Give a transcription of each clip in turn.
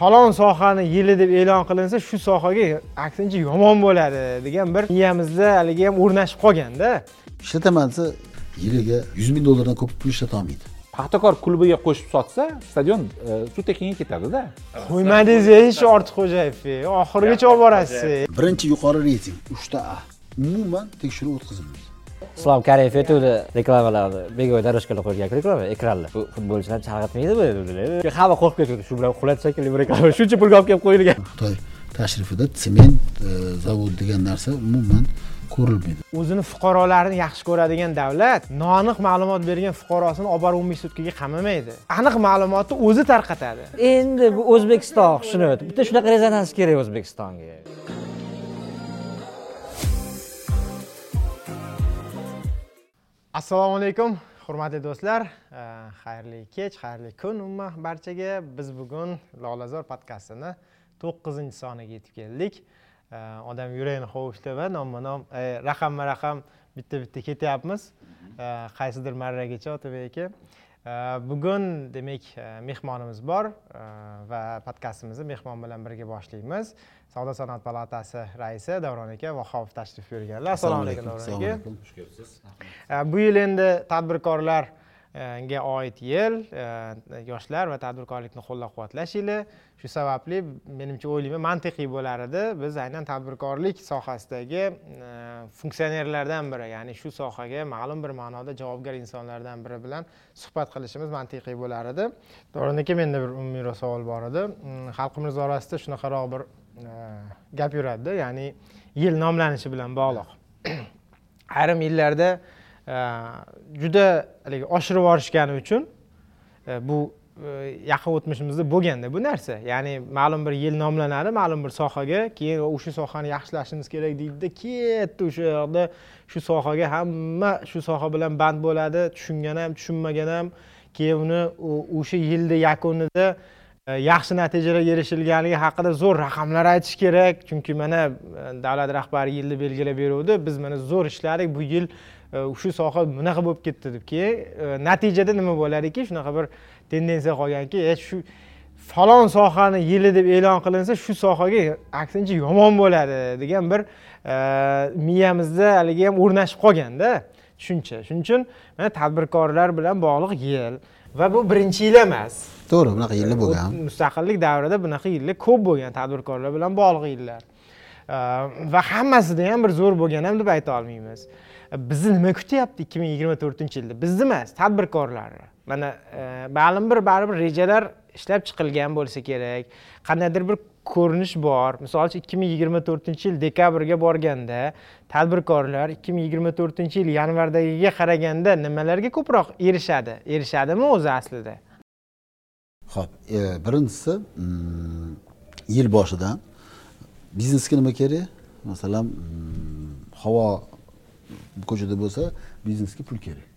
falon sohani yili deb e'lon qilinsa shu sohaga aksincha yomon bo'ladi degan bir miyamizda haligi ham o'rnashib qolganda. Ishlataman desa yiliga yuz ming dollardan ko'p pul ishlatolmaydi paxtakor klubiga qo'shib sotsa stadion e, suv tekinga ketadida. Qo'ymadingiz hech ortiqxo'jayev oxirigacha olib borasiz. Birinchi yuqori reyting uchta a. Umuman tekshiruv o'tkazilmaydi islom karimov aytuvdi reklamalarni bego'y дорожкаlar qo'ygan reklama ekranlar bu futbolchilarni chalg'itmaydi bu dedilar hamma qo'rqib ketdi shu bilan quladi shekilli bu reklama. Shuncha pulga olib kelib qo'yilgan. Xitoy tashrifida sement e, zavodi degan narsa umuman ko'rilmaydi. O'zini fuqarolarini yaxshi ko'radigan davlat noaniq ma'lumot bergan fuqarosini olib borib umumiy sudkaga qamamaydi. Aniq ma'lumotni o'zi tarqatadi. Endi bu o'zbekiston shuni bitta shunaqa rezonans kerak o'zbekistonga assalomu alaykum hurmatli do'stlar. Eh, xayrli kech xayrli kun umuman barchaga. Biz bugun lolazor podkastini to'qqizinchi soniga yetib keldik. Eh, odam yuragini hovuchlab va nomma nom eh, raqamma raqam bitta bitta ketyapmiz qaysidir marragacha otabek aka. Bugun demak eh, mehmonimiz bor eh, va podkastimizni mehmon bilan birga boshlaymiz. Savdo sanoat palatasi raisi davron aka vahobov tashrif buyurganlar. Assalomu alaykum davron aka. Alaykum Uh, bu yil endi ga oid yil yoshlar va tadbirkorlikni qo'llab quvvatlash yili shu sababli menimcha o'ylayman mantiqiy bo'lar edi. Biz aynan tadbirkorlik sohasidagi funksionerlardan biri ya'ni shu sohaga ma'lum bir ma'noda javobgar insonlardan biri bilan suhbat qilishimiz mantiqiy bo'lar edi. Davron aka menda bir umumiyroq savol bor edi. Mm, xalqimiz orasida shunaqaroq bir gap yuradida ya'ni yil nomlanishi bilan bog'liq. Ayrim yillarda juda haligi oshirib yuborishgani uchun e, bu e, yaqin o'tmishimizda bo'lganda bu narsa. Ya'ni ma'lum bir yil nomlanadi ma'lum bir sohaga keyin o'sha sohani yaxshilashimiz kerak deydida ketdi o'sha yoqda. Shu sohaga hamma shu soha bilan band bo'ladi tushungan ham tushunmagan ham. Keyin uni o'sha yilni yakunida e, yaxshi natijalarga erishilganligi haqida zo'r raqamlar aytish kerak. Chunki mana davlat rahbari yilni belgilab beruvdi biz mana zo'r ishladik. Bu yil shu soha bunaqa bo'lib ketdi deb keyin e, natijada nima bo'ladiki? Shunaqa bir tendensiya qolganki e, shu falon sohani yili deb e'lon qilinsa shu sohaga aksincha yomon bo'ladi degan bir e, miyamizda haligi ham o'rnashib qolganda tushuncha. Shuning uchun mana tadbirkorlar bilan bog'liq yil va bu birinchi yil emas. To'g'ri bunaqa yillar bo'lgan. mustaqillik davrida bunaqa yillar ko'p bo'lgan tadbirkorlar bilan bog'liq yillar. Э, va hammasida ham bir zo'r bo'lgan ham deb ayta olmaymiz bizni nima kutyapti ikki ming yigirma to'rtinchi yilda? Bizni emas tadbirkorlarni. Mana e, ma'lum bir baribir rejalar ishlab chiqilgan bo'lsa kerak. Qandaydir bir ko'rinish bor. Misol uchun ikki ming yigirma to'rtinchi yil dekabrga borganda tadbirkorlar ikki ming yigirma to'rtinchi yil yanvardagiga qaraganda nimalarga ko'proq erishadi? Erishadimi o'zi aslida. Ho'p e, birinchisi mm, yil boshidan biznesga nima kerak? Masalan mm, havo ko'chada bo'lsa biznesga pul kerak.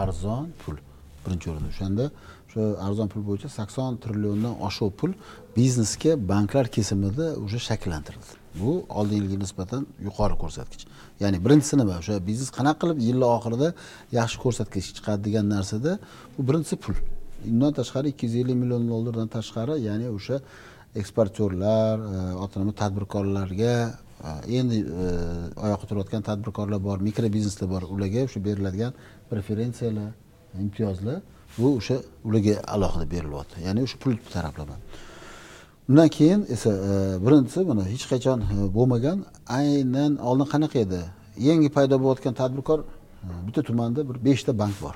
Arzon pul. Birinchi o'rinda o'shanda. O'sha arzon pul bo'yicha sakson trilliondan oshiq pul biznesga banklar kesimida уже shakllantirildi. Bu oldingi yilga nisbatan yuqori ko'rsatkich. Ya'ni birinchisi nima? O'sha biznes qanaqa qilib yilni oxirida yaxshi ko'rsatkich chiqadi degan narsada bu birinchisi pul. Undan tashqari ikki yuz ellik million dollardan tashqari ya'ni o'sha eksportyorlar e, ota tadbirkorlarga endi e, oyoqqa turayotgan tadbirkorlar bor mikro bizneslar bor ularga o'sha beriladigan preferensiyalar imtiyozlar bu o'sha ularga alohida berilyapti. Ya'ni o'sha pul taraflama. Undan keyin esa e, birinchisi mana hech qachon e, bo'lmagan aynan oldin qanaqa edi? Yangi paydo bo'layotgan tadbirkor bitta tumanda bir beshta bank bor.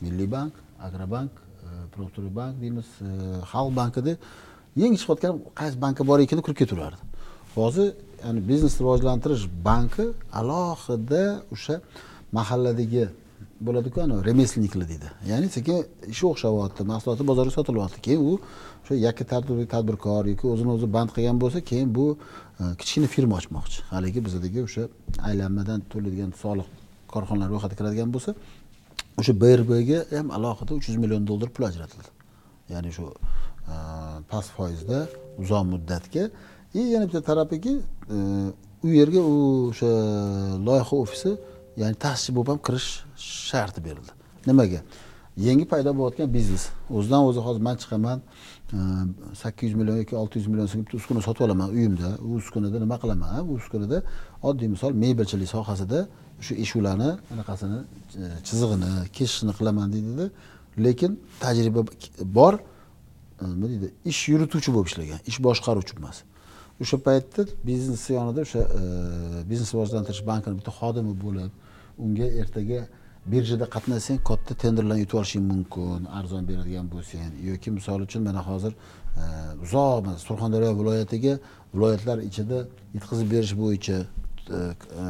Milliy bank agrobank e, bank deymiz e, xalq bankida yangi chiqayotgan qaysi bankka bor ekan kirib ketaverardi hozir ya'ni biznesni rivojlantirish banki alohida o'sha mahalladagi bo'ladiku anavi remeslniklar deydi. Ya'ni sekin ishi o'xshayapti mahsuloti bozorga sotilyapti. Keyin u o'sha yakka tartibli tadbirkor yoki o'zini o'zi band qilgan bo'lsa keyin bu e, kichkina firma ochmoqchi. Haligi bizadagi o'sha aylanmadan to'laydigan soliq korxonalar ro'yxatiga kiradigan bo'lsa o'sha brbga ham alohida uch yuz million dollar pul ajratildi. Ya'ni shu e, past foizda uzoq muddatga и yana bitta tarafiki e, u yerga u o'sha loyiha ofisi ya'ni ta'sischi bo'lib ham kirish sharti berildi. Nimaga? Yangi paydo bo'layotgan biznes. O'zidan o'zi hozir man chiqaman e, sakkiz yuz million yoki olti yuz million so'mga bitta uskuna sotib olaman uyimda. U uskunada nima qilaman u uskunada oddiy misol mebelchilik sohasida shu ularni anaqasini e, chizig'ini kesishini qilaman deydida. Lekin tajriba bor e, nima deydi? Ish yurituvchi bo'lib ishlagan ish boshqaruvchi emas o'sha paytda biznes yonida o'sha e, biznes rivojlantirish bankini bitta xodimi bo'lib unga ertaga birjada qatnashsang katta tenderlarni yutib olishing mumkin arzon beradigan bo'lsang. Yoki misol uchun mana hozir e, uzoq surxondaryo viloyatiga viloyatlar ichida yetkazib berish bo'yicha e, e,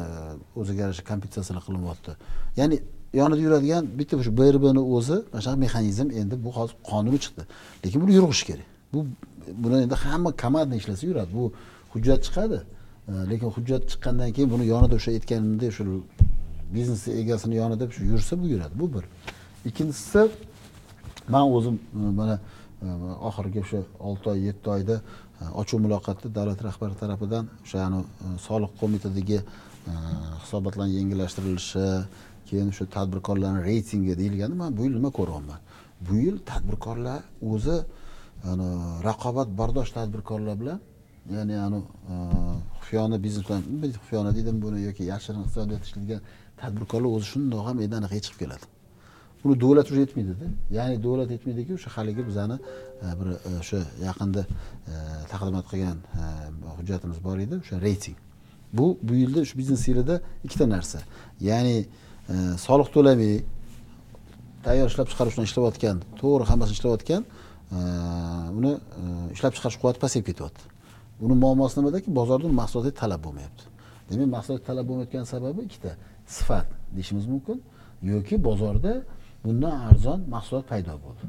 o'ziga yarasha kompensatsiyalar qilinyapti. Ya'ni yonida yuradigan bitta shu brbni o'zi mana shunaqa mexanizm endi bu hozir qonuni chiqdi. Lekin buni yurg'ish kerak. Bu buni endi hamma komanda ishlasa yuradi. Bu hujjat chiqadi. Lekin hujjat chiqqandan keyin buni yonida o'sha aytganimdek shu biznes egasini yonida shu yursa bu yuradi. Bu bir. Ikkinchisi man o'zim e, mana e, oxirgi o'sha olti oy yetti oyda e, ochiq muloqotda davlat rahbari tarafidan o'sha soliq qo'mitadagi hisobotlarni yengillashtirilishi keyin shu tadbirkorlarni reytingi deyilganda man bu yil nima ko'ryapman. Bu yil tadbirkorlar o'zi raqobat bardosh tadbirkorlar bilan ya'ni ani e, xufiyona biznes bilan xufiyona deydimi buni yoki yashirin iqtisodiyot ishlaydigan tadbirkorlar o'zi shundoq ham anaqa chiqib keladi. Buni davlat уже yetmaydida ya'ni davlat yetmaydiki o'sha haligi bizani e, bir e, o'sha yaqinda taqdimot qilgan hujjatimiz bor edi o'sha reyting. Bu bu yilda shu biznes yilida ikkita narsa. Ya'ni soliq to'lamay tayyor ishlab chiqaruvchilar ishlayotgan to'g'ri hammasini ishlayotgan uni e, ishlab chiqarish quvvati pasayib ketyapti. Uni muammosi nimadaki bozorda mahsulotga talab bo'lmayapti. Demak mahsulotga talab bo'lmayotgani sababi ikkita sifat deyishimiz mumkin yoki bozorda bundan arzon mahsulot paydo bo'ldi.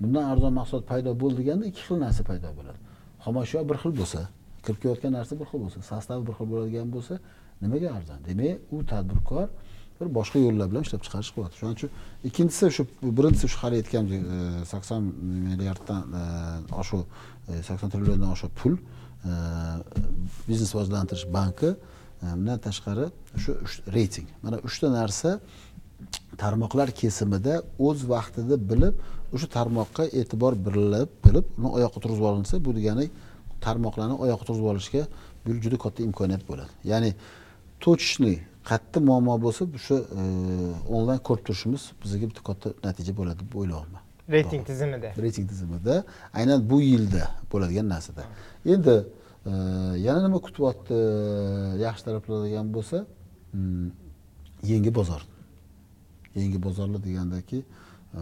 Bundan arzon mahsulot paydo bo'ldi deganda ikki xil narsa paydo bo'ladi. Xomashyo bir xil bo'lsa kirib kelayotgan narsa bir xil bo'lsa sostavi bir xil bo'ladigan bo'lsa nimaga arzon? Demak u tadbirkor bir boshqa yo'llar bilan ishlab chiqarish qilyapti. Shuning uchun ikkinchisi shu birinchisi shu hali aytganimdek e, sakson milliarddan e, oshuv e, sakson trilliondan oshiq pul e, biznes rivojlantirish banki e, bundan tashqari shu reyting. Mana uchta narsa tarmoqlar kesimida o'z vaqtida bilib o'sha tarmoqqa e'tibor berilib bilib uni oyoqqa turg'izib olinsa bu degani tarmoqlarni oyoqqa turg'izib olishga bu juda katta imkoniyat bo'ladi. Ya'ni точный qayerda muammo bo'lsa o'sha e, onlayn ko'rib turishimiz bizga bitta katta natija bo'ladi deb o'ylayapman. Reyting tizimida. Reyting tizimida. Aynan bu yilda bo'ladigan narsada. Endi yana nima kutyapti yaxshi taraflar degan bo'lsa hmm, yangi bozor. Yangi bozorlar degandaki e,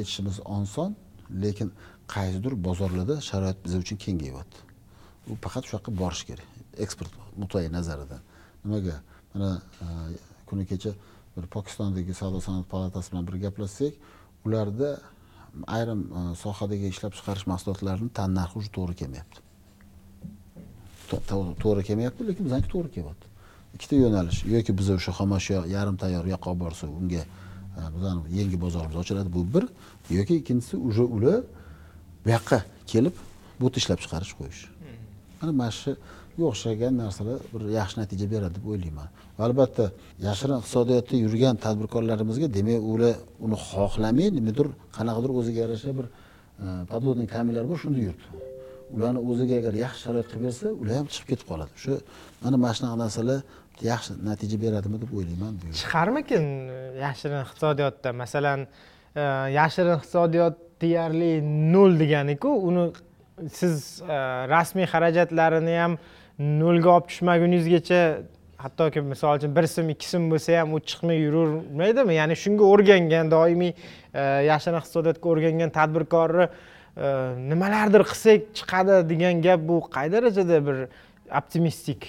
aytishimiz oson lekin qaysidir bozorlarda sharoit biz uchun kengayyapti u faqat shu yoqqa borish kerak. Eksport nuqtai nazaridan. Nimaga mana e, kuni kecha bir pokistondagi savdo sanoat palatasi bilan bir gaplashsak ularda ayrim e, sohadagi ishlab chiqarish mahsulotlarini tannarxi уже to'g'ri kelmayapti. To'g'ri kelmayapti lekin bizaniki to'g'ri kelyapti. Ikkita yo'nalish yoki biz o'sha xomashyo yarim tayyor yoqqa olib borsa unga e, bizani yangi bozorimiz ochiladi bu bir yoki ikkinchisi уже ular bu yoqqa kelib bu yerda ishlab chiqarish qo'yish. Mana mana shu o'xshagan narsalar bir yaxshi natija beradi deb o'ylayman albatta yashirin iqtisodiyotda yurgan tadbirkorlarimizga demak ular uni xohlamay nimadir qanaqadir o'ziga yarasha bir e, подводный kamillar bor shunda yuribdi. Ularni o'ziga agar yaxshi sharoit qilib bersa ular ham chiqib ketib qoladi. Shu mana mana shunaqa narsalar yaxshi natija beradimi deb o'ylayman chiqarmikin e, yashirin iqtisodiyotda? Masalan e, yashirin iqtisodiyot deyarli nol deganiku uni siz rasmiy xarajatlarini ham nolga olib tushmaguningizgacha hattoki misol uchun bir so'm ikki so'm bo'lsa ham u chiqmay yuravermaydimi ya'ni shunga o'rgangan doimiy yashirin iqtisodiyotga o'rgangan tadbirkorni nimalardir qilsak chiqadi degan gap bu qay darajada bir optimistik?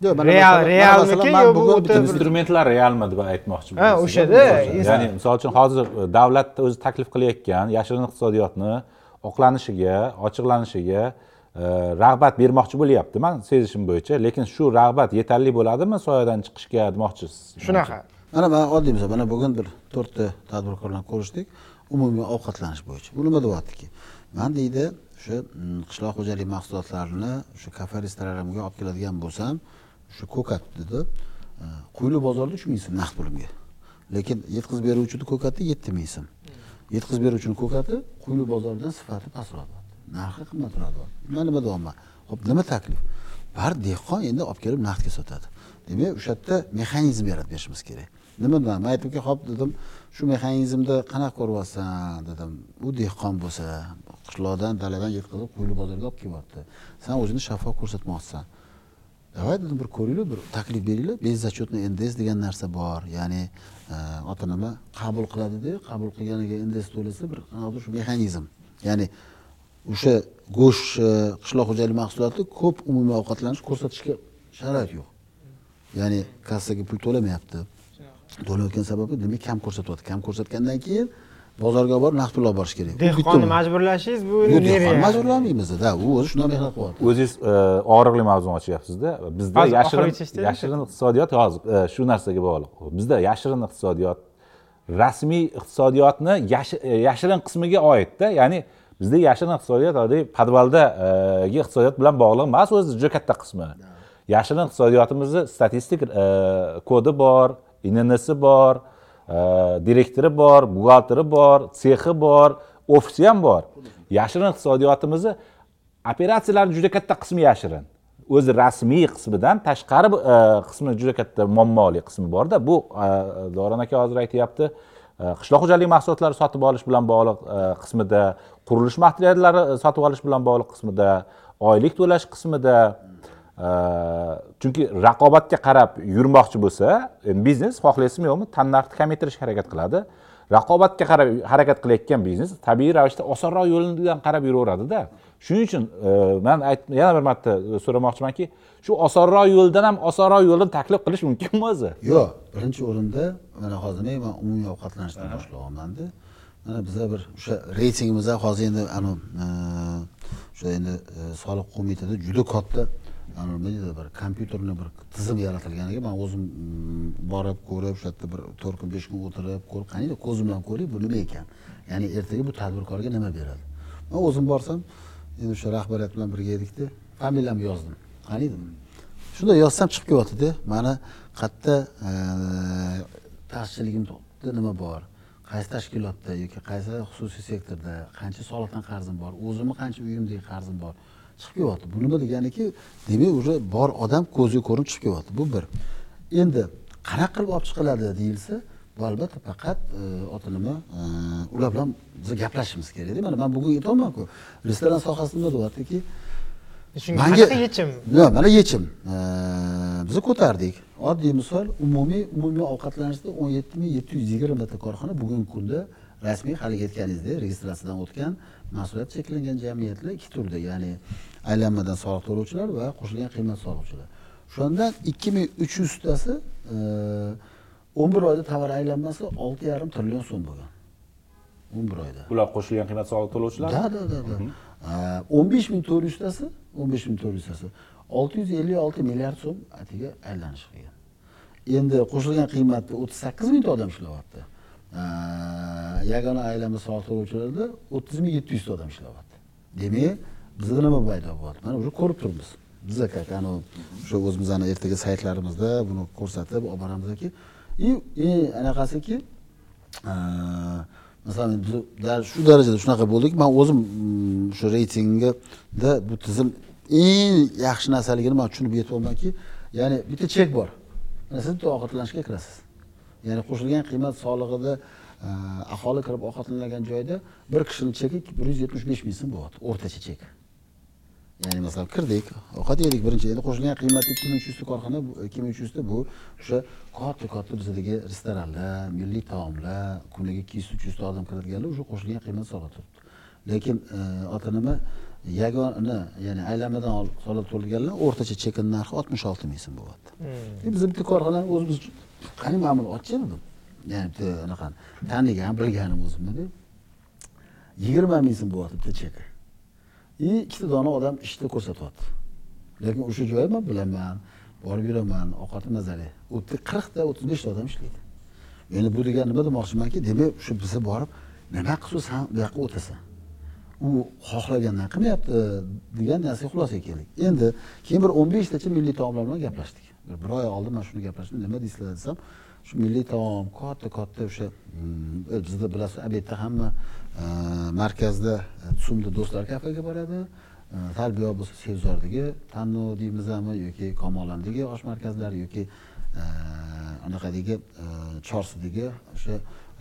Yo'q real realmiki yo bu instrumentlar realmi deb aytmoqchiman ha o'shada ya'ni misol uchun hozir e, davlatni o'zi taklif qilayotgan yashirin iqtisodiyotni oqlanishiga ochiqlanishiga e, rag'bat bermoqchi bo'lyapti man sezishim bo'yicha. Lekin shu rag'bat yetarli bo'ladimi? Soyadan chiqishga demoqchisiz shunaqa. Mana man oddiy misol. Mana bugun bir to'rtta tadbirkorlar ko'rishdik. Umumiy ovqatlanish bo'yicha. U nima deyaptiki? Man deydi o'sha mm, qishloq xo'jaligi mahsulotlarini shu kafe restoranimga olib keladigan bo'lsam shu ko'kat dedi. Quyli bozorda uch ming so'm naqd pulimga. Lekin yetkazib beruvchini ko'kati yetti ming so'm. Yetkazib beruvchini ko'kati quyli bozordan sifati pastroq narxi qimmatroq bo'lyapti nima nima deyapman? Ho'p nima taklif? Baribir dehqon endi olib kelib naqdga sotadi. Demak o'sha yerda mexanizm yaratib berishimiz kerak. Nima man aytdimki hop dedim shu mexanizmni qanaqa ko'ryapsan dedim u dehqon bo'lsa qishloqdan daladan yetkazib qo'yli bozorga olib kelyapti. San o'zingni shaffof ko'rsatmoqchisan. Давай dedim bir ko'ringlar bir taklif beringlar. Беззачетный nds degan narsa bor. Ya'ni e, oti ota nima qabul qiladida qabul qilganiga nds to'lasa bir shu mexanizm. Ya'ni o'sha go'sht e, qishloq xo'jaligi mahsuloti ko'p umumiy ovqatlanish ko'rsatishga sharoit yo'q. Ya'ni kassaga pul to'lamayapti. To'layotgan sababi demak kam ko'rsatyapti kam ko'rsatgandan keyin bozorga borib naqd pul olib borish kerak. Dehqonni majburlashingiz bu dehqonni nereya? majburlamaymiz da u o'zi shunday mehnat qilyapti. O'zingiz e, og'riqli mavzuni ochyapsizda. Bizda yashirin yashirin iqtisodiyot hozir e, shu narsaga bog'liq. Bizda yashirin iqtisodiyot rasmiy iqtisodiyotni yashi- yashirin qismiga oidda ya'ni bizda yashirin iqtisodiyot oddiy podvaldagi iqtisodiyot bilan bog'liq emas o'zi juda katta qismi. Yashirin iqtisodiyotimizni statistik e, kodi bor innsi bor e, direktori bor buxgalteri bor sexi bor ofisi ham bor. Yashirin iqtisodiyotimizni operatsiyalarni juda katta qismi yashirin. O'zi rasmiy qismidan tashqari e, qismi juda katta muammoli qismi borda. Bu e, davron aka hozir aytyapti. e, Э, qishloq xo'jaligi mahsulotlari sotib olish bilan bog'liq э, qismida qurilish materiallari э, sotib olish bilan bog'liq qismida oylik to'lash qismida. Chunki raqobatga qarab yurmoqchi bo'lsa endi biznes xohlaysizmi yo'qmi tannarxni kamaytirishga harakat qiladi. Raqobatga qarab harakat qilayotgan biznes tabiiy ravishda osonroq yo'lidan qarab yuraveradida. Shuning uchun e, man yana bir marta so'ramoqchimanki shu osonroq yo'ldan ham osonroq yo'lni taklif qilish mumkinmi o'zi? Yo'q birinchi o'rinda mana hozir men man umumiy ovqatlanishdan boshlayapmanda mana biza bir o'sha reytingimizda hozir endi anavi e, o'sha endi e, soliq qo'mitada juda katta nima deydi bir kompyuterni bir tizim yaratilganiga man o'zim mm, borib ko'rib o'sha yerda bir to'rt kun besh kun o'tirib ko'rib qaniydi ko'zim bilan ko'ray bu nima ekan? Ya'ni ertaga bu tadbirkorga nima beradi? Man o'zim borsam endi o'sha rahbariyat bilan birga edikda familiyamni yozdim. Qaniydi shunday yozsam chiqib kelyaptida mani qayerda e, tashchiligimda nima bor? Qaysi tashkilotda yoki qaysi xususiy sektorda qancha soliqdan qarzim bor o'zimni qancha uyimdagi qarzim bor? Chiqib kelyapti bu nima deganiki demak уже bor odam ko'zga ko'rinib chiqib kelyapti bu bir. Endi qanaqa qilib olib chiqiladi deyilsa bu albatta faqat e, oti nima e, ular bilan biz gaplashishimiz kerakda mana man bugun aytyapmanku restoran sohasida deyaptiki shunga qanaqa yechim? Yo'q mana yechim. Biz ko'tardik. Oddiy misol umumiy umumiy ovqatlanishda o'n yetti ming yetti yuz yigirmata korxona bugungi kunda rasmiy haligi aytganingizdek registratsiyadan o'tgan mas'uliyati cheklangan jamiyatlar ikki turda ya'ni aylanmadan soliq to'lovchilar va qo'shilgan qiymat solig'chilar o'shandan ikki ming uch yuztasi o'n bir oyda tovar aylanmasi olti yarim trillion so'm bo'lgan. O'n bir oyda. Ular qo'shilgan qiymat soliq to'lovchilar da da da da. O'n besh ming to'rt yuztasi o'n besh ming to'rt yuztasi. olti yuz ellik olti milliard so'm atigi aylanish qilgan. Endi qo'shilgan qiymatda o'ttiz sakkiz mingta odam ishlayapti. Yagona aylanma soliq to'lovchilarda o'ttiz ming yetti yuzta odam ishlayapti. Demak bizda nima paydo bo'lyapti mana уже ko'rib turibmiz. Biza как anavi o'sha o'zimizni ertaga saytlarimizda buni ko'rsatib olib boramizki и eng anaqasiki masalan shu darajada shunaqa bo'ldik man o'zim shu reytingda bu tizim eng yaxshi narsaligini man tushunib yetyapmanki ya'ni bitta chek bor siz bitta ovqatlanishga kirasiz ya'ni qo'shilgan qiymat solig'ida aholi kirib ovqatlanadigan joyda bir kishini cheki bir yuz yetmish besh ming so'm bo'lyapti o'rtacha chek ya'ni masalan kirdik ovqat yedik. Birinchi endi qo'shilgan qiymatda ikki ming uch yuzta korxona ikki ming uch yuzta bu o'sha katta katta bizdagi restoranlar milliy taomlar kuniga ikki yuz uch yuzta odam kiradiganlar уже qo'shilgan qiymat solig'i turibdi. Lekin e, ota nima yagona ya'ni aylanmadan ol- soliq to'laganlar o'rtacha chekini narxi oltmish olti ming so'm bo'lyapti. E, biz bitta korxonani o'zimiz qani man buni ochib dedim ya'ni bitta anaqa tanigan bilganim o'zimda yigirma ming so'm bo'lyapti bitta cheki ikkita dona odam ishda ko'rsatyapti. Lekin o'sha joyda man bilaman borib yuraman ovqati mazali u yerda qirqta o'ttiz beshta odam ishlaydi. Endi bu degani nima demoqchimanki demak shu biza borib nima qilsa san bu yoqqa o'tasan. U xohlagandan qilmayapti degan narsaga xulosaga keldik. Endi keyin bir o'n beshtacha milliy taomlar bilan gaplashdik. Bir oy oldin man shuni gaplashdim. Nima deysizlar desam shu milliy taom katta katta o'sha hmm, bizda bilasiz obedda hamma Э, markazda э, tusumda do'stlar kafega boradi. Э, Tarbiya bo'lsa sevzordagi tanlov deymizmi yoki komolandagi osh markazlari yoki anaqadagi chorsidagi o'sha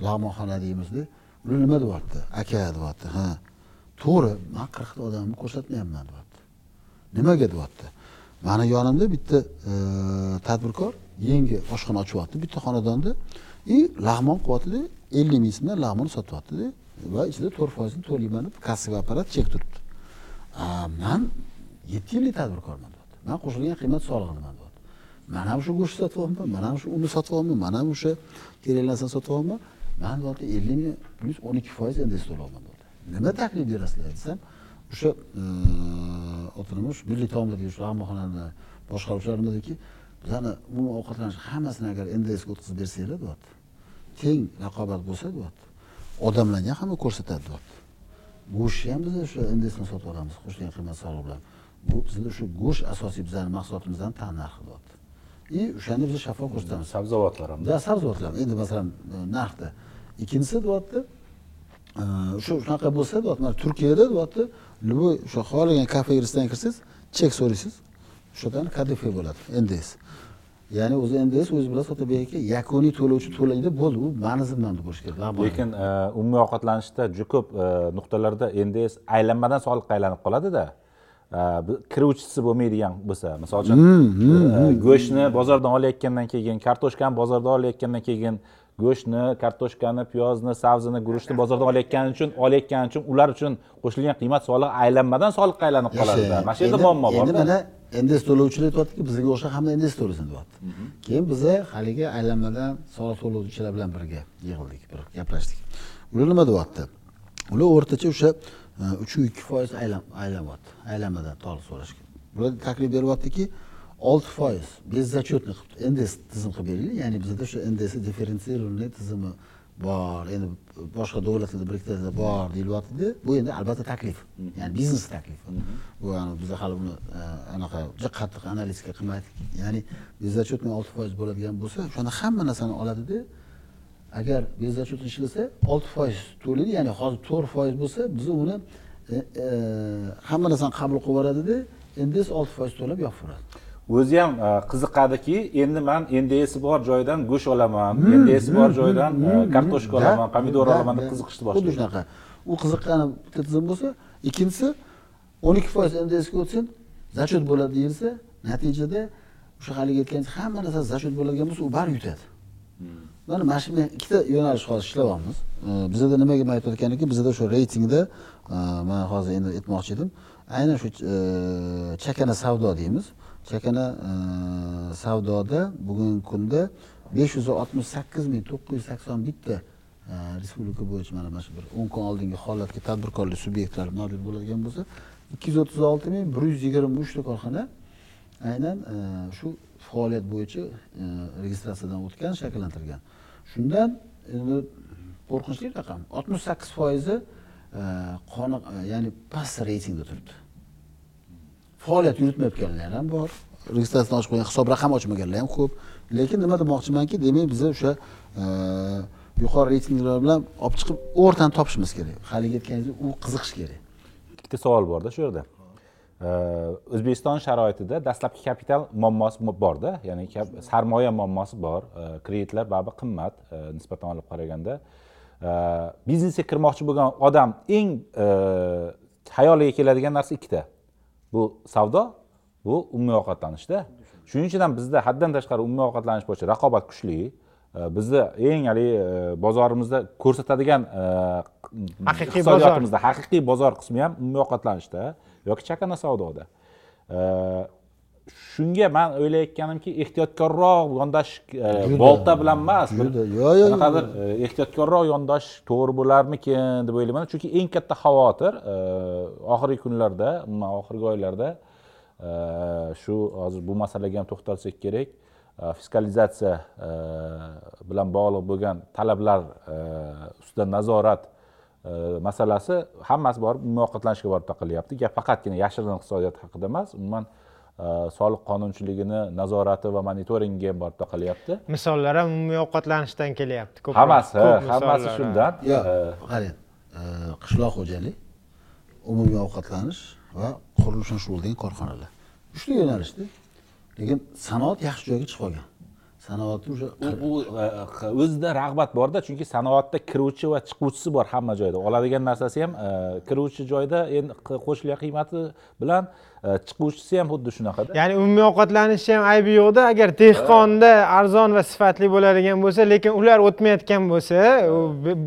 lag'monxona deymizda. Ular nima deyapti? Aka deyapti ha. To'g'ri man qirqta odamni ko'rsatmayapman deyapti. Nimaga deyapti? Mani yonimda bitta tadbirkor yangi oshxona ochyapti bitta xonadonda. И lag'mon qilyaptida ellik ming so'mdan lag'mon sotyaptida. Va ichida to'rt foizini to'layman deb kassaga apparat chek turibdi. "A, man yetti yillik tadbirkorman deyapti. Man qo'shilgan qiymat solig'iman deyapti. Man ham shu go'sht olyapman man ham shu unni sotyapman man ham o'sha kerak narsani sotyapman man deyapti ellik ming plyus o'n ikki foiz ndс to'layapman deyapti. Nima taklif berasizlar desam o'sha e, oti nima shu milliy taomlarga shu lag'monxonani boshqaruvchilarimizki bizani umuman ovqatlanish hammasini agar ndsga o'tkazib bersanglar deyapti. Teng raqobat bo'lsa deyapti. Odamlarga hamma ko'rsatadi deyapti go'shtni ham biz o'sha ndsni sotib olamiz qo'shilgan qiymat solig'i bilan. Bu bizda shu go'sht asosiy bizani mahsulotimizdan tan narxi deyapti и o'shani biz shaffof ko'rsatamiz. Sabzavotlar ham да sabzavotlar. Endi masalan e, narxda ikkinchisi deyapti shu shunaqa bo'lsa deyapti mana turkiyada deyapti любой o'sha xohlagan kafe restoran kirsangiz chek so'raysiz. O'sha yerdan kdf bo'ladi nds ya'ni o'zi nds o'zi bilasiz otabek aka yakuniy to'lovchi to'laydi bo'ldi. U mani zimmamda bo'lishi kerak lekin e, umumiy ovqatlanishda juda ko'p e, nuqtalarda nds aylanmadan soliqqa aylanib qoladida E, kiruvchisi bo'lmaydigan bo'lsa misol uchun e, go'shtni bozordan olayotgandan keyin kartoshkani bozordan olayotgandan keyin go'shtni kartoshkani piyozni sabzini guruchni bozordan olayotgani uchun olayotgani uchun ular uchun qo'shilgan qiymat solig'i aylanmadan soliqqa aylanib qoladida mana shu yerda Endi- muammo endi bor mana nds to'lovchilar aytyaptiki bizga o'xshab hamma nds to'lasin deyapti keyin biza haligi aylanmadan soliq to'lovchilar bilan birga yig'ildik bir gaplashdik. Ular nima deyapti? Ular o'rtacha o'sha e, uch ikki foiz aylan aylanyapti aylanmadan soliq so'rashga. Ular taklif beryaptiki olti foiz беззачетный qilib nds tizim qilib beraylik ya'ni bizada o'sha nds differentsированный tizimi bor endi boshqa davlatlarda biriktada bor deyilyaptida bu endi albatta taklif ya'ni biznes taklifi bu yani biza hali uni e, anaqa juda qattiq analitika qilmadik ya'ni беззачетный olti foiz bo'ladigan bo'lsa o'shanda hamma narsani oladida agar беззачетный ishlasa olti foiz to'laydi ya'ni hozir to'rt foiz bo'lsa biz uni e, e, hamma narsani qabul qilib yuboradida nds olti foiz to'lab yopib yuboradi o'zi ham e, qiziqadiki endi man nds'i bor joydan go'sht olaman. Nds'i bor joydan e, kartoshka olaman pomidor olaman deb qiziqishni xuddi boshlaydi shunaqa. U qiziqqani bitta tizim bo'lsa ikkinchisi o'n ikki foiz ndsga o'tsin zachет bo'ladi deyilsa natijada o'sha haligi aytgan hamma narsa zachет bo'ladigan bo'lsa u bari yutadi. Mana mana shu ikkita yo'nalish hozir ishlayapmiz Ee, bizada nimaga man aytayotgan ekan bizada o'sha reytingda e, man hozir endi aytmoqchi edim. Aynan shu e, chakana savdo deymiz chakana e, savdoda bugungi kunda besh yuz oltmish sakkiz ming to'qqiz yuz sakson bitta e, respublika bo'yicha mana mana shu bir o'n kun oldingi holatga tadbirkorlik subyektlari mavjud bo'ladigan bo'lsa ikki yuz o'ttiz olti ming bir yuz yigirma uchta korxona aynan e, shu faoliyat bo'yicha registratsiyadan o'tgan shakllantirgan shundan endi qo'rqinchli raqam oltmish sakkiz foizi qoniq ya'ni past reytingda turibdi. Faoliyat yuritmayotganlar ham bor. Registratsiyani ochib qo'ygan hisob raqam ochmaganlar ham ko'p. Lekin nima demoqchimanki demak biza o'sha e, yuqori reytinglar bilan olib chiqib o'rtani topishimiz kerak. Haligi aytganingizdek u qiziqish kerak. Ikkita savol borda shu yerda. E, O'zbekiston sharoitida dastlabki kapital muammosi borda ya'ni sarmoya muammosi bor. E, kreditlar baribir qimmat nisbatan olib qaraganda. Biznesga kirmoqchi bo'lgan odam eng hayoliga xayoliga keladigan narsa ikkita. Bu savdo bu umumiy ovqatlanishda. Shuning uchun ham bizda haddan tashqari umumiy ovqatlanish bo'yicha raqobat kuchli. Bizni eng haligi e, bozorimizda ko'rsatadigan e, Haqiqiy iqtisodiyotimizda haqiqiy bozor qismi ham umumiy ovqatlanishda yoki chakana savdoda shunga man o'ylayotganimki ehtiyotkorroq yondashish e, bolta bilan emas qanaqadir e, ehtiyotkorroq yondashish to'g'ri bo'larmikin deb o'ylayman. Chunki eng katta xavotir e, oxirgi kunlarda umuman oxirgi oylarda shu hozir bu masalaga ham to'xtalsak kerak fiskalizatsiya bilan bog'liq bo'lgan talablar ustidan nazorat masalasi hammasi borib umumiy ovqatlanishga borib taqalyapti gap faqatgina yashirin iqtisodiyot haqida emas umuman soliq qonunchiligini nazorati va monitoringi ham borib qilyapti misollar ham umumiy ovqatlanishdan kelyapti. Hammasi Ko'p hammasi misollar. shundan. Yo E, qarang e, qishloq xo'jalik umumiy ovqatlanish va qurilishni shug'ullangan korxonalar. Uchta yo'nalishda lekin sanoat yaxshi joyga chiqib qolgan sanoatni o'sha u e, o'zida rag'bat borda chunki sanoatda kiruvchi va chiquvchisi bor hamma joyda. Oladigan narsasi ham e, kiruvchi joyda endi qo'shilgan qiymati bilan e, chiquvchisi ham xuddi shunaqada. Ya'ni umumiy ovqatlanishni ham aybi yo'qda. Agar dehqonda arzon va sifatli bo'ladigan bo'lsa lekin ular o'tmayotgan bo'lsa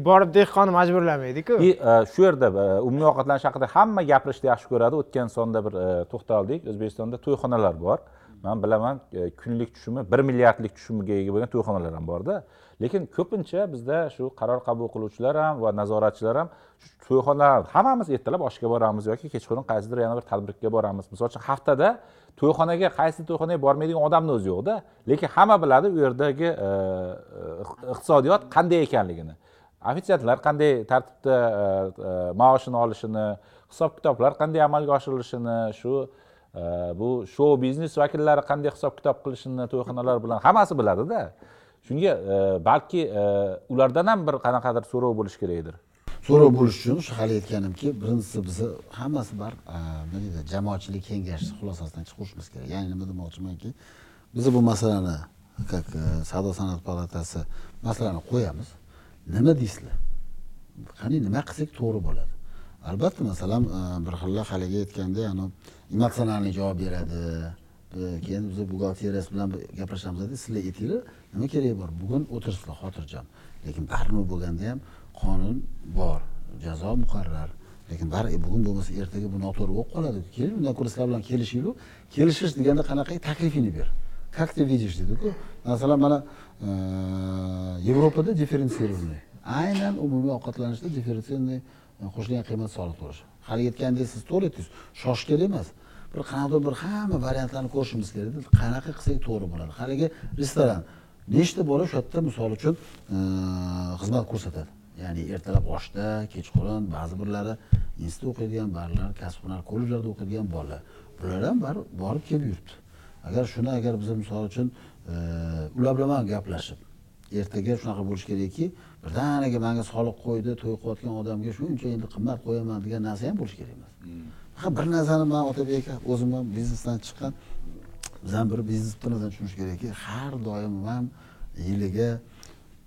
borib dehqonni majburlamaydiku. И shu yerda umumiy ovqatlanish haqida hamma gapirishni yaxshi ko'radi. O'tgan sonda bir to'xtaldik. O'zbekistonda to'yxonalar bor man bilaman kunlik tushumi bir milliardlik tushumiga ega bo'lgan to'yxonalar ham borda. Lekin ko'pincha bizda shu qaror qabul qiluvchilar ham va nazoratchilar ham shu to'yxonalar hammamiz ertalab oshga boramiz yoki kechqurun qaysidir yana bir tadbirga boramiz. Misol uchun haftada to'yxonaga qaysi to'yxonaga bormaydigan odamni o'zi yo'qda. Lekin hamma biladi u yerdagi e, e, iqtisodiyot qanday ekanligini. Ofitsiantlar qanday tartibda e, maoshini olishini hisob kitoblar qanday amalga oshirilishini shu bu shou biznes vakillari qanday hisob kitob qilishini to'yxonalar bilan hammasi biladida. Shunga e, balki e, ulardan ham bir qanaqadir so'rov bo'lishi kerakdir. So'rov bo'lish uchun o'sha hali aytganimki birinchisi bizni hammasi bir e, nima deydi jamoatchilik kengashi xulosasidan chiqishimiz kerak. Ya'ni nima demoqchimanki biz bu masalani как savdo sanoat palatasi masalani qo'yamiz. Nima deysizlar? Qani nima qilsak to'g'ri bo'ladi? Albatta masalan bir xilla haligi aytgandek anavi emotsionalniy javob beradi. E, keyin biz buxgalteriyasi bilan gaplashamiz dedi. Sizlar aytinglar nima keragi bor? Bugun o'tirsizlar xotirjam. Lekin baribir bo'lganda ham qonun bor. Jazo muqarrar. Lekin bari e, bugun bo'lmasa ertaga bu noto'g'ri bo'lib qoladi. Keling undan ko'ra sizlar bilan kelishaylik kelishish deganda qanaqa taklifingni ber. Как ты видишь dediku masalan mana e, yevropada differentsированный aynan umumiy ovqatlanishda differentsированный qo'shilgan qiymat soliq to'lash hali aytgandek siz to'g'ri aytdingiz. Shoshish kerak emas. Bir qanaqadir bir hamma variantlarni ko'rishimiz kerak qanaqa qilsak to'g'ri bo'ladi? Haligi restoran nechta bola o'sha yerda misol uchun e, xizmat ko'rsatadi? Ya'ni ertalab oshda kechqurun ba'zi birlari institutda o'qiydigan ba'zilari kasb hunar kollejlarda o'qiydigan bolalar. Bular ham baribir borib kelib yuribdi. Agar shuni agar biz misol uchun e, ular bilan gaplashib ertaga shunaqa bo'lishi kerakki birdaniga manga soliq qo'ydi to'y qilayotgan odamga shuncha endi qimmat qo'yaman degan narsa ham bo'lishi kerak emas. Faqat bir narsani man otabek aka o'zim ham biznesdan chiqqan biz ham bir biznesdan tushunish kerakki har doim ham yiliga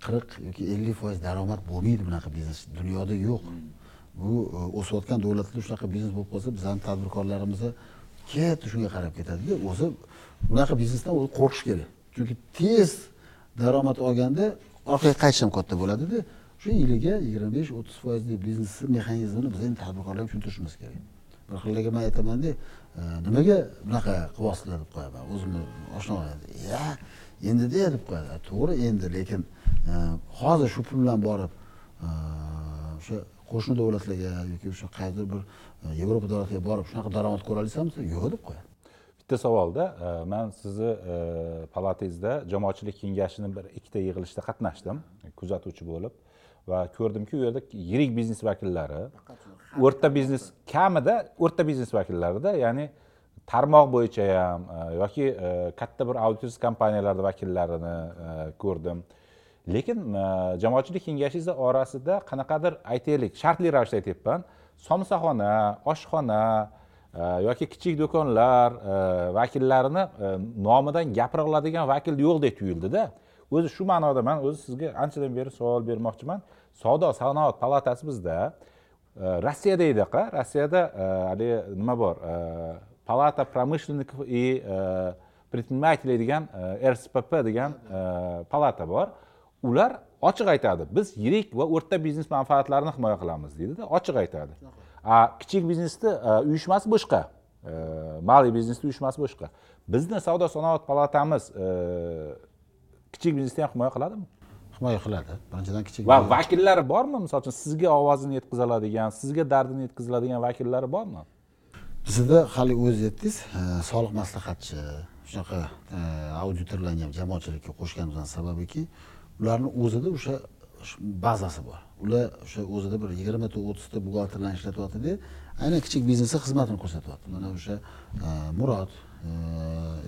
qirq yoki ellik foiz daromad bo'lmaydi bunaqa biznes dunyoda yo'q. Bu e, o'sayotgan davlatlarda shunaqa biznes bo'lib qolsa bizani tadbirkorlarimiz katta shunga qarab ketadida o'zi bunaqa biznesdan o'zi qo'rqish kerak. Chunki tez daromad olganda orqaga qaytish ham katta bo'ladida shu yiliga yigirma besh o'ttiz foizli biznes mexanizmini biz endi tadbirkorlarga tushuntirishimiz kerak. Bir xillarga man aytamanda e, nimaga bunaqa qilyapsizlar deb qo'yaman o'zimni oshna ya endida deb qo'yadi. To'g'ri endi lekin e, hozir shu pul bilan borib e, o'sha qo'shni davlatlarga yoki o'sha qaysidir bir yevropa davlatiga borib shunaqa daromad ko'ra olasanmi yo'q deb qo'yadi. Bitta savolda e, man sizni e, palatangizda jamoatchilik kengashini bir ikkita yig'ilishda qatnashdim kuzatuvchi bo'lib. Va ko'rdimki u yerda yirik biznes vakillari o'rta biznes kamida o'rta biznes vakillarida ya'ni tarmoq bo'yicha ham e, yoki katta bir auditorsiz kompaniyalarni vakillarini ko'rdim. Lekin jamoatchilik kengashingizni orasida qanaqadir aytaylik shartli ravishda aytyapman. Somsaxona oshxona Э, yoki kichik do'konlar э, vakillarini э, nomidan gapira oladigan vakil yo'qdek tuyuldida o'zi shu ma'noda man o'zi sizga anchadan beri savol bermoqchiman. Savdo sanoat palatasi bizda e, rossiyada ediqa rossiyada e, haligi nima bor? E, palata промышленников и предпринимателей degan rspp degan palata bor. Ular ochiq aytadi biz yirik va o'rta biznes manfaatlarini himoya qilamiz deydida ochiq aytadi. A kichik biznesni e, uyushmasi boshqa. E, malый biznesni uyushmasi boshqa. Bizni savdo sanoat palatamiz e, kichik biznesni ham himoya qiladimi? Himoya qiladi. Birinchidan kichik va vakillari bormi? Misol uchun sizga ovozini yetkazoladigan sizga dardini yetkaziladigan vakillari bormi? Bizda hali o'zingiz aytdingiz e, soliq maslahatchi shunaqa e, auditorlarni ham jamoatchilikka qo'shganimizdan sababiki ularni o'zida o'sha sh- bazasi bor. Ular o'sha o'zida bir yigirmata o'ttizta buxgalterlarni ishlatyaptida aynan kichik biznesga xizmatini ko'rsatyapti. Mana o'sha e, murod e,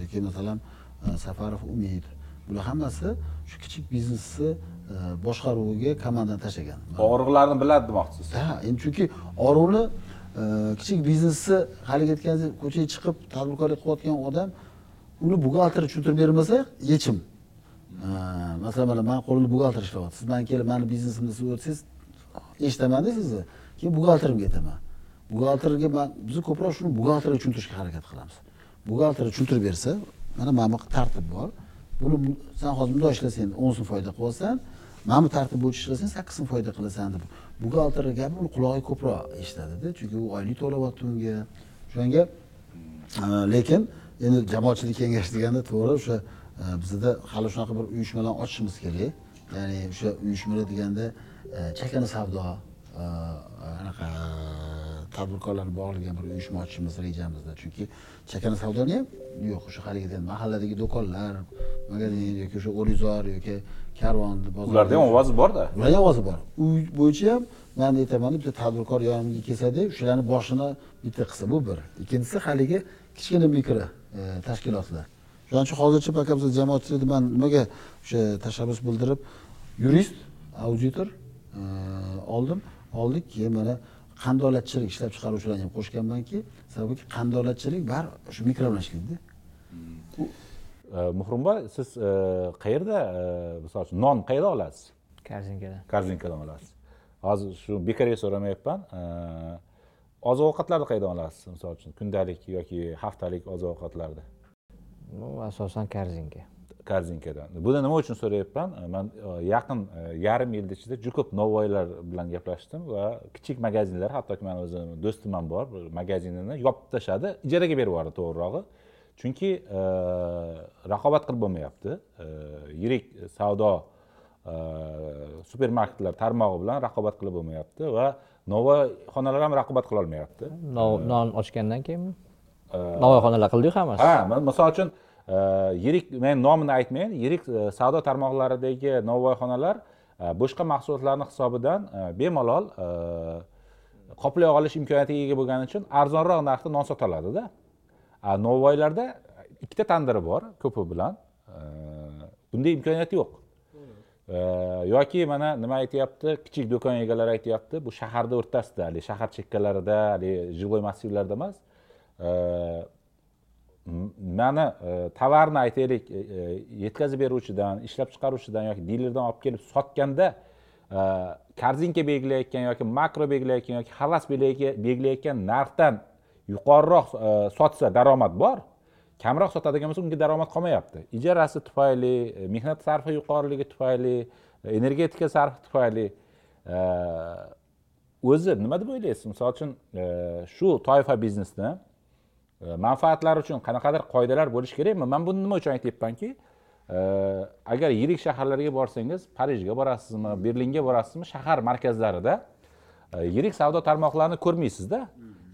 yoki masalan e, safarov umid bular hammasi shu kichik biznesni boshqaruviga komandani tashlagan. Og'riqlarni biladi demoqchisiz? Ha endi chunki e, kichik biznesni haligi aytganingizdek ko'chaga chiqib tadbirkorlik qilayotgan odam uni buxgalteri tushuntirib bermasa yechim masalan mana man qo'limda buxgalter ishlayapti siz man kelib mani biznesimni siz o'tsangiz eshitamanda sizni keyin buxgalterimga aytaman buxgalterga man biz ko'proq shuni buxgalterga tushuntirishga harakat qilamiz. Buxgalter tushuntirib bersa mana mana bunaqa tartib bor. Buni san hozir bundoq ishlasang o'n so'm foyda qilyapsan mana bu tartib bo'yicha ishlasang sakkiz so'm foyda qilasan deb. Buxgalterni gapi uni qulog'iga ko'proq eshitadida chunki u oylik to'layapti unga. O'shanga lekin endi jamoatchilik kengashi deganda to'g'ri o'sha bizada hali shunaqa bir uyushmalar ochishimiz kerak. Ya'ni o'sha uyushmalar deganda e, chakana savdo e, anaqa tadbirkorlar bog'lagan bir uyushma ochishimiz rejamizda. Chunki chakana savdoni ham yo'q o'sha haligi mahalladagi do'konlar magazin yoki o'sha o'rizor yoki karvon bozor ularda ham ovozi borda ularni ham ovozi bor. Uy bo'yicha ham man aytaman bitta tadbirkor yonimga kelsada shularni boshini bitta qilsa bu bir. Ikkinchisi haligi kichkina mikro e, tashkilotlar shuning uchun hozircha paka biz jamoatchilikda man nimaga o'sha tashabbus bildirib yurist auditor oldim. Oldik keyin mana qandolatchilik ishlab chiqaruvchilarni ham qo'shganmanki sababki qandolatchilik bari shu mikro bilan ishlaydi muhrimboy siz qayerda misol uchun non qayerda olasiz? Korzinkadan korzinkadan olasiz. Hozir shu bekorga so'ramayapman oziq ovqatlarni qayerdan olasiz misol uchun kundalik yoki haftalik oziq ovqatlarni bu asosan korzinka korzinkadan buni nima uchun so'rayapman? Man yaqin yarim yil ichida juda ko'p novvoylar bilan gaplashdim va kichik magazinlar hattoki mani o'zim do'stim ham bor bir magazinini yopib tashladi ijaraga berib yubordi to'g'rirog'i. Chunki e, raqobat qilib bo'lmayapti. E, yirik savdo e, supermarketlar tarmog'i bilan raqobat qilib bo'lmayapti va novvoyxonalar ham raqobat qilolmayapti non ochgandan keyinmi novvoyxonalar qildik hammasi. Ha mi- misol uchun e, yirik men nomini aytmayin yirik e, savdo tarmoqlaridagi novvoyxonalar e, boshqa mahsulotlarni hisobidan bemalol qoplay olish imkoniyatiga ega bo'lgani uchun arzonroq narxda non sota oladida a novvoylarda ikkita tandiri bor ko'pi bilan bunday imkoniyat yo'q. Yoki mana nima aytyapti kichik do'kon egalari aytyapti bu shaharda o'rtasida haligi shahar chekkalarida haligi жилой massivlarda emas mana e, tovarni aytaylik e, e, yetkazib beruvchidan ishlab chiqaruvchidan yoki dilerdan olib kelib sotganda korzinka belgilayotgan yoki makro belgilayotgan yoki havas belgilayotgan- narxdan yuqoriroq sotsa daromad bor. Kamroq sotadigan bo'lsa unga daromad qolmayapti. Ijarasi tufayli mehnat sarfi yuqoriligi tufayli energetika sarfi tufayli o'zi nima deb o'ylaysiz? Misol uchun shu toifa biznesni Э, manfaatlari uchun qanaqadir qoidalar bo'lishi kerakmi? Man buni nima uchun aytyapmanki e, agar yirik shaharlarga borsangiz parijga borasizmi berlinga borasizmi shahar markazlarida e, yirik savdo tarmoqlarini ko'rmaysizda.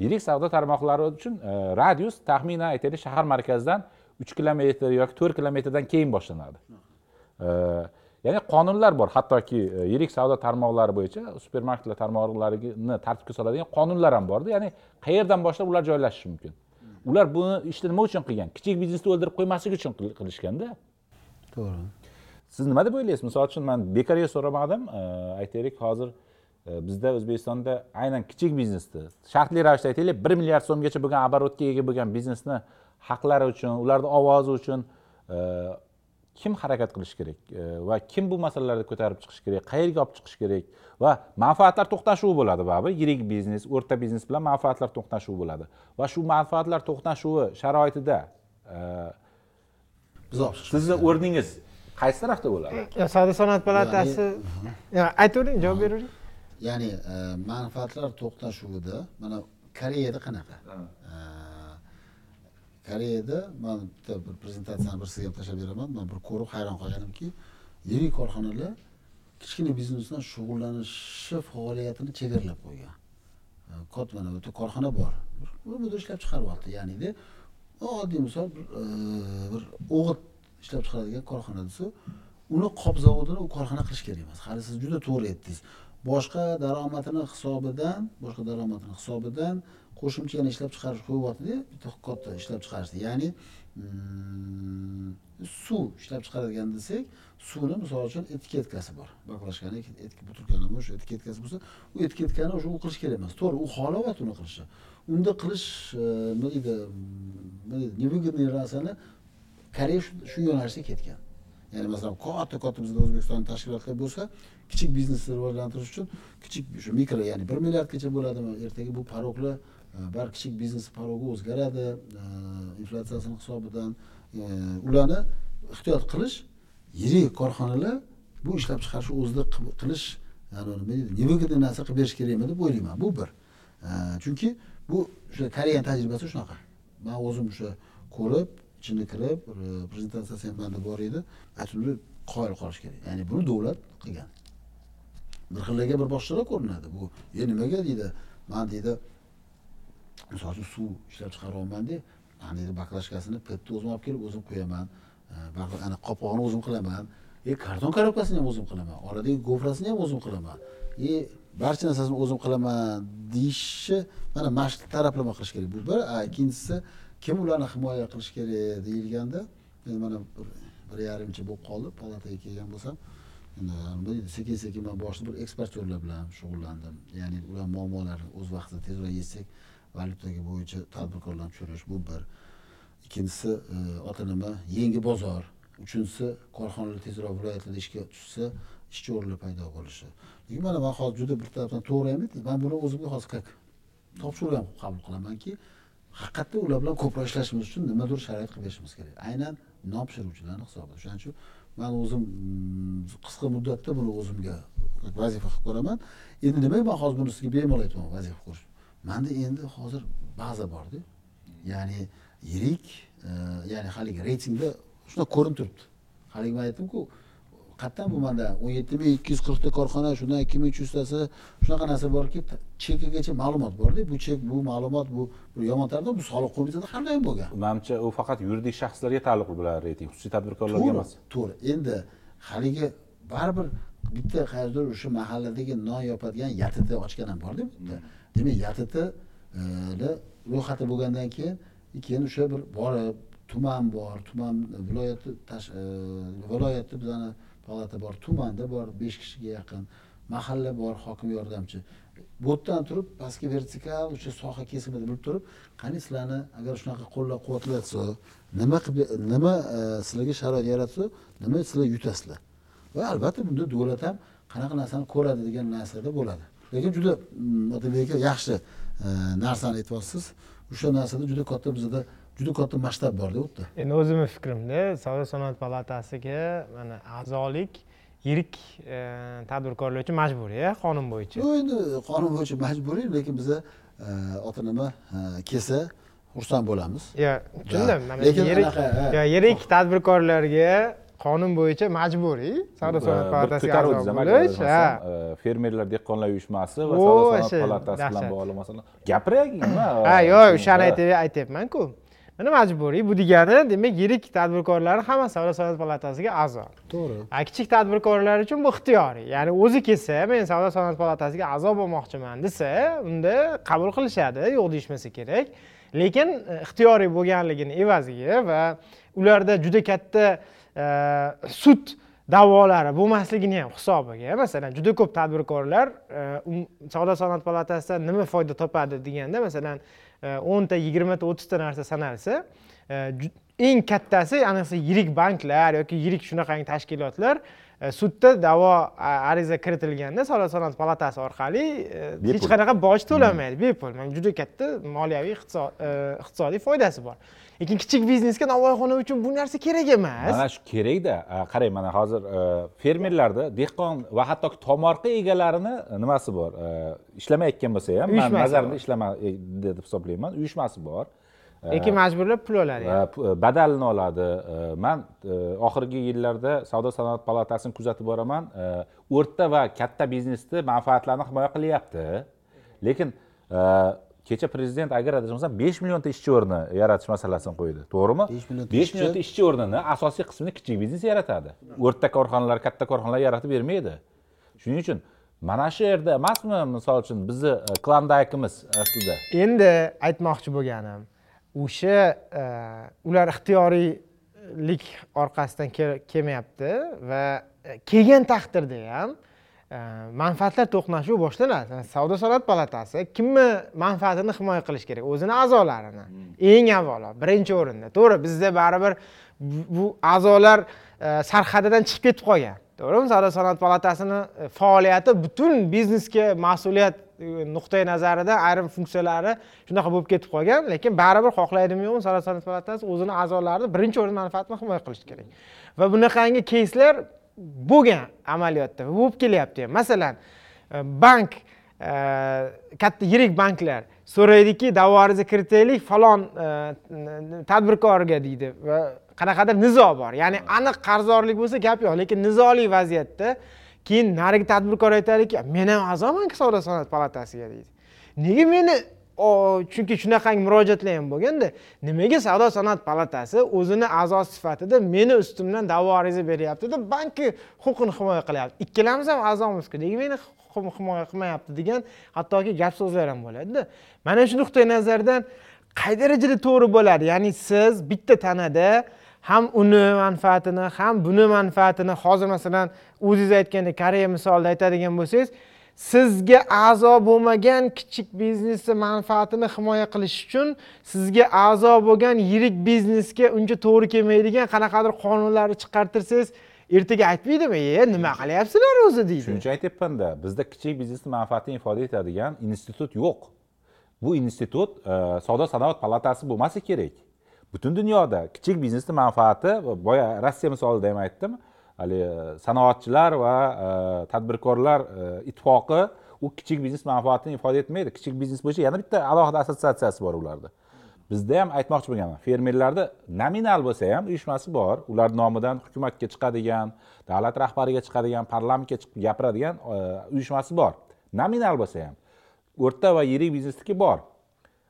Yirik savdo tarmoqlari uchun e, radius taxminan aytaylik shahar markazidan uch kilometr yoki to'rt kilometrdan keyin boshlanadi. Ya'ni qonunlar bor. Hattoki yirik savdo tarmoqlari bo'yicha supermarketlar tarmoqlarini tartibga soladigan qonunlar ham borda. Ya'ni qayerdan boshlab ular joylashishi mumkin? Ular buni ishni nima uchun qilgan? Kichik biznesni o'ldirib qo'ymaslik uchun qil- qilishganda? To'g'ri. Siz nima deb o'ylaysiz? Misol uchun man bekorga so'ramadim e, aytaylik hozir e, bizda o'zbekistonda aynan kichik biznesni shartli ravishda aytaylik bir milliard so'mgacha bo'lgan оборотga ega bo'lgan biznesni haqlari uchun ularni ovozi uchun e, kim harakat qilishi kerak? E, va kim bu masalalarni ko'tarib chiqish kerak? Qayerga olib chiqish kerak? Va manfaatlar to'qnashuvi bo'ladi baribir yirik biznes o'rta biznes bilan manfaatlar to'qnashuvi bo'ladi. Va shu manfaatlar to'qnashuvi sharoitida e, sizni o'rningiz qaysi tarafda bo'ladi? Savdo sanoat palatasi. Aytavering javob beravering ya'ni e, manfaatlar to'qnashuvida mana koreyada qanaqa koreyada man bitta bir prezentatsiyani bir sizga tashlab beraman. Man bir ko'rib hayron qolganimki yirik korxonalar kichkina biznes bilan shug'ullanishi faoliyatini chegaralab qo'ygan. Kot mana bitta korxona bor. Bir ishlab chiqaryapti. Ya'nida oddiy misol bir e, bir o'g'it ishlab chiqaradigan korxona desa uni qop zavodini u korxona qilish kerak emas. Hali siz juda to'g'ri aytdingiz. Boshqa daromadini hisobidan boshqa daromadini hisobidan qo'shimcha yana ishlab chiqarish qo'yyaptida bitta katta ishlab chiqarishni ya'ni mm, suv ishlab chiqaradigan desak suvni misol uchun etiketkasi bor. Baklashkani butilkani o'sha etiketkasi bo'lsa u etiketkani o'sha u qilish kerak emas. To'g'ri u xohlayapti uni qilishni unda qilish e, mm, nima deydi nima deydi невыгодный narsani koreya shu yo'nalishda ketgan. Ya'ni masalan katta katta bizda o'zbekistonda tashkilotlar bo'lsa kichik biznesni rivojlantirish uchun kichik shu mikro ya'ni bir milliardgacha bo'ladimi? Ertaga bu paroklar e, kichik biznes parogi o'zgaradi. Э, Inflyatsiyasini hisobidan э, ularni ehtiyot qilish yirik korxonalar bu ishlab chiqarishni o'zida qilish yani nima deydi невыгодный narsa qilib berish kerakmi? deb o'ylayman. Bu bir. Chunki bu o'sha koreyani tajribasi shunaqa. Man o'zim o'sha ko'rib ichini kirib prezentatsiyasi ham manda bor edi aytuvdi qoyil qolish kerak. Ya'ni buni davlat qilgan. Bir xillarga bir boshqacharoq ko'rinadi. Bu e nimaga? deydi. Man deydi misol uchun suv ishlab chiqaryapmanda de baklashkasini petni o'zim olib kelib o'zim qo'yaman. E, ana qopqog'ini o'zim qilaman. E karton korobkasini ham o'zim qilaman. Oradagi gofrasini ham o'zim qilaman. E barcha narsasini o'zim qilaman deyishni mana mana shu taraflama qilish kerak. Bu bir ikkinchisi kim ularni himoya qilish kerak deyilganda men mana bir bir yarimcha bo'lib qoldi palataga kelgan bo'lsam sekin sekin man boshida bir eksportyorlar bilan shug'ullandim. Ya'ni ular muammolarini o'z vaqtida tezroq yechsak valyutaga bo'yicha tadbirkorlarni tushirish bu bir. Ikkinchisi e, ota nima yangi bozor. Uchinchisi korxonalar tezroq viloyatlarda ishga tushsa ishchi o'rinlar paydo bo'lishi. Lekin mana man hozir juda bir tarafdan to'g'ri ham man buni o'zimga hozir как topshiriq ham qabul qilamanki haqiqatda ular bilan ko'proq ishlashimiz uchun nimadir sharoit qilib berishimiz kerak. Aynan non pishiruvchilarni hisobida. Shuning uchun man o'zim mm, qisqa muddatda buni o'zimga vazifa qilib ko'raman. Endi nimaga man hozir buni sizga bemalol aytyapman vazifa ko'rish manda endi hozir baza borda ya'ni yirik e, ya'ni haligi reytingda shunaqa ko'rinib turibdi. Haligi man aytdimku qayerdan bu manda o'n yetti ming ikki yuz qirqta korxona shundan ikki ming uch yuztasi shunaqa narsa borki chekigacha ma'lumot borda bu chek bu ma'lumot bu bir yomon tarafdan bu soliq qo'mitasida hamma bo'lgan. Manimcha u faqat yuridik shaxslarga taalluqli bo'ladi reyting xususiy tadbirkorlarga emas. to'g'ri. Endi haligi baribir bitta qayerdir o'sha mahalladagi non yopadigan ytt ochgan ham borda bitta demak yttni e, ro'yxati bo'lgandan keyin keyin o'sha bir borib tuman bor tuman viloyatni e, viloyatda bizani palata bor tumanda bor besh kishiga yaqin mahalla bor hokim yordamchi. Bu yerdan turib pastki vertikal o'sha soha kesimida bilib turib qani sizlarni agar shunaqa qo'llab quvvatlatsa nima nima e, sizlarga sharoit yaratsa nima sizlar yutasizlar? Va albatta bunda davlat ham qanaqa narsani ko'radi degan narsada bo'ladi. Lekin juda mm, otabek aka yaxshi e, narsani aytyapsiz. O'sha narsada juda katta bizada juda katta masshtab borda u yerda endi o'zimni fikrimda savdo sanoat palatasiga mana a'zolik yirik e, tadbirkorlar uchun majburiy a, qonun bo'yicha. Endi qonun bo'yicha majburiy lekin biza e, ota nima e, kelsa xursand bo'lamiz. Yo tushundim. Mana yirik yirik tadbirkorlarga qonun bo'yicha majburiy savdo sanoat palatasiga a'zo bo'lish ha. e, fermerlar dehqonlar uyushmasi va savdo sanoat palatasi bilan bog'liq masala gapiring nima ha yo'q o'shani aytyapmanku mana majburiy bu degani demak yirik tadbirkorlarni hammasi savdo sanoat palatasiga a'zo. To'g'ri. A kichik tadbirkorlar uchun bu ixtiyoriy. Ya'ni o'zi kelsa men savdo sanoat palatasiga a'zo bo'lmoqchiman desa unda qabul qilishadi yo'q deyishmasa kerak. Lekin e, ixtiyoriy bo'lganligini evaziga va ularda juda katta sud da'volari bo'lmasligini ham hisobiga masalan juda ko'p tadbirkorlar e, um- savdo sanoat palatasidan nima foyda topadi deganda masalan e, o'nta yigirmata o'ttizta narsa sanalsa eng kattasi ayniqsa yirik banklar yoki yirik shunaqangi tashkilotlar sudda da'vo ariza kiritilganda savdo sanoat palatasi orqali hech Bepul. qanaqa boj to'lamaydi. Bepul. Mana juda katta moliyaviy iqtiso- iqtisodiy foydasi bor lekin kichik biznesga novvoyxona uchun bu narsa kerak emas. Mana shu kerakda qarang mana hozir e, fermerlarda dehqon va hattoki tomorqa egalarini nimasi bor? E, ishlamayotgan bo'lsa ham man nazarimda bor. ishlamaydi deb hisoblayman. Uyushmasi bor. E, lekin majburlab pul oladi. badalini oladi. E, man e, oxirgi yillarda savdo sanoat palatasini kuzatib boraman. E, o'rta va katta biznesni manfaatlarini himoya qilyapti. Lekin e, kecha prezident agar adashmasam besh millionta ishchi o'rni yaratish masalasini qo'ydi. To'g'rimi? Besh millionta besh ishchi- millionta ishchi o'rnini asosiy qismini kichik biznes yaratadi. O'rta korxonalar katta korxonalar yaratib bermaydi. Shuning uchun mana shu yerda emasmi? Misol uchun bizni e, klandayikimiz aslida. Endi aytmoqchi bo'lganim o'sha e, ular ixtiyoriylik orqasidan ke- kelmayapti va e, kelgan taqdirda ham manfaatlar to'qnashuvi boshlanadi. Savdo sanoat palatasi kimni manfaatini himoya qilish kerak? O'zini a'zolarini. Eng avvalo birinchi o'rinda. To'g'ri bizda baribir bu- a'zolar e, sarhadidan chiqib ketib qolgan. To'g'rimi? Savdo sanoat palatasini e, faoliyati butun biznesga mas'uliyat e, nuqtai nazaridan ayrim funksiyalari shunaqa bo'lib ketib qolgan. Lekin baribir xohlaydimi yo'qmi savdo sanoat palatasi o'zini a'zolarini birinchi o'rinda manfaatini himoya qilishi kerak. Va bunaqangi keyslar bo'lgan amaliyotda bo'lib kelyapti. Ham masalan e, bank e, katta yirik banklar so'raydiki davoringizni kiritaylik falon e, tadbirkorga deydi va qanaqadir nizo bor. Ya'ni aniq qarzdorlik bo'lsa gap yo'q lekin nizoli vaziyatda keyin narigi tadbirkor aytadiki men ham a'zomanku savdo sanoat palatasiga deydi. Nega meni chunki shunaqangi murojaatlar ham bo'lganda nimaga savdo sanoat palatasi o'zini a'zosi sifatida meni ustimdan da'vo ariza beryapti deb bankni huquqini himoya qilyapti? Ikkalamiz ham a'zomizku nega meni huquqimni himoya qilmayapti degan hattoki gap so'zlar ham bo'ladida. Mana shu nuqtai nazardan qay darajada to'g'ri bo'ladi? Ya'ni siz bitta tanada ham uni manfaatini ham buni manfaatini hozir masalan o'zingiz aytgandek koreya misolida aytadigan bo'lsangiz sizga a'zo bo'lmagan kichik biznesni manfaatini himoya qilish uchun sizga a'zo bo'lgan yirik biznesga uncha to'g'ri kelmaydigan qanaqadir qonunlarni chiqartirsangiz ertaga aytmaydimi e nima qilyapsizlar o'zi? deydi. Shuning uchun aytyapmanda bizda kichik biznesni manfaatini ifoda etadigan institut yo'q. Bu institut e, savdo sanoat palatasi bo'lmasa kerak. Butun dunyoda kichik biznesni manfaati boya rossiya misolida ham aytdim haligi e, sanoatchilar va e, tadbirkorlar e, ittifoqi u kichik biznes manfaatini ifoda etmaydi. Kichik biznes bo'yicha yana bitta alohida assotsiatsiyasi bor ularda. Bizda ham aytmoqchi bo'lganman fermerlarda nominal bo'lsa ham uyushmasi bor. Ular nomidan hukumatga chiqadigan davlat rahbariga chiqadigan parlamentga chiqib gapiradigan uyushmasi bor. Nominal bo'lsa ham o'rta va yirik biznesniki bor.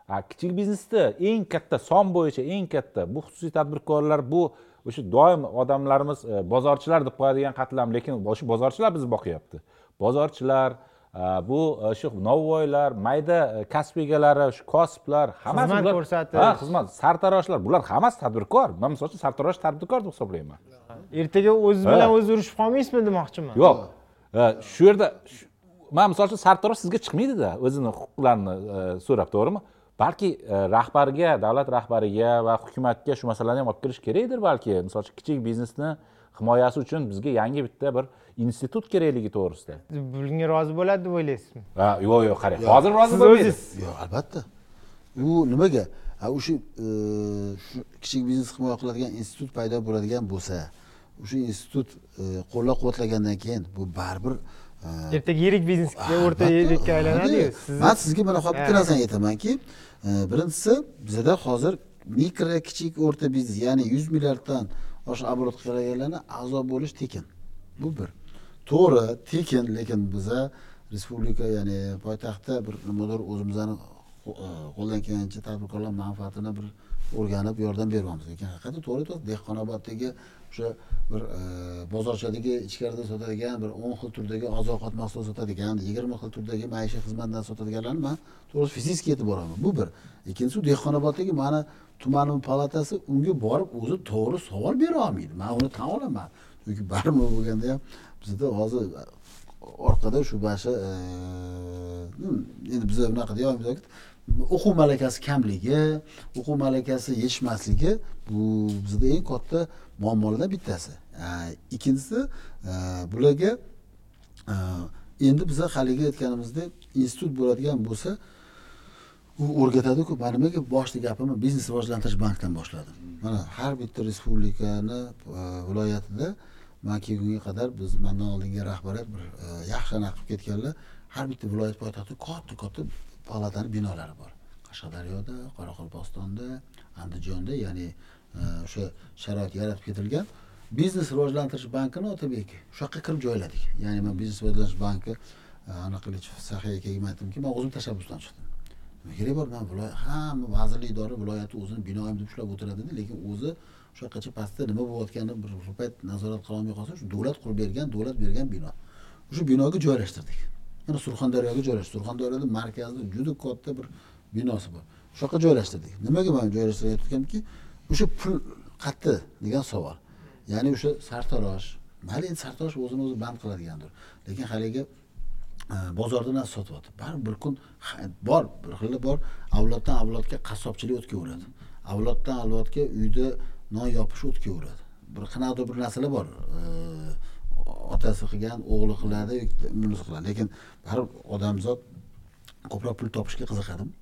A kichik biznesda eng katta son bo'yicha eng katta bu xususiy tadbirkorlar bu o'sha doim odamlarimiz e, bozorchilar deb qo'yadigan qatlam lekin o'sha bozorchilar bizni boqyapti. Bozorchilar e, bu e, shu novvoylar mayda kasb egalari shu kosiblar hammasi Xizmat ko'rsatish. ha xizmat sartaroshlar bular hammasi tadbirkor. Man misol uchun sartarosh tadbirkor deb hisoblayman. Ertaga o'ziz Ha. bilan o'zi urushib qolmaysizmi demoqchiman? Yo'q. Shu yerda shu- man misol uchun sartarosh sizga chiqmaydida o'zini huquqlarini so'rab to'g'rimi balki e, rahbarga davlat rahbariga va hukumatga shu masalani ham olib kelish kerakdir balki. Misol uchun kichik biznesni himoyasi uchun bizga yangi bitta bir institut kerakligi to'g'risida. Bunga rozi bo'ladi deb o'ylaysizmi? Ha yo'q yo'q qarang. Hozir rozi siz bo'lmaydi. o'zingiz. Yo'q albatta. U nimaga? Ha o'sha e, shu kichik biznes himoya qiladigan institut paydo bo'ladigan bo'lsa o'sha institut e, qo'llab quvvatlagandan keyin bu baribir ertaga yirik biznesga o'rta yirikka aylanadiyu man sizga Ha. bitta narsani aytamanki e, birinchisi bizada hozir mikro kichik o'rta biznes ya'ni yuz milliarddan oshiq оборот qilganlarni a'zo bo'lish tekin. Bu bir. To'g'ri tekin lekin biza respublika ya'ni poytaxtda bir nimadir o'zimizni e, qo'ldan kelgancha tadbirkorlar manfaatini bir o'rganib yordam beryapmiz lekin haqiqatda to'g'ri aytyapsiz dehqonoboddagi o'sha bir e, bozorchadagi ichkarida sotadigan bir o'n xil turdagi oziq ovqat mahsulot sotadigan yigirma xil turdagi maishiy xizmatlar sotadiganlarni man to'g'risi fizik yetib boraman. Bu bir. Ikkinchisi dehqonoboddagi mani tumanim palatasi unga borib o'zi to'g'ri savol bera olmaydi. Man uni tan olaman. Chunki baribir bo'lganda ham bizda hozir e, orqada shu bashi e, hmm, endi biza bunaqa deyolmaymiz o'quv malakasi kamligi o'quv malakasi yetishmasligi bu bizda eng katta muammolardan bittasi. Ikkinchisi e, bularga e, endi biza haligi aytganimizdek institut bo'ladigan bo'lsa u o'rgatadiku. Man nimaga boshida gapimni biznes rivojlantirish bankidan boshladim. Mana har bitta respublikani e, viloyatida man kelgunga qadar biz mandan oldingi rahbariyat bir yaxshi anaqa qilib ketganlar. Har bitta viloyat poytaxtida katta katta palatani binolari bor. Qashqadaryoda qoraqalpog'istonda andijonda ya'ni o'sha sharoit yaratib ketilgan. Biznes rivojlantirish bankini otabeki o'sha yoqqa kirib joyladik. Ya'ni man biznes rivojlantirish banki e, anaqa qiluvchi saxiy aytdimki man o'zim tashabbusdan chiqdim. Nima kerak bor man viloyat hamma vazirlik idora viloyati o'zini binoyim deb ushlab o'tiradi lekin o'zi o'sha yoqqacha pastda nima bo'layotganini bir payt nazorat qilolmay qolsa shu davlat qurib bergan davlat bergan bino. O'sha binoga joylashtirdik. Mana surxondaryoga joylashdi surxondaryoda markazida juda katta bir binosi bor. O'sha yoqqa joylashtirdik. Nimaga man joylashtirayotganimki o'sha pul qayerda degan savol. Ya'ni o'sha sartarosh mayli endi sartarosh o'zini o'zi band qiladigandir. Lekin haligi e, bozorda narsa sotyapti. Baribir bir kun bor bir xili bor avloddan avlodga qassobchilik o'tkaveradi. Avloddan avlodga uyda non yopish o'tkaveradi. Bir qanaqadir bir narsalar bor e, otasi qilgan o'g'li qiladi bunisi qiladi. Lekin baribir odamzod ko'proq pul topishga qiziqadimi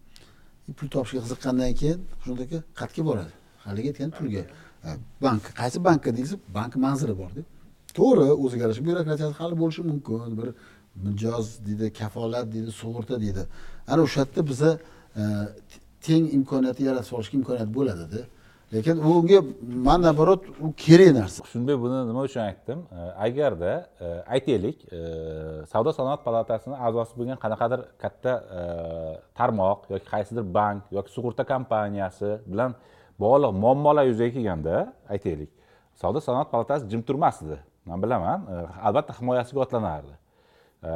pul topishga qiziqqandan keyin shundaki qayerga boradi. Haligi aytgan pulga bank. Qaysi bankka deysiz? Bank manzili borda to'g'ri o'ziga yarasha byurokratiyasi hali bo'lishi mumkin. Bir mijoz deydi kafolat deydi sug'urta deydi. Ana o'sha yerda biza e, teng imkoniyatni yaratib olishga imkoniyat bo'ladida lekin unga man наоборот u kerak narsa. Shunday buni nima uchun aytdim? E, agarda e, aytaylik savdo sanoat palatasini a'zosi bo'lgan qanaqadir katta tarmoq yoki qaysidir bank yoki sug'urta kompaniyasi bilan bog'liq muammolar yuzaga kelganda aytaylik savdo sanoat palatasi jim turmasdi. Man bilaman E, albatta himoyasiga otlanardi. E,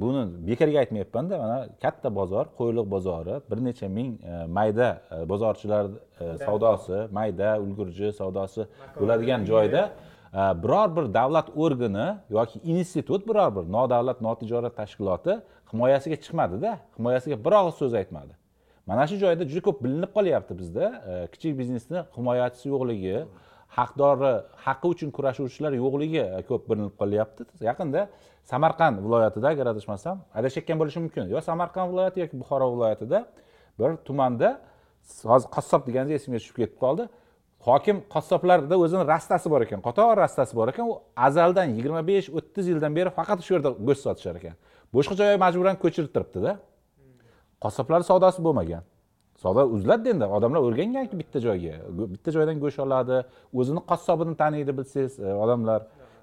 buni bekorga aytmayapmanda mana katta bozor qo'yliq bozori bir necha ming e, mayda bozorchilar savdosi mayda ulgurji savdosi bo'ladigan joyda biror bir davlat organi yoki institut biror bir nodavlat notijorat tashkiloti himoyasiga chiqmadida himoyasiga bir og'iz so'z aytmadi mana shu joyda juda ko'p bilinib qolyapti bizda e, kichik biznesni himoyachisi yo'qligi haqdori haqqi uchun kurashuvchilar yo'qligi e, ko'p bilinib qolyapti. Yaqinda samarqand viloyatida agar adashmasam adashayotgan bo'lishim mumkin. Yo samarqand viloyati yoki buxoro viloyatida bir tumanda hozir qassob deganingiz esimga tushib ketib qoldi. Hokim qassoblarda o'zini rastasi bor ekan qator rastasi bor ekan. U azaldan yigirma besh o'ttiz yildan beri faqat shu yerda go'sht sotishar ekan. Boshqa joyga majburan ko'chirtiribdida qassoblar savdosi bo'lmagan. Savdo uziladi endi odamlar o'rganganki bitta joyga. Bitta joydan go'sht oladi o'zini qassobini taniydi bilsangiz e, odamlar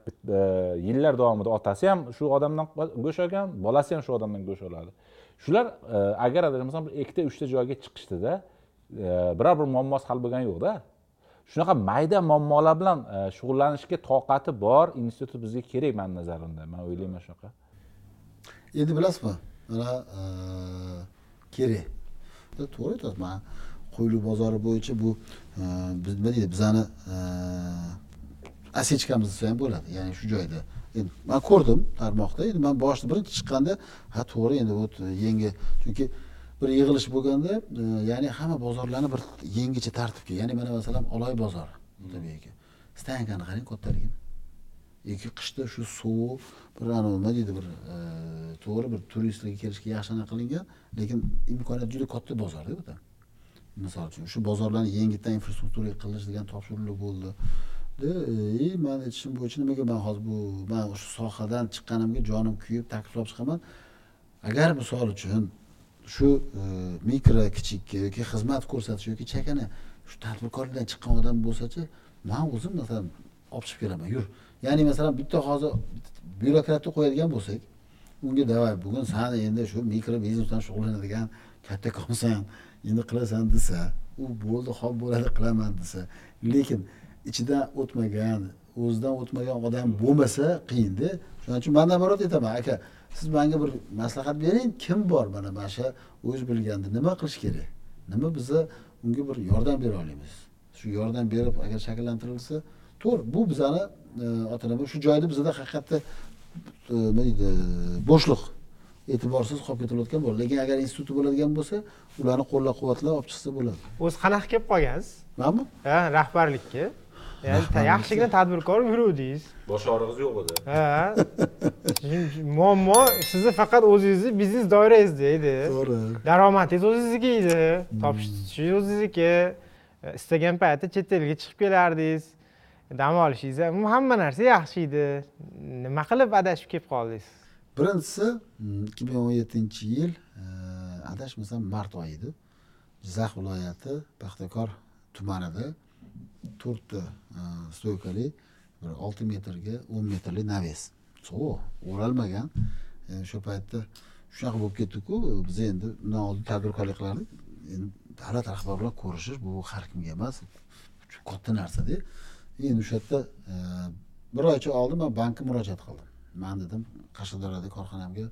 e, yillar davomida otasi ham shu odamdan go'sht olgan bolasi ham shu odamdan go'sht oladi. Shular e, agar adashmasam ikkita uchta joyga chiqishdida biror bir muammosi hal bo'lgani yo'qda shunaqa mayda muammolar bilan shug'ullanishga toqati bor institut bizga kerak mani nazarimda. Man o'ylayman shunaqa. Endi bilasizmi? Mana kerak to'g'ri aytyapsiz man qo'yli bozori bo'yicha bu e, biz nima deydi bizani e, desa ham bo'ladi ya'ni shu joyda. Endi man ko'rdim tarmoqda endi man boshida birinchi chiqqanda ha to'g'ri endi вот yangi chunki bir yig'ilish bo'lganda e, ya'ni hamma bozorlarni bir yangicha tartibga ya'ni mana masalan oloy bozori tabiiyki. Stankani qarang kattaligini yoki qishda shu sovuq bir anavi nima deydi bir e, to'g'ri bir turistlarga kelishga yaxshi anaqa qilingan lekin imkoniyat juda katta bozorda bu misol uchun shu bozorlarni yangitdan infrastrukturaga qilish degan topshiriqlar bo'ldi. И e, man aytishim bo'yicha nimaga man hozir bu man o'sha sohadan chiqqanimga jonim kuyib takliflab chiqaman. Agar misol uchun shu e, mikro kichik yoki xizmat ko'rsatish yoki chakana shu tadbirkorlikdan chiqqan odam bo'lsachi man o'zim masalan olib chiqib kelaman yur. Ya'ni masalan bitta hozir byurokratni qo'yadigan bo'lsak unga davay bugun sani endi shu mikro biznes bilan shug'ullanadigan kattakonsan endi qilasan desa u bo'ldi hop bo'ladi qilaman desa lekin ichidan o'tmagan o'zidan o'tmagan odam bo'lmasa qiyinda shuning uchun man naborat aytaman aka siz menga bir maslahat bering kim bor mana mana shu o'zi bilganda nima qilish kerak? Nima biza unga bir yordam bera olamiz? Shu yordam berib agar shakllantirilsa to'g'ri bu bizani e, ota nima shu joyda bizada haqiqatda e, nima deydi bo'shliq e'tiborsiz qolib ketilayotgan bo'ladi. Lekin agar instituti bo'ladigan bo'lsa ularni qo'llab quvvatlab olib chiqsa bo'ladi. O'zi qanaqa kelib qolgansiz? Manmi ha rahbarlikka. Ya'ni yaxshigina tadbirkor yuruvdingiz. Bosh og'rig'ingiz yo'q edi. Ha. Muammo sizni faqat o'zingizni biznes doirangizda edi to'g'ri. Daromadingiz o'zingizniki edi. Topishingiz o'zingizniki istagan paytda chet elga chiqib kelardingiz dam olishingiz ham hamma narsa yaxshi edi nima qilib adashib kelib qoldingiz? Birinchisi mm, ikki ming o'n yettinchi yil eh, adashmasam mart oyi edi jizzax viloyati paxtakor tumanida to'rtta eh, stoykali bir olti metrga o'n metrli naves sovuq o'ralmagan. Eh, o'sha paytda shunaqa bo'lib ketdiku biz endi undan oldin tadbirkorlik qilardik endi davlat rahbari bilan ko'rishish bu har kimga emas katta narsada. Endi o'sha yerda e, bir oycha oldin man bankka murojaat qildim. Man dedim qashqadaryoda korxonamga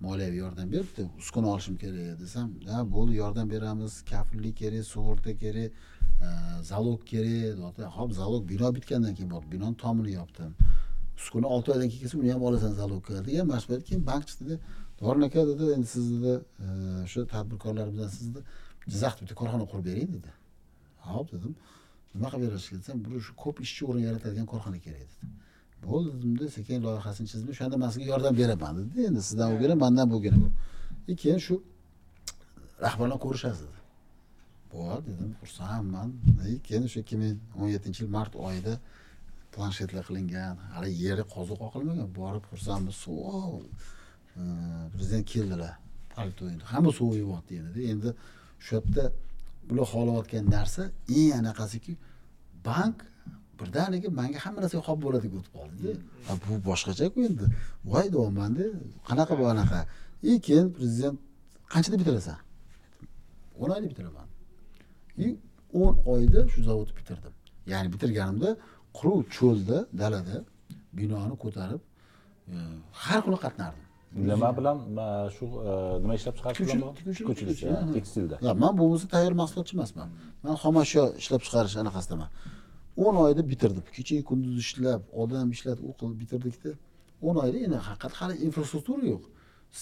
moliyaviy yordam beribdi uskuna olishim kerak desam ha bo'ldi yordam beramiz. Kafillik kerak sug'urta kerak e, zalog kerak. Deyapti. Hop zalog bino bitgandan keyin borib binoni tomini yopdim. Uskuna olti oydan keyin kelsa uni ham olasan zalogga degan mashvara keyin bank chiqdida dorin aka dedi. Endi siz dedi e, o'sha tadbirkorlar bilan siz dedi jizzaxda bitta korxona qurib bering dedi. Hop dedim. Nima qilib berishga desam bir shu ko'p ishchi o'rin yaratadigan korxona kerak dedi. Bo'ldi dedimda sekin loyihasini chizdim. O'shanda man sizga yordam beraman dedi. Endi sizdan bo'lgani mandan bo'lgani bu. И keyin shu rahbarlar ko'rishasiz dedi. Bo'ldi dedim xursandman. Keyin o'sha ikki ming o'n yettinchi yil mart oyida planshetlar qilingan. Hali yeri qoziq qoqilmagan borib xursandmiz e, prezident keldilar. Paltoyni. Hamma sovuq yuvyapti endi. Endi shu yerda bular xohlayotgan narsa eng anaqasiki bank birdaniga manga hamma narsa hop bo'ladi deb o'tib qoldida a bu boshqachaku endi. Voy deyapmanda qanaqa bu anaqa? И keyin prezident qanchada bitirasan? O'n oyda bitiraman. И o'n oyda shu zavodni bitirdim. Ya'ni bitirganimda quruq cho'lda dalada binoni ko'tarib e, har kuni qatnardim nima bilan shu e, nima ishlab chiqarish bilan Tikuvchilik- bog'liq? tikuvchilik- tekstilda. Man bo'lmasa tayyor mahsulotchi emasman. Man xomashyo ishlab chiqarish anaqasidaman. o'n oyda bitirdim. Kecha kunduz ishlab odam ishlatib u qilib bitirdikda o'n oyda endi haqiqat hali infrastruktura yo'q.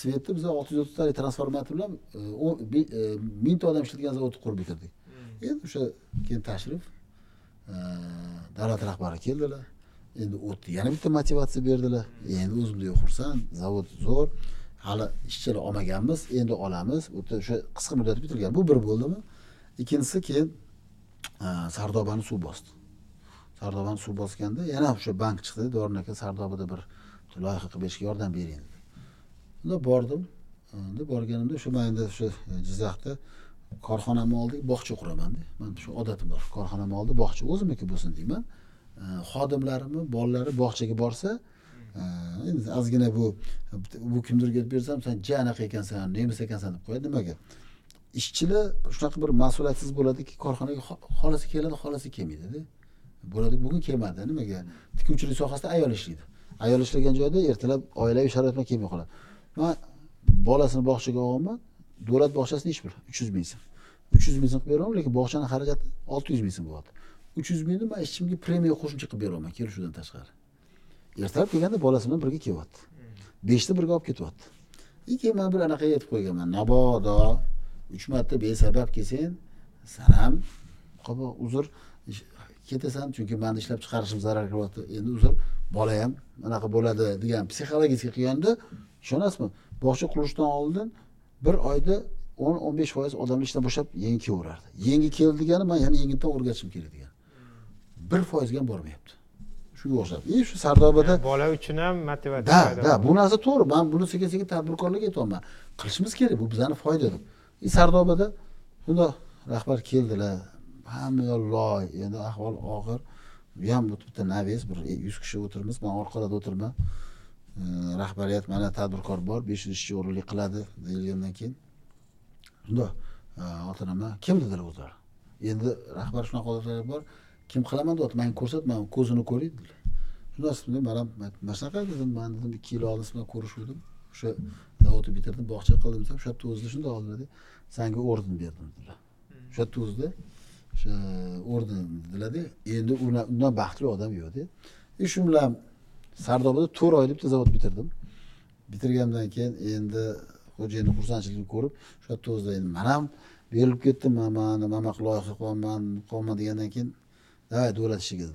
Svetda biz olti yuz o'ttiztalik transformator bilan e, e, mingta odam ishlatgan zavodni qurib bitirdik. Endi o'sha keyin tashrif davlat rahbari keldilar endi o'tdi yana bitta motivatsiya berdilar. Endi o'zimda xursand zavod zo'r. Hali ishchilar olmaganmiz endi olamiz. O'sha qisqa muddatda bitirgan bu bir bo'ldimi? Ikkinchisi keyin sardobani suv bosdi. Sardobani suv bosganda yana o'sha bank chiqdi. Dorin aka sardobada bir loyiha qilib berishga yordam bering dedi. Unda bordim. Endi borganimda o'sha man endi o'sha jizzaxda korxonamni oldiga bog'cha quramanda man shu odatim bor. Korxonamni oldi bog'cha. O'zimniki bo'lsin deyman. E, xodimlarimni bolalari bog'chaga borsa e, endi ozgina bu bu kimdirga bersam san ja anaqa ekansan nemis ekansan deb qo'yadi. Nimaga? Ishchilar shunaqa bir mas'uliyatsiz bo'ladiki korxonaga xo- xohlasa keladi xohlasa kelmaydida. Bo'ladi bugun kelmadi. Nimaga? Tikuvchilik sohasida ayol ishlaydi. Ayol ishlagan joyda ertalab oilaviy sharoit bilan kelmay qoladi. Man bolasini bog'chaga olganman davlat bog'chasini ish bir uch yuz ming so'm. Uch yuz ming so'm qilib beraman lekin bog'chani xarajati olti yuz ming so'm bo'lyapti uch yuz mingni man ishchimga premiya qo'shimcha qilib beraman kelishuvdan tashqari. Ertalab kelganda bolasi bilan birga kelyapti beshta birga olib ketyapti. И keyin man bir anaqa aytib qo'yganman. Mabodo uch marta besabab kelsang san ham uzr ketasan chunki mani ishlab chiqarishim zarar ko'ryapti. Endi uzr bola ham anaqa bo'ladi degan psixologический qilganda ishonasizmi? Bog'cha qurishdan oldin bir oyda o'n o'n besh foiz odamni ishdan bo'shab yangi kelaverardi. Yangi keldi degani man yana yangitdan o'rgatishim kerak degani. Bir foizga ham bormayapti. Shunga o'xshab и shu sardobada bola uchun ham motivatsiya da bo'ladi. bu narsa to'g'ri. Man buni sekin sekin tadbirkorlarga aytyapman qilishimiz kerak bu bizani foyda deb. И sardobada bundoq rahbar keldilar. Hamma yoq loy endi ahvol og'ir. Bu ham bitta naves bir yuz kishi o'tiribmiz man orqalada o'tiribman rahbariyat mana tadbirkor bor besh yuz ishchi o'rinlik qiladi deyilgandan keyin. Bundoq e, ota onam kim dedilar o'zlari? Endi rahbar shunaqa odamlar bor kim qilaman deyapti manga ko'rsat man ko'zini ko'ray dedilar. Shundan so'ng man ham mana shunaqa dedim man dedim ikki yil oldin siz bilan ko'rishuvdim o'sha zavodni bitirdim bog'cha qildim desam o'sha yerda o'zida shunday oldilarda sanga orden berdim dedilar. O'sha yerda o'zida o'sha orden dedilarda endi undan baxtli odam yo'qda и shu bilan sardobada to'rt oyda bitta zavod bitirdim. Bitirgandan keyin endi xo'jayinni xursandchiligini ko'rib o'sha yerda o'zida endi man ham berilib ketdim man mana nima qilib loyiha qilyapman qilyapman degandan keyin ha davlat ishiga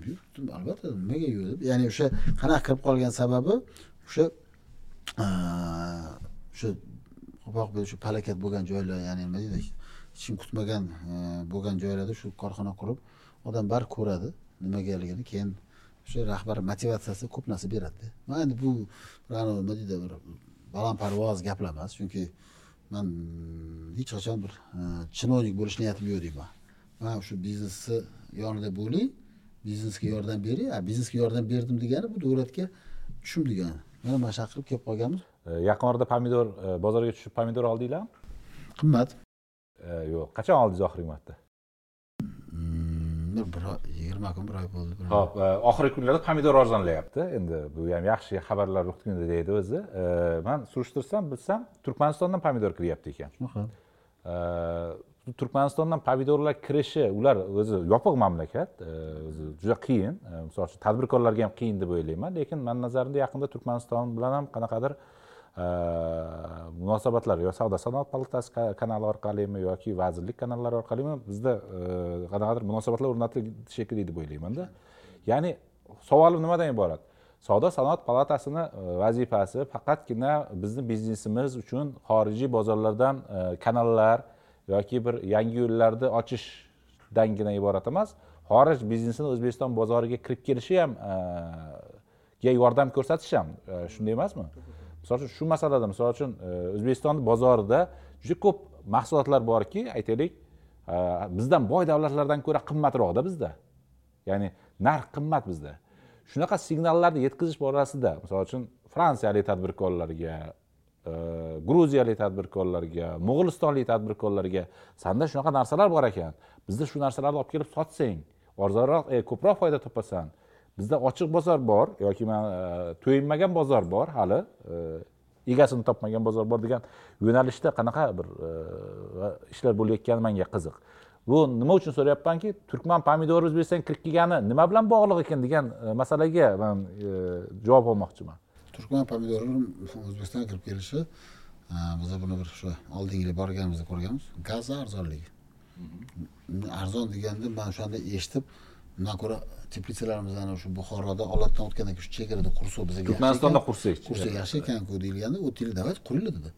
buyurdim albatta nimaga yo'q ya'ni o'sha qanaqa kirib qolgan sababi o'sha o'sha qo'poq shu palakat bo'lgan joylar ya'ni nima deydi hech kim kutmagan e, bo'lgan joylarda shu korxona qurib odam baribir ko'radi nimagaligini keyin o'sha rahbar motivatsiyasi ko'p narsa beradida man endi bu nima deydi bir balandparvoz gaplar emas chunki man hech qachon bir e, chinovnik bo'lish niyatim yo'q deyman. Man shu biznesni yonida bo'ling. Biznesga yordam bering. A biznesga yordam berdim degani bu davlatga tushum degani mana mana shunaqa qilib kelib qolganmiz. E, yaqin orada pomidor e, bozorga tushib pomidor oldinglarmi? Qimmat. E, yo'q. Qachon oldingiz oxirgi marta? Mm, bir yigirma kun bir oy bo'ldi ho'p oxirgi kunlarda pomidor arzonlayapti. Endi bu ham yaxshi xabarlar kunda deydi o'zi. Man surishtirsam bilsam turkmanistondan pomidor kiryapti ekan. Shunaqa turkmanistondan pomidorlar kirishi ular o'zi yopiq mamlakat e, o'zi juda qiyin. E, misol uchun tadbirkorlarga ham qiyin deb o'ylayman. Lekin mani nazarimda yaqinda turkmaniston bilan ham qanaqadir e, munosabatlar yo savdo sanoat palatasi kanali orqalimi yoki vazirlik kanallari orqalimi bizda qanaqadir munosabatlar o'rnatildi shekilli deb o'ylaymanda. Ya'ni savolim nimadan iborat? Savdo sanoat palatasini vazifasi faqatgina bizni biznesimiz uchun xorijiy bozorlardan e, kanallar yoki bir yangi yo'llarni ochishdangina iborat emas. Xorij biznesini o'zbekiston bozoriga kirib kelishi ham e, ga yordam ko'rsatish ham e, shunday emasmi? Misol uchun shu masalada misol uchun e, o'zbekiston bozorida juda ko'p mahsulotlar borki aytaylik bizdan boy davlatlardan ko'ra qimmatroqda bizda. Ya'ni narx qimmat bizda. Shunaqa signallarni yetkazish borasida misol uchun fransiyalik tadbirkorlarga gruziyalik tadbirkorlarga mo'g'ulistonlik tadbirkorlarga sanda shunaqa narsalar bor ekan. Bizda shu narsalarni olib kelib sotsang arzonroq e, ko'proq foyda topasan. Bizda ochiq bozor bor yoki man e, to'yinmagan bozor bor hali e, egasini topmagan bozor bor degan yo'nalishda qanaqa bir e, ishlar bo'layotgani manga qiziq. Bu nima uchun so'rayapmanki turkman pomidori o'zbekistonga kirib kelgani nima bilan bog'liq ekan degan e, masalaga man e, javob olmoqchiman. Turkman pomidorini o'zbekistonga kirib kelishi e, biza buni bir shu oldingi yili borganimizda ko'rganmiz. Gazni arzonligi. Arzon deganda man o'shanda eshitib undan ko'ra teplitsalarimizni shu buxoroda olotdan o'tgandan keyin shu chegarada qursa bizga turkmanistonda qursak qursa yaxshi ekanku deyilganda o'taylik давайте quringlar dedi.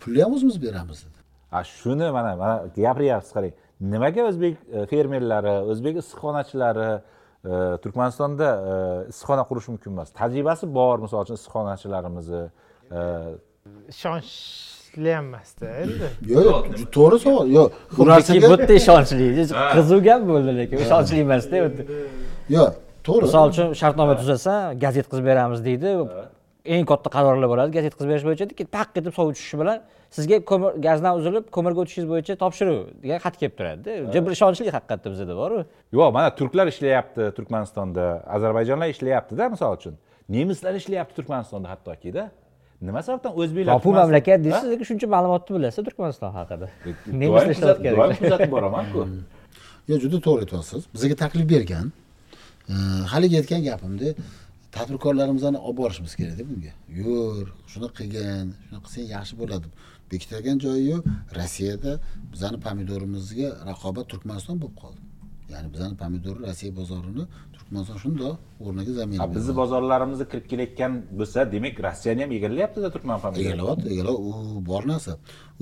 Pulni ham o'zimiz beramiz dedi. A shuni mana mana gapiryapsiz qarang. Nimaga o'zbek e, fermerlari o'zbek issiqxonachilari turkmanistonda e, issiqxona qurish mumkin emas. Tajribasi bor misol uchun issiqxonachilarimizni e, ishonchli ham emasda endi. Yo'q to'g'ri savol. Yo'q bu Narsaga bu yerda ishonchli? Qiziq gap bo'ldi lekin ishonchli emasda yo'q to'g'ri. Misol uchun shartnoma tuzatsa gaz yetkazib beramiz deydi eng katta qarorlar bo'ladi. Gaz yetkazib berish bo'yicha taq etib sovuv tushishi bilan sizga ko'mir gazdan uzilib ko'mirga o'tishingiz bo'yicha topshiruv degan xat kelib turadida. Juda bir ishonchli haqiqatda bizada boru. Yo'q mana turklar ishlayapti turkmanistonda ozarbayjonlar ishlayaptida misol uchun. Nemislar ishlayapti turkmanistonda hattokida. Nima sababdan o'zbeklar Turkmaniston- mamlakat deysiz lekin shuncha ma'lumotni bilasiz turkmaniston haqida. Doim nemislar kuzatib ishlayotgan doim kuzatib boramanku. Yo'q juda to'g'ri aytyapsiz. Bizga taklif bergan. E, haligi aytgan gapimda tadbirkorlarimizni olib borishimiz kerakda bunga. Yur shuni qilgin shuni qilsang yaxshi bo'ladi bekitadigan joyi yo'q. Rossiyada bizani pomidorimizga raqobat turkmaniston bo'lib qoldi. Ya'ni bizani pomidor rossiya bozorini turkmaniston shundoq o'rniga zamin bizni bozorlarimizga kirib kelayotgan bo'lsa demak rossiyani ham egallayaptida turkman pomidori. Egallayapti egallab u bor narsa.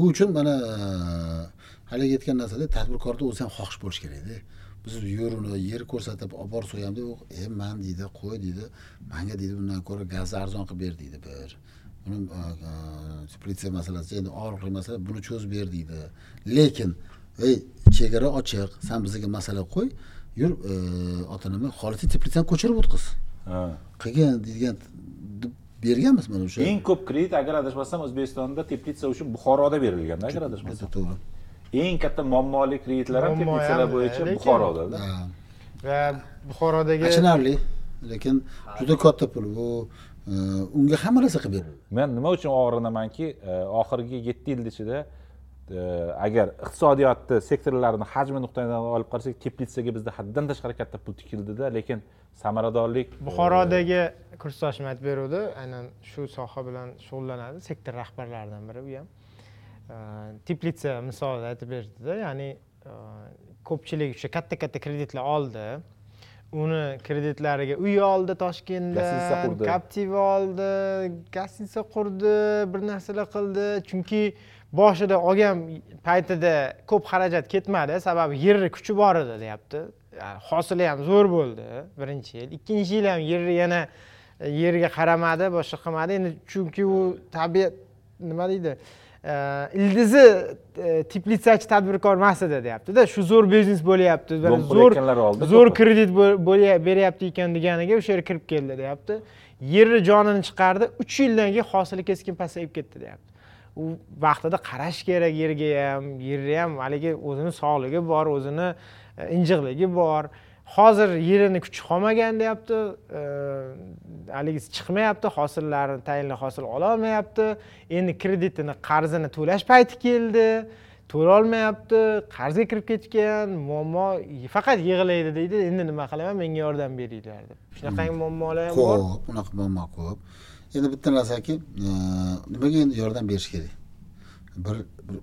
U uchun mana e, haligi aytgan narsada tadbirkorda o'zi ham xohish bo'lishi kerakda biz yur uni yer ko'rsatib olib borib so'yamiz u e man deydi qo'y deydi. Manga deydi bundan ko'ra gazni arzon qilib ber deydi bir. Buni teplitsa masalasi endi og'riqli masala buni cho'zib ber deydi. Lekin ey chegara ochiq san bizga masala qo'y yur e, oti nima xolidiy teplitsani ko'chirib o'tqiz. Qilgin deydigan deb berganmiz mana o'sha eng ko'p kredit agar adashmasam o'zbekistonda teplitsa uchun buxoroda berilganda agar adashmasam. to'g'ri eng katta muammoli kreditlar ham ham, bo'yicha lekin- buxoroda. Va buxorodagi achinarli lekin juda katta pul. Bu e, unga hamma narsa qilib berildi men nima uchun og'rinamanki e, oxirgi yetti yil ichida e, agar iqtisodiyotni sektorlarini hajmi nuqtai nazaridan olib qarasak teplitsaga bizda haddan tashqari katta pul tikildida lekin samaradorlik e, buxorodagi kursdoshim aytib beruvdi aynan shu soha bilan shug'ullanadi sektor rahbarlaridan biri u ham teplitsa misolida aytib berdida ya'ni ko'pchilik o'sha katta katta kreditlar oldi uni kreditlariga uy oldi toshkentda captiva oldi gостиница qurdi bir narsalar qildi chunki boshida olgan paytida ko'p xarajat ketmadi sababi yerni kuchi bor edi deyapti hosili ham zo'r bo'ldi birinchi yil ikkinchi yil ham yerni yana yerga qaramadi boshqa qilmadi endi chunki u tabiat nima deydi ildizi e, teplitsachi tadbirkor emas edi deyaptida shu zo'r biznes bo'lyapti. Zo'r zo'r kredit beryapti ekan deganiga o'sha yerga kirib keldi deyapti yerni jonini chiqardi uch yildan keyin hosili keskin pasayib ketdi deyapti u vaqtida qarash kerak yerga ham yerni ham haligi o'zini sog'ligi bor o'zini e, injiqligi bor hozir yerini kuchi qolmagan deyapti e, haligisi chiqmayapti hosillarni tayinli hosil ololmayapti. Endi kreditini qarzini to'lash payti keldi to'lolmayapti qarzga kirib ketgan muammo faqat yig'laydi deydi. Endi nima qilaman menga yordam beringlar deb. Shunaqangi muammolar ham bor. ko'p bunaqa muammo ko'p. Endi bitta narsaki e, nimaga endi yordam berish kerak? Bir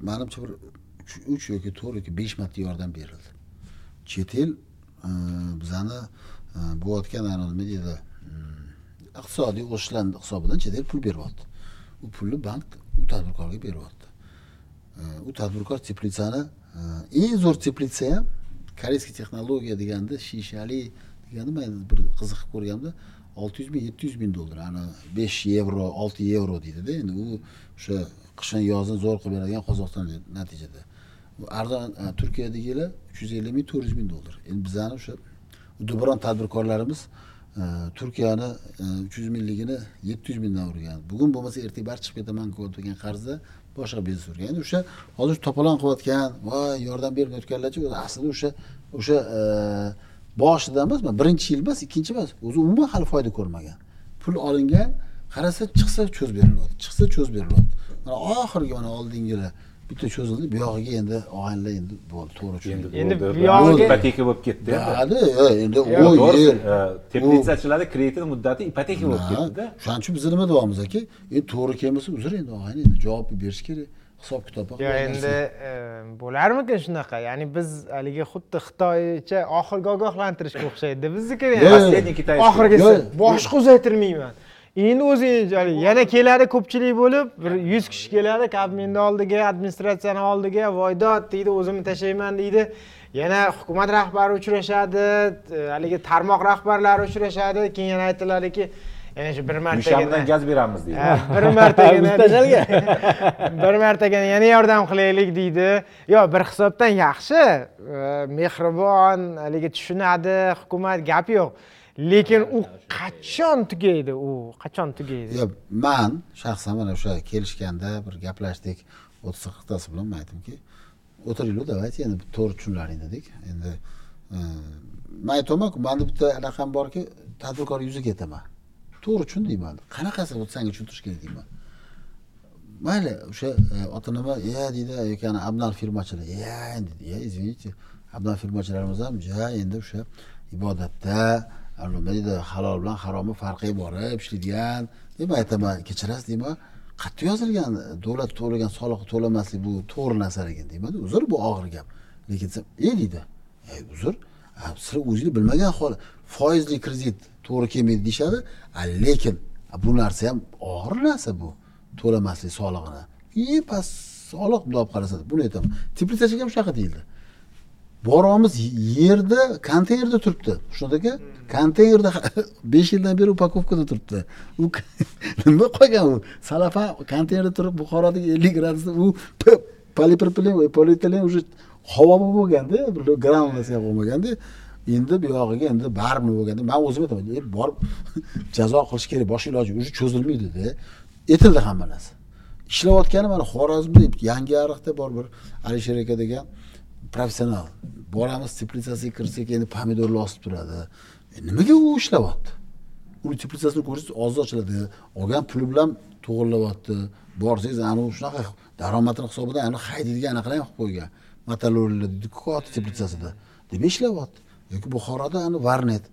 manimcha bir uch- yoki to'rt yoki besh marta yordam berildi. Chet el Э, bizani э, bo'layotgan nima deydi iqtisodiy o'sishlarni hisobidan chet el pul beryapti. U pulni bank u tadbirkorga beryapti. Э, u tadbirkor teplitsani eng zo'r teplitsa ham koreyskiy texnologiya deganda shishali deganda man bir qiziqib ko'rganimda olti yuz ming yetti yuz ming dollar ana besh yevro olti yevro deydida. Endi u o'sha qishin yozin zo'r qilib beradigan qozog'iston natijada. Bu arzon e, turkiyadagilar uch yuz ellik ming to'rt yuz ming dollar. Endi bizani o'sha dubron tadbirkorlarimiz e, turkiyani e, uch yuz mingligini yetti yuz mingdan urgan. Bugun bo'lmasa ertaga barcha chiqib ketaman degan qarzda boshqa biznes urgan. Endi o'sha hozir to'polon qilayotgan voy yordam bermayotganlarchi aslida o'sha o'sha e, boshida emas birinchi yil emas ikkinchi emas. O'zi umuman hali foyda ko'rmagan. Pul olingan qarasa chiqsa cho'z berilyapti chiqsa cho'z berilyapti mana oxirgi mana oldingilar bitta cho'zildi buyog'iga endi og'aynilar endi bo'ldi to'g'ri tushundim Endi bo'ldi. buyog'iga- ipoteka bo'lib ketdi endi. e, endi Yo'q, u yer e, teplitsachilarda kreditni muddati ipoteka bo'lib ketdida. shuning uchun biz nima deyapmiz aka? Endi to'g'ri kelmasa uzr endi og'ayni endi javob berish kerak hisob kitob yo endi e, bo'larmikin shunaqa? Ya'ni biz haligi xuddi xitoycha oxirgi ogohlantirishga o'xshaydi китайский. oxirgisi boshqa uzaytirmayman endi o'zingiz yana keladi ko'pchilik bo'lib bir yuz kishi keladi kabminni oldiga administratsiyani oldiga voydod deydi o'zimni tashlayman deydi. Yana hukumat rahbari uchrashadi haligi tarmoq rahbarlari uchrashadi keyin yana aytiladiki yana shu bir Dushanbadan martagina gaz beramiz deydi. Bir martagina bir martagina yana yordam qilaylik deydi. Yo bir hisobdan yaxshi e, mehribon haligi tushunadi hukumat gap yo'q lekin u qachon tugaydi u qachon tugaydi? Yo man shaxsan mana o'sha kelishganda bir gaplashdik o'ttiz qirqtasi bilan man aytdimki o'tiringlar давайте endi to'g'ri tushunlaring dedik. Endi e, man aytyapmanku mani bitta anaqam borki tadbirkor yuziga aytaman to'g'ri tushun deyman. Qanaqasi bu senga tushuntirish kerak deyman. Mayli o'sha e, oti nima ya deydi yoki ana abnal firmachilar ya deydi dedi ya извините abnal firmachilarimiz ham ja endi o'sha ibodatda deydi halol bilan haromni farqi bor ishlaydigan deb aytaman kechirasiz deyman qayerda yozilgan davlat to'lagan soliq to'lamaslik bu to'g'ri narsa ekan deymanda uzr bu og'ir gap. Lekin desam e deydi ey uzr a, sizlar o'zinglar bilmagan hol foizli kredit to'g'ri kelmaydi deyishadi. Lekin bu narsa ham og'ir narsa bu to'lamaslik solig'ini. Eng past soliq bundoq qarasa buni aytaman. Teplitsachiga ham shunaqa deyildi. Boramiz yerda konteynerda turibdi. Xushnud aka konteynerda besh yildan beri upakovkada turibdi. U nima qolgan u? Salafan konteynerda turib buxorodagi ellik gradusda u polipropilen e, polietilen уже havo bo'lganda bir grammasi ham bo'lmaganda endi buyog'iga endi baribir bo'lganda man o'zim aytaman borib jazo qilish kerak boshqa iloji уже cho'zilmaydida etildi hamma narsa. Ishlayotgani mana xorazmda yangiariqda bor bir alisher aka degan professional. Boramiz teplitsasiga kirsak endi pomidorlar osib turadi. E, nimaga u ishlayapti uni teplitsasini ko'rsangiz og'zi ochiladi. Olgan puli bilan to'g'irlayapti borsangiz anavi shunaqa daromadini hisobidan ani haydaydigan anaqalar qilib qo'ygan. Motorollar deydi teplitsasida nima ishlayapti. Yoki buxoroda ani varnet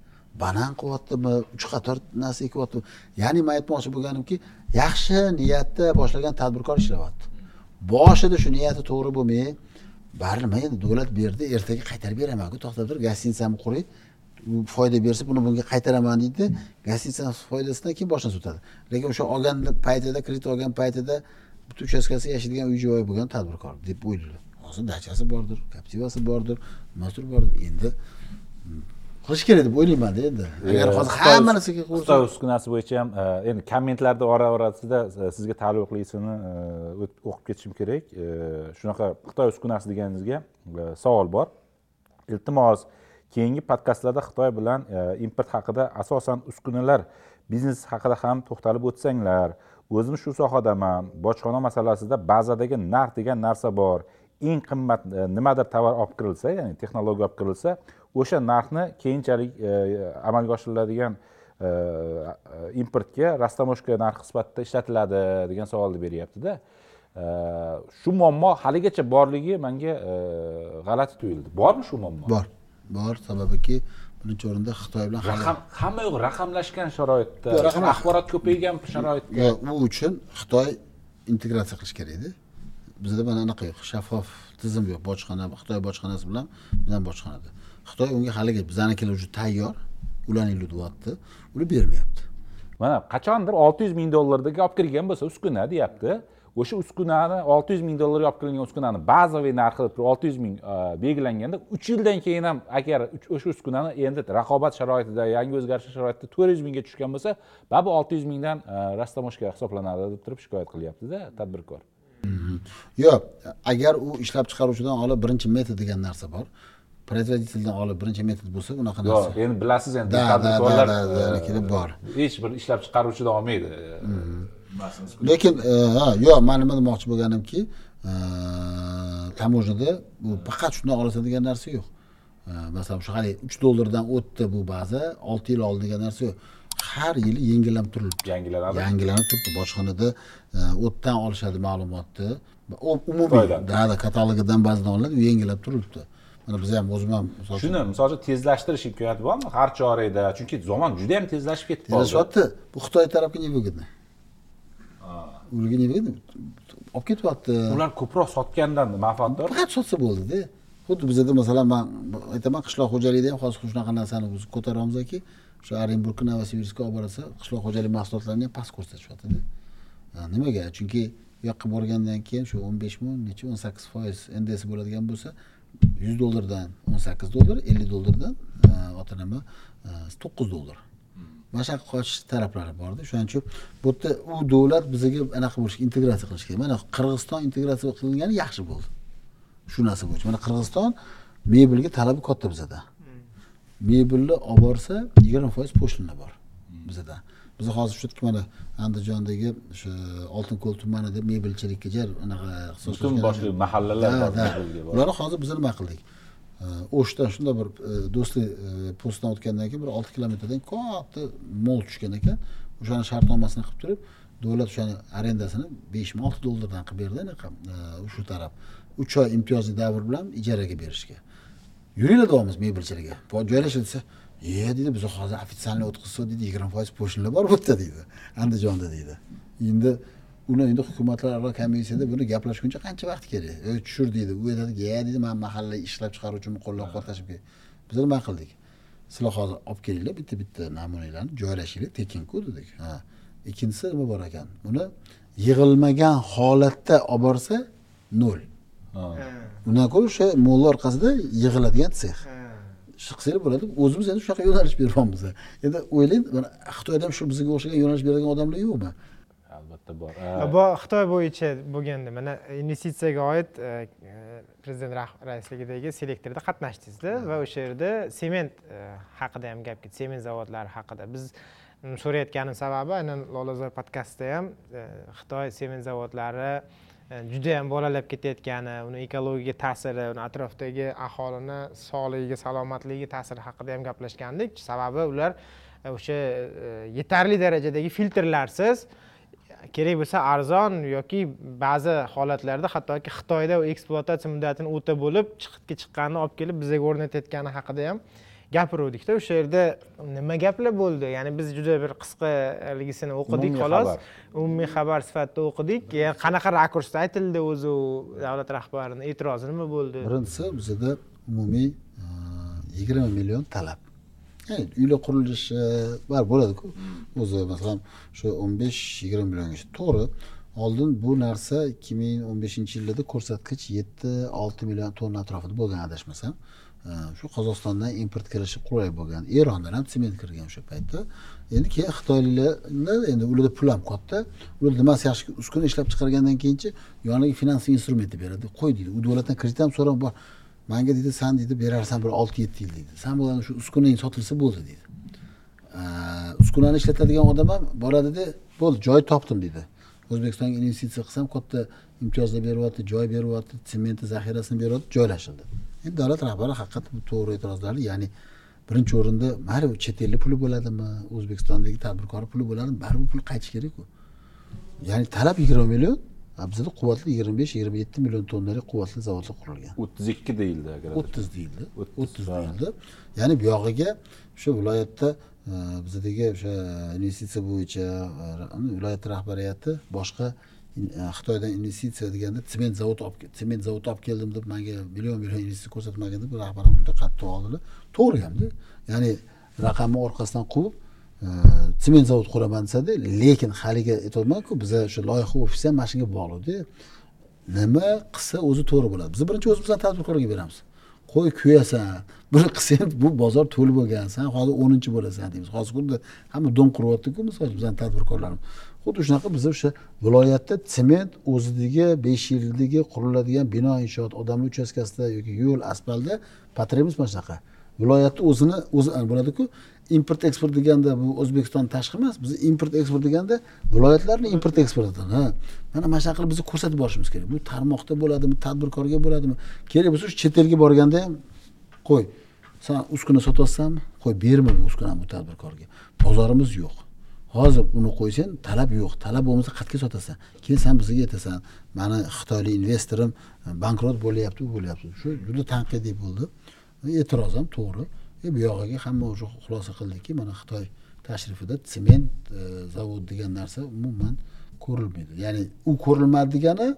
banan qilyaptimi? Uch qator narsa ekyapti ya'ni man aytmoqchi bo'lganimki yaxshi niyatda boshlagan tadbirkor ishlayapti. Boshida shu niyati to'g'ri bo'lmay bari nima endi davlat berdi ertaga qaytarib beramanku to'xtab tur gостиницамni quray u foyda bersa buni bunga qaytaraman deydi. Gostinitsani foydasidan keyin boshini sotadi. Lekin o'sha olgan paytida kredit olgan paytida bitta uchastkasi yashaydigan uy joyi bo'lgan tadbirkor deb o'ylaydi. Hozir dachasi bordir captivasi bordir nimasidir bordir. Endi qilish kerak deb o'ylaymanda endi. Agar hozir hamma narsaga xitoy uskunasi bo'yicha ham e, endi kommentlarda ora orasida e, sizga taalluqlisini e, o'qib ketishim kerak. Shunaqa xitoy uskunasi deganingizga savol bor. Iltimos keyingi podkastlarda xitoy bilan import haqida asosan uskunalar biznesi haqida ham to'xtalib o'tsanglar. O'zim shu sohadaman. Bojxona masalasida bazadagi narx degan narsa bor. Eng qimmat nimadir tovar olib kirilsa ya'ni texnologiya olib kirilsa o'sha narxni keyinchalik e, amalga oshiriladigan e, importga rastamoshka narxi sifatida ishlatiladi degan savolni beryaptida. Shu muammo haligacha borligi manga g'alati tuyuldi. Bormi shu muammo? Bor. Bor sababiki birinchi o'rinda xitoy bilan raqam hamma yoq raqamlashgan sharoitda axborot ko'paygan sharoitda. U uchun xitoy integratsiya qilish kerak edi. Bizda mana anaqa yo'q shaffof tizim yo'q bojxona xitoy bojxonasi bilan bizani bojxonada xitoy unga haligi bizanikilar уже tayyor ularning deyapti uni bermayapti. Mana qachondir olti yuz ming dollarga olib kirgan bo'lsa uskuna deyapti. O'sha uskunani olti yuz ming dollarga olib kelingan uskunani bazaviy narxi olti yuz ming e, belgilanganda uch yildan keyin ham agar o'sha uskunani endi raqobat sharoitida yangi o'zgarishlar sharoitida to'rt yuz mingga tushgan bo'lsa baribir olti yuz mingdan e, rastamoshka hisoblanadi deb turib shikoyat qilyaptida tadbirkor. Yo'q agar u ishlab chiqaruvchidan olib birinchi metod degan narsa bor производительdan olib birinchi metod bo'lsa unaqa narsa yo'q endi bilasiz endi tadbirkorlar bor hech bir ishlab chiqaruvchidan olmaydi lekin ha yo'q man nima demoqchi bo'lganimki taможняda bu faqat shundan olasan degan narsa yo'q masalan shu haligi uch dollardan o'tdi bu baza olti yil oldin degan narsa yo'q har yili yengillanib turilibdi yangilanadi yangilanib turibdi bojxonada o'tdan olishadi ma'lumotni umumiy да katalogidan ba'zidan olinadi u yengillab turilibdi mana biz ham o'zim ham shuni misol uchun tezlashtirish imkoniyati bormi har chorakda chunki zamon juda yam tezlashib ketdi tezlashyapti. Bu xitoy tarafga не выгодно ularga не выгодно olib ketyapti. Ular ko'proq sotgandan manfaatdor. Faqat sotsa bo'ldida. Xuddi bizada masalan man aytaman qishloq xo'jaligida ham hozir shunaqa narsani biz ko'taryapmizki o'sha orenburgga novosibirskka olib borasa qishloq xo'jalik mahsulotlarini ham past ko'rsatishyaptida. Nimaga? Chunki u yoqqa borgandan keyin shu o'n beshmi necha o'n sakkiz foiz ndsi bo'ladigan bo'lsa yuz dollardan o'n sakkiz dollar ellik dollardan ota nima to'qqiz dollar mana shunaqa qochish taraflari borda. Shuning uchun bu yerda u davlat bizaga anaqa bo'lishi integratsiya qilish kerak. Mana qirg'iziston integratsiya qilingani yaxshi bo'ldi. Shu narsa bo'yicha. Mana qirg'iziston mebelga talabi katta bizada. Mebelni olib borsa yigirma foiz po'shlina bor bizada biz hozir shu mana andijondagi o'sha oltinko'l tumanida mebelchilikka jar anaqa butun boshqa mahallalar ularni hozir biz nima qildik? O'shdan shunday bir e, do'stlik e, postdan o'tgandan keyin bir olti kilometrdan katta mol tushgan ekan. O'shani shartnomasini qilib turib davlat o'shani arendasini beshmi olti dollardan qilib berdi anaqa e, shu taraf. Uch oy imtiyozli davr bilan ijaraga berishga. Yuringlar deyapmiz mebelchilarga joylashing desa e deydi biz hozir официальный o'tkazsa deydi yigirma foiz po'shinlar bor bu yerda deydi andijonda deydi endi uni endi hukumatlararo komissiyada buni gaplashguncha qancha vaqt kerak? E tushir deydi u aytadiki ya deydi man mahalla ishlab chiqaruvchimni qo'llab quvvatlashim kerak biz nima qildik? Sizlar hozir olib kelinglar bitta bitta namunalarni joylashinglar tekinku dedik. Ha. Ikkinchisi nima bor ekan? Uni yig'ilmagan holatda olib borsa nol. Undan ko'ra o'sha mo'lni orqasida yig'iladigan sex shu qilsanglar bo'ladi o'zimiz endi shunaqa yo'nalish beryapmiz endi o'ylang mana xitoyda ham shu bizga o'xshagan yo'nalish beradigan odamlar yo'qmi? Albatta bor. Bu xitoy bo'yicha bo'lganda mana investitsiyaga oid e, prezident raisligidagi selektorda qatnashdingizda va o'sha yerda sement e, haqida ham gap ketdi sement zavodlari haqida. Biz so'rayotganim sababi aynan lolazor podkastida ham e, xitoy sement zavodlari E, judayam bolalab ketayotgani uni ekologiyaga ta'siri uni atrofdagi aholini sog'ligiga salomatligiga ta'siri haqida ham gaplashgandik. Sababi ular e, o'sha e, yetarli darajadagi filtrlarsiz. Kerak bo'lsa arzon yoki ba'zi holatlarda hattoki xitoyda ekspluatatsiya muddatini o'ta bo'lib chiqitga chiqqanini olib kelib bizga o'rnatayotgani haqida ham gapiruvdikda o'sha yerda nima gaplar bo'ldi? Ya'ni biz juda bir qisqaligisini o'qidik xolos. umumiy xabar sifatida o'qidik. Qanaqa rakursda aytildi o'zi u davlat rahbarini? E'tirozi nima bo'ldi? Birinchisi bizada umumiy e, yigirma million talab. Uylar qurilishi baribir bo'ladiku. O'zi masalan shu o'n besh yigirma milliongacha to'g'ri. Oldin bu narsa ikki ming o'n beshinchi yillarda ko'rsatkich yetti olti million tonna atrofida bo'lgan adashmasam shu qozog'istondan import kirishi qulay bo'lgan. Erondan ham sement kirgan o'sha paytda. Endi keyin xitoyliklarni endi ularda pul ham katta ular nimasi yaxshi uskuna ishlab chiqargandan keyinchi yoniga finansiy instrumentni beradi. Qo'y deydi u davlatdan kredit ham so'rab bor manga deydi san deydi berarsan bir olti yetti yil deydi. San bilan shu uskunang sotilsa bo'ldi deydi. Uskunani ishlatadigan odam ham boradida bo'ldi joy topdim deydi. O'zbekistonga investitsiya qilsam katta imtiyozlar beryapti joy beryapti sementni zaxirasini beryapti joylashildi. Endi davlat rahbari haqiqatdan bu to'g'ri e'tirozlarni ya'ni birinchi o'rinda mayli u chet ellik puli bo'ladimi o'zbekistondagi tadbirkor puli bo'ladimi baribir pul qaytishi kerakku. Ya'ni talab yigirma million a bizada quvvatli yigirma besh yigirma yetti million tonnalik quvvatli zavodlar qurilgan. o'ttiz ikki deyildi agar o'ttiz deyildi O'ttiz, deyildi. Ya'ni bu yog'iga o'sha viloyatda e, bizadagi o'sha investitsiya bo'yicha e, viloyat rahbariyati boshqa Eh, xitoydan investitsiya deganda sement zavod olib sement zavod olib keldim deb manga million million investitsiya ko'rsatmagan deb rahbarim juda qattiq oldilar. To'g'ri hamda ya'ni raqamni orqasidan quvib eh, sement zavod quraman desada lekin haligi aytyapmanku biza o'sha loyiha ofisi ham mana shunga bog'liqda. Nima qilsa o'zi to'g'ri bo'ladi. Biz birinchi o'zimizdan tadbirkorlarga beramiz. Qo'y kuyasan bir qilsang bu bozor to'lib bo'lgan san hozir o'ninchi bo'lasan deymiz. Hozir xuddi hamma dom quryaptiku misol uchun bizani tadbirkorlarimiz. Xuddi shunaqa biz o'sha viloyatda sement o'zidagi besh yildagi quriladigan bino inshoot odamlar uchastkasida yoki yo'l asfaltda potrебность mana shunaqa. Viloyatni o'zini o'zi bo'ladiku import eksport deganda bu o'zbekiston tashqi emas biz import eksport deganda viloyatlarni import eksportidan ha. Mana mana shunaqa qilib biz ko'rsatib borishimiz kerak. Bu tarmoqda bo'ladimi tadbirkorga bo'ladimi? Kerak bo'lsa shu chet elga borganda ham qo'y. San uskuna sotyapsanmi qo'y berma bu uskunani bu tadbirkorga. Bozorimiz yo'q. Hozir uni qo'ysang talab yo'q. Talab bo'lmasa qayerga sotasan. Keyin san bizga aytasan mani xitoylik investorim e, bankrot bo'lyapti u bo'lyapti. Shu juda tanqidiy bo'ldi. E, E'tiroz ham to'g'ri. E, bu yog'iga hamma уже xulosa qildiki mana xitoy tashrifida sement zavod degan narsa umuman ko'rilmaydi. Ya'ni u ko'rilmadi degani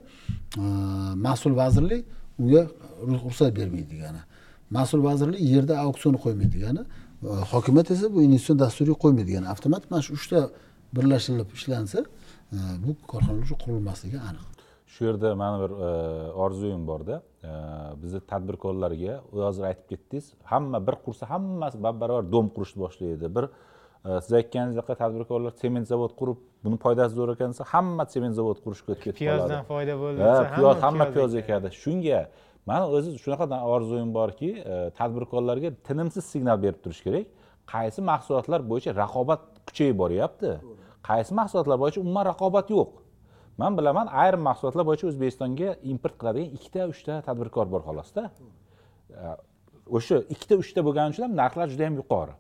mas'ul vazirlik unga ruxsat bermaydi degani. Mas'ul vazirlik yerda auksion qo'ymaydi degani hokimiyat esa bu investitsion dasturiy qo'ymaydi degani avtomat mana shu uchta birlashtirilib ishlansa e, bu korxonalar уже qurilmasligi aniq. Shu yerda mani bir e, orzuyim borda. E, bizni tadbirkorlarga hozir aytib ketdingiz hamma bir qursa hammasi bab barobar dom qurishni boshlaydi. Bir siz aytganingizdek tadbirkorlar sement zavod qurib buni foydasi zo'r ekan desa hamma sement zavod qurishga o'tib ketib qoladi. piyozdan foyda bo'ldi ha piyoz hamma piyoz ekadi. Shunga mani o'zi shunaqa orzuyim borki e, tadbirkorlarga tinimsiz signal berib turish kerak. Qaysi mahsulotlar bo'yicha raqobat kuchayib boryapti? Qaysi mahsulotlar bo'yicha umuman raqobat yo'q? Man bilaman ayrim mahsulotlar bo'yicha o'zbekistonga import qiladigan ikkita uchta tadbirkor bor xolosda e, o'sha ikkita uchta bo'lgani uchun ham narxlar juda yam yuqori.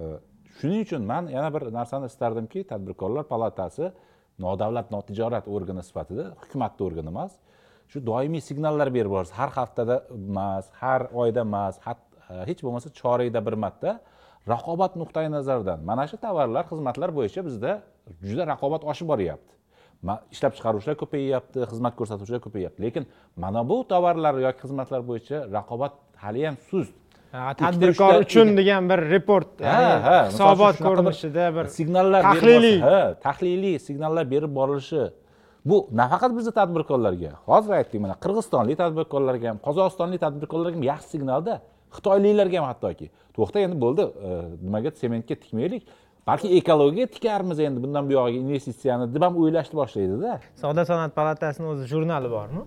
E, shuning uchun man yana bir narsani istardimki tadbirkorlar palatasi nodavlat notijorat organi sifatida hukumatni organi emas shu doimiy signallar berib borsa har haftada emas har oyda emas e, hech bo'lmasa chorakda bir marta raqobat nuqtai nazaridan. Mana shu tovarlar xizmatlar bo'yicha bizda juda raqobat oshib boryapti. Ishlab chiqaruvchilar ko'payyapti xizmat ko'rsatuvchilar ko'payyapti lekin mana bu tovarlar yoki xizmatlar bo'yicha raqobat haliyam sust. Ha, Ikkita, tadbirkor uchun degan bir report hisobot ko'rinishida bir signallar tahliliy ha tahliliy signallar berib borilishi bu nafaqat bizni tadbirkorlarga hozir aytdik mana qirg'izistonlik tadbirkorlarga ham qozog'istonlik tadbirkorlarga ham yaxshi signalda xitoyliklarga ham hattoki. To'xta endi bo'ldi. Nimaga sementga tikmaylik? Balki ekologiyaga tikarmiz endi. Bundan buyog'iga investitsiyani deb ham o'ylashni boshlaydida. Savdo sanoat palatasini o'zi jurnali bormi?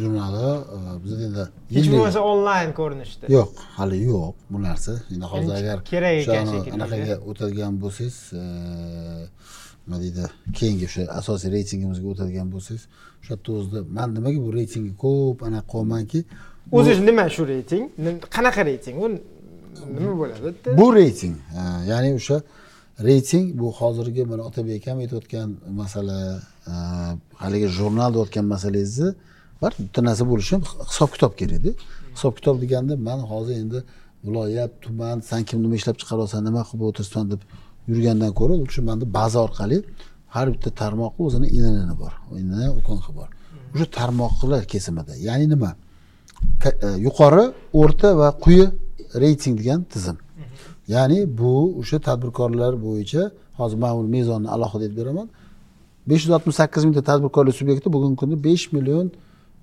Jurnali e, bizada endi hech yillik- bo'lmasa onlayn ko'rinishda. Yo'q hali yo'q. Bu narsa. Endi hozir agar kerak ekan shekilli. anaqaga o'tadigan bo'lsangiz e, nima deydi. Keyingi o'sha asosiy reytingimizga o'tadigan bo'lsangiz o'sha o'zida man nimaga bu reytingga ko'p anaqa qilyapmanki o'zi nima shu reyting? Qanaqa reyting? U nima bo'ladi bu reyting ya'ni o'sha reyting bu hozirgi mana otabek akam aytayotgan masala haligi jurnal deyotgan masalangizni bir bitta narsa bo'lishi ham hisob kitob kerakda. Hisob kitob deganda man hozir endi viloyat tuman san kim nima ishlab chiqaryapsan nima qilib o'tiribsan deb yurgandan ko'ra o'sha manda baza orqali har bitta tarmoqni o'zini innini bor inni ukonxi bor. O'sha tarmoqlar kesimida ya'ni nima? E, yuqori o'rta va quyi reyting degan tizim. Ya'ni bu o'sha tadbirkorlar bo'yicha hozir man uni mezonni alohida aytib beraman besh yuz oltmish sakkiz mingta tadbirkorlik subyekti bugungi kunda besh million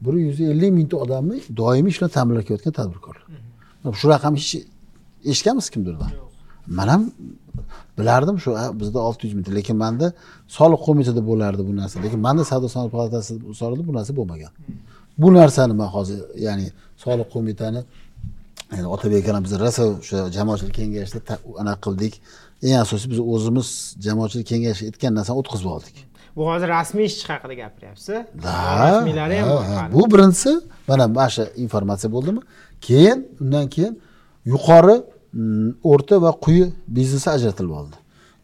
bir yuz ellik mingta odamni doimiy ish bilan ta'minlayotgan tadbirkorlar. Shu raqamni hech eshitganmisiz kimdirdan man ham bilardim shu bizda olti yuz mingta lekin manda soliq qo'mitasida bo'lardi bu narsa. Lekin manda savdo sanoat palatasi misolida bu narsa bo'lmagan. Bu narsani man hozir ya'ni soliq qo'mitani yani otabek akam biz rosa o'sha jamoatchilik kengashida anaqa qildik. Eng asosiy biz o'zimiz jamoatchilik kengashi aytgan narsani o'tkazib oldik. Bu hozir rasmiy ishchi haqida gapiryapsiz? Rasmiylari ham ha, bor bu birinchisi mana mana shu informatsiya bo'ldimi? Keyin undan keyin yuqori Mm, o'rta va quyi biznesi ajratilib oldi.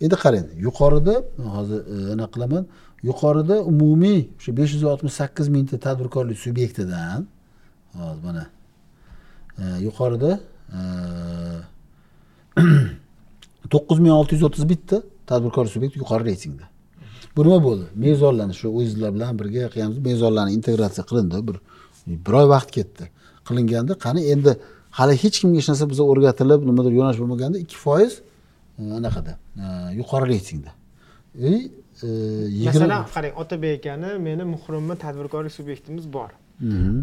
Endi qarang yuqorida hozir e, anaqa qilaman yuqorida umumiy o'sha besh yuz oltmish sakkiz mingta tadbirkorlik subyektidan hozir mana e, yuqorida e, to'qqiz ming olti yuz o'ttiz bitta tadbirkor subyekt yuqori reytingda. Bu nima bo'ldi? Mezonlarni shu o'zinglar bilan birga qilganmiz mezonlarni integratsiya qilindi. Bir bir oy vaqt ketdi. Qilinganda qani endi hali hech kimga hech narsa biza o'rgatilib nimadir yo'nalish bo'lmaganda ikki foiz e, anaqada e, yuqori reytingda e, masalan qarang otabek akani meni muhrimmi tadbirkorlik subyektimiz bor. Mhm.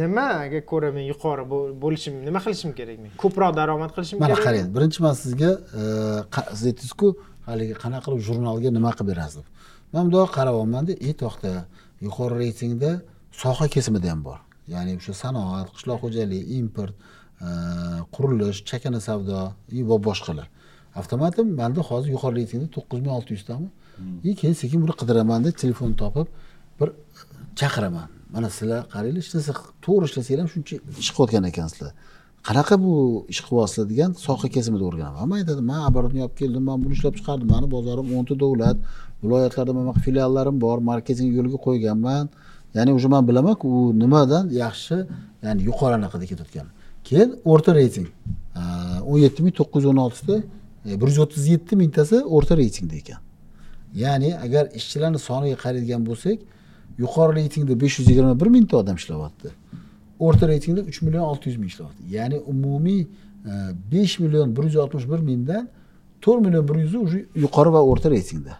Nimaga ko'ra men yuqori bo'l- bo'lishim nima qilishim kerak men? Ko'proq daromad qilishim mana kerak. qarang birinchi man sizga siz aytdingizku haligi qanaqa qilib jurnalga nima qilib berasiz? Deb man bundoq qarayapmanda e to'xta yuqori reytingda soha kesimida ham bor ya'ni o'sha sanoat qishloq xo'jaligi import e, qurilish chakana savdo va boshqalar. Avtomatim manda hozir yuqori reytingda to'qqiz ming olti yuztami. И keyin sekin buni qidiramanda telefon topib bir chaqiraman. Mana sizlar qaranglar hech narsa to'g'ri ishlasanglar ham shuncha ish qilayotgan ekansizlar. Qanaqa bu ish qilyapsizlar degan soha kesimida o'rganaman man aytadi man оборотni olib keldim man buni ishlab chiqardim. Mani bozorim o'nta davlat viloyatlarda bunaqa filiallarim bor marketing yo'liga qo'yganman ya'ni уже man bilamanku u nimadan yaxshi ya'ni yuqori anaqada ketayotgan. Keyin o'rta reyting. O'n yetti ming to'qqiz yuz o'n oltita e, bir yuz o'ttiz yetti mingtasi o'rta reytingda ekan. Ya'ni agar ishchilarni soniga qaraydigan bo'lsak yuqori reytingda besh yuz yigirma bir mingta odam ishlayapti. O'rta reytingda uch million olti yuz ming ishlayapti. Ya'ni umumiy e, besh million bir yuz oltmish bir mingdan to'rt million bir yuzi уже yuqori va o'rta reytingda.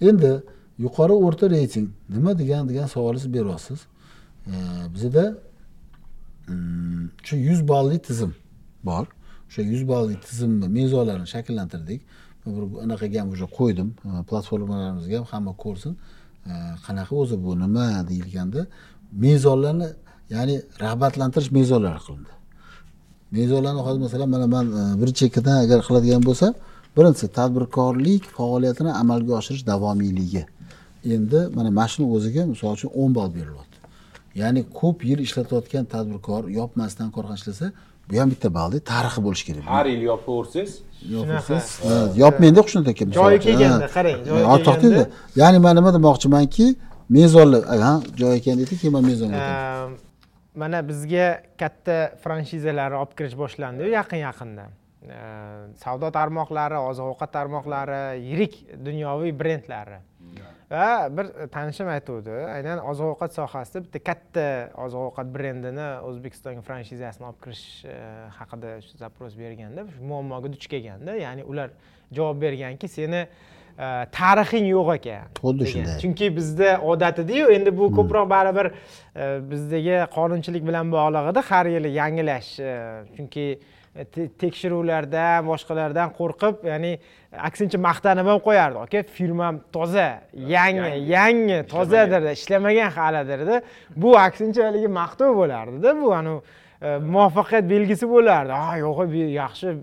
Endi yuqori o'rta reyting. Nima degan degan savolni siz beryapsiz bizada mm, shu yuz balli tizim bor. O'sha yuz balli tizimni mezonlarni shakllantirdik. Bir anaqaga ham уже qo'ydim. Platformalarimizga ham hamma ko'rsin. Qanaqa o'zi bu nima deyilganda mezonlarni ya'ni rag'batlantirish mezonlari qilindi. Mezonlarni hozir masalan mana man e, bir chekkadan agar qiladigan bo'lsam birinchisi tadbirkorlik faoliyatini amalga oshirish davomiyligi endi mana mana shuni o'ziga misol uchun o'n ball berilyapti. Ya'ni ko'p yil ishlatayotgan tadbirkor yopmasdan korxona ishlasa bu ham bitta ballda tarixi bo'lishi kerak. Har yil yopaversangiz Shunaqa. Ha, yopmaydi qushni aka Joyi kelganda, qarang, joyi kelganda. ya'ni man nima demoqchimanki mezonlar ha joyi ekan deydi keyin man mezonga o'taman. Mana bizga katta franshizalarni olib kirish boshlandiyu yaqin yaqinda. Savdo tarmoqlari oziq ovqat tarmoqlari yirik dunyoviy brendlari va bir tanishim aytuvdi. Aynan oziq ovqat sohasida bitta katta oziq ovqat brendini o'zbekistonga franshizasini olib kirish eh, haqida shu запрос berganda shu muammoga duch kelganda ya'ni ular javob berganki seni eh, tarixing yo'q ekan Xuddi shunday. chunki bizda odat ediyu endi bu ko'proq baribir e, bizdagi qonunchilik bilan bog'liq edi. Har yili yangilash e, chunki e, te- tekshiruvlardan boshqalardan qo'rqib ya'ni aksincha maqtanib ham qo'yardi. Aka firmam toza yangi yangi. tozadir ishlamagan. halidirda bu aksincha haligi maqtov bo'lardida bu anavi e, muvaffaqiyat belgisi bo'lardi. Ha yo'q yaxshi e,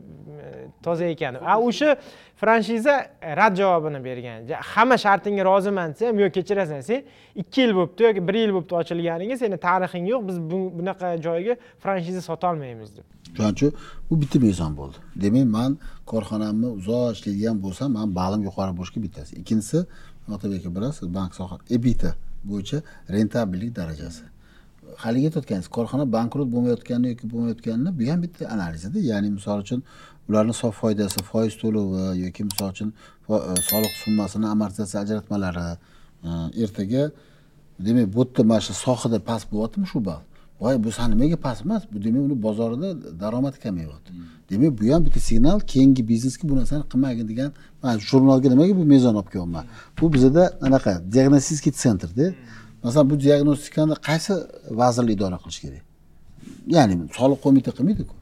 toza ekan a o'sha franshiza e, rad javobini bergan. Hamma shartingga roziman desa ham yo'q kechirasan. Sen ikki yil bo'libdi yoki bir yil bo'libdi ochilganiga seni tarixing yo'q biz bunaqa joyga franshiza sotolmaymiz deb. Shuning uchun bu bitta mezon bo'ldi. Demak man korxonamni uzoq ishlaydigan bo'lsam man balim yuqori bo'lishi bittasi. Ikkinchisi otabek aka bilasiz bank soha ebita bo'yicha rentabellik darajasi. Haligi aytayotganingiz korxona bankrot bo'lmayotgani yoki bo'lmayotganini bu ham bitta analizida ya'ni misol uchun ularni sof foydasi foiz to'lovi yoki misol uchun e, soliq summasini amortizatsiya ajratmalari e, ertaga demak bu yerda mana shu sohada past bo'lyaptimi shu ball? Voy bu nimaga past emas? Bu demak uni bozorida daromadi kamayyapti demak bu ham bitta signal keyingi biznesga bu narsani qilmagin degan man jurnalga nimaga bu mezon olib kelyapman? Bu bizada anaqa diagnostik sentrda masalan bu diagnostikani qaysi vazirlik idora qilishi kerak? Ya'ni soliq qo'mita qilmaydiku.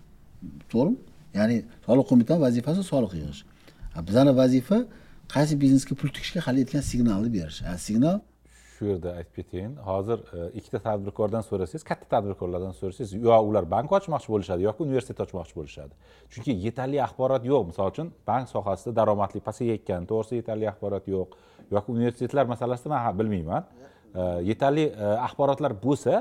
To'g'rimi ya'ni soliq qo'mitani vazifasi soliq yig'ish. Bizani vazifa qaysi biznesga pul tikishga hali yetgan signalni berish. A signal shu yerda aytib ketayin hozir e, ikkita tadbirkordan so'rasangiz katta tadbirkorlardan so'rasangiz yo ular bank ochmoqchi bo'lishadi yoki universitet ochmoqchi bo'lishadi. Chunki yetarli axborot yo'q. Misol uchun bank sohasida daromadli pasayayotgan to'g'risida yetarli axborot yo'q. Yoki universitetlar masalasida man ha- bilmayman. E, yetarli e, axborotlar bo'lsa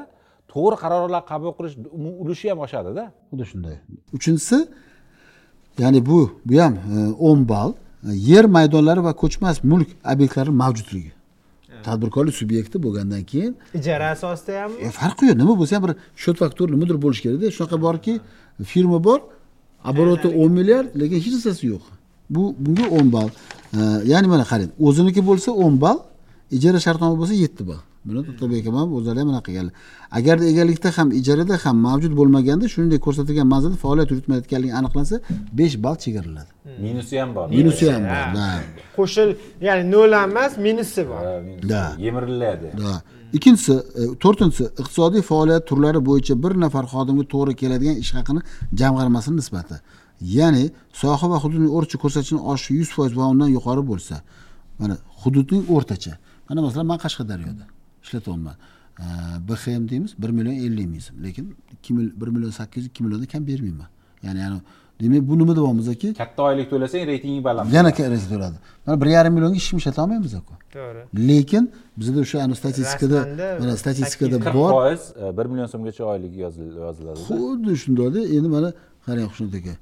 to'g'ri qarorlar qabul qilish ulushi ham oshadida. Xuddi shunday. Uchinchisi ya'ni bu bu ham o'n ball e, yer maydonlari va ko'chmas mulk obyektlari mavjudligi tadbirkorlik subyekti bo'lgandan keyin. Ijara asosida ham e, farqi yo'q nima bo'lsa ham bir счет faktura nimadir bo'lishi kerakda. Shunaqa borki firma bor oboroti o'n milliard lekin hech narsasi yo'q. Bu bunga o'n ball. E, ya'ni mana qarang o'ziniki bo'lsa o'n ball ijara shartnoma bo'lsa yetti ball buni otabek ham o'zlari ham anaqa qilganlar. Agarda egalikda ham ijarada ham mavjud bo'lmaganda shuningdek ko'rsatilgan manzilda faoliyat yuritmayotganligi aniqlansa besh ball chegaraladi minusi ham bor. Minusi ham bor da. Qo'shil ya'ni nol ham emas minusi bor. Da. yemiriladi. Da. Ikkinchisi e, to'rtinchisi iqtisodiy faoliyat turlari bo'yicha bir nafar xodimga to'g'ri keladigan ish haqini jamg'armasini nisbati. Ya'ni soha va hududning o'rtacha ko'rsatkichini oshishi yuz foiz va undan yuqori bo'lsa mana hududning o'rtacha. Mana masalan man qashqadaryoda ishlatyapman. Bxm deymiz bir million ellik ming so'm lekin ikki bir million sakkiz yuz ikki milliondan kam bermayman. Ya'ni yani demak bu nima deyapmizki katta oylik to'lasang reytingi baland yana kerak bo'ladi mana bir yarim millionga hech kim ishlata olmaymiz ku to'g'ri. Lekin bizada o'sha anavi statistikada mana statistikada bor. Foiz e, bir million so'mgacha oylik yozil- yoziladi xuddi shundayda endi mana qarang xushnud aka.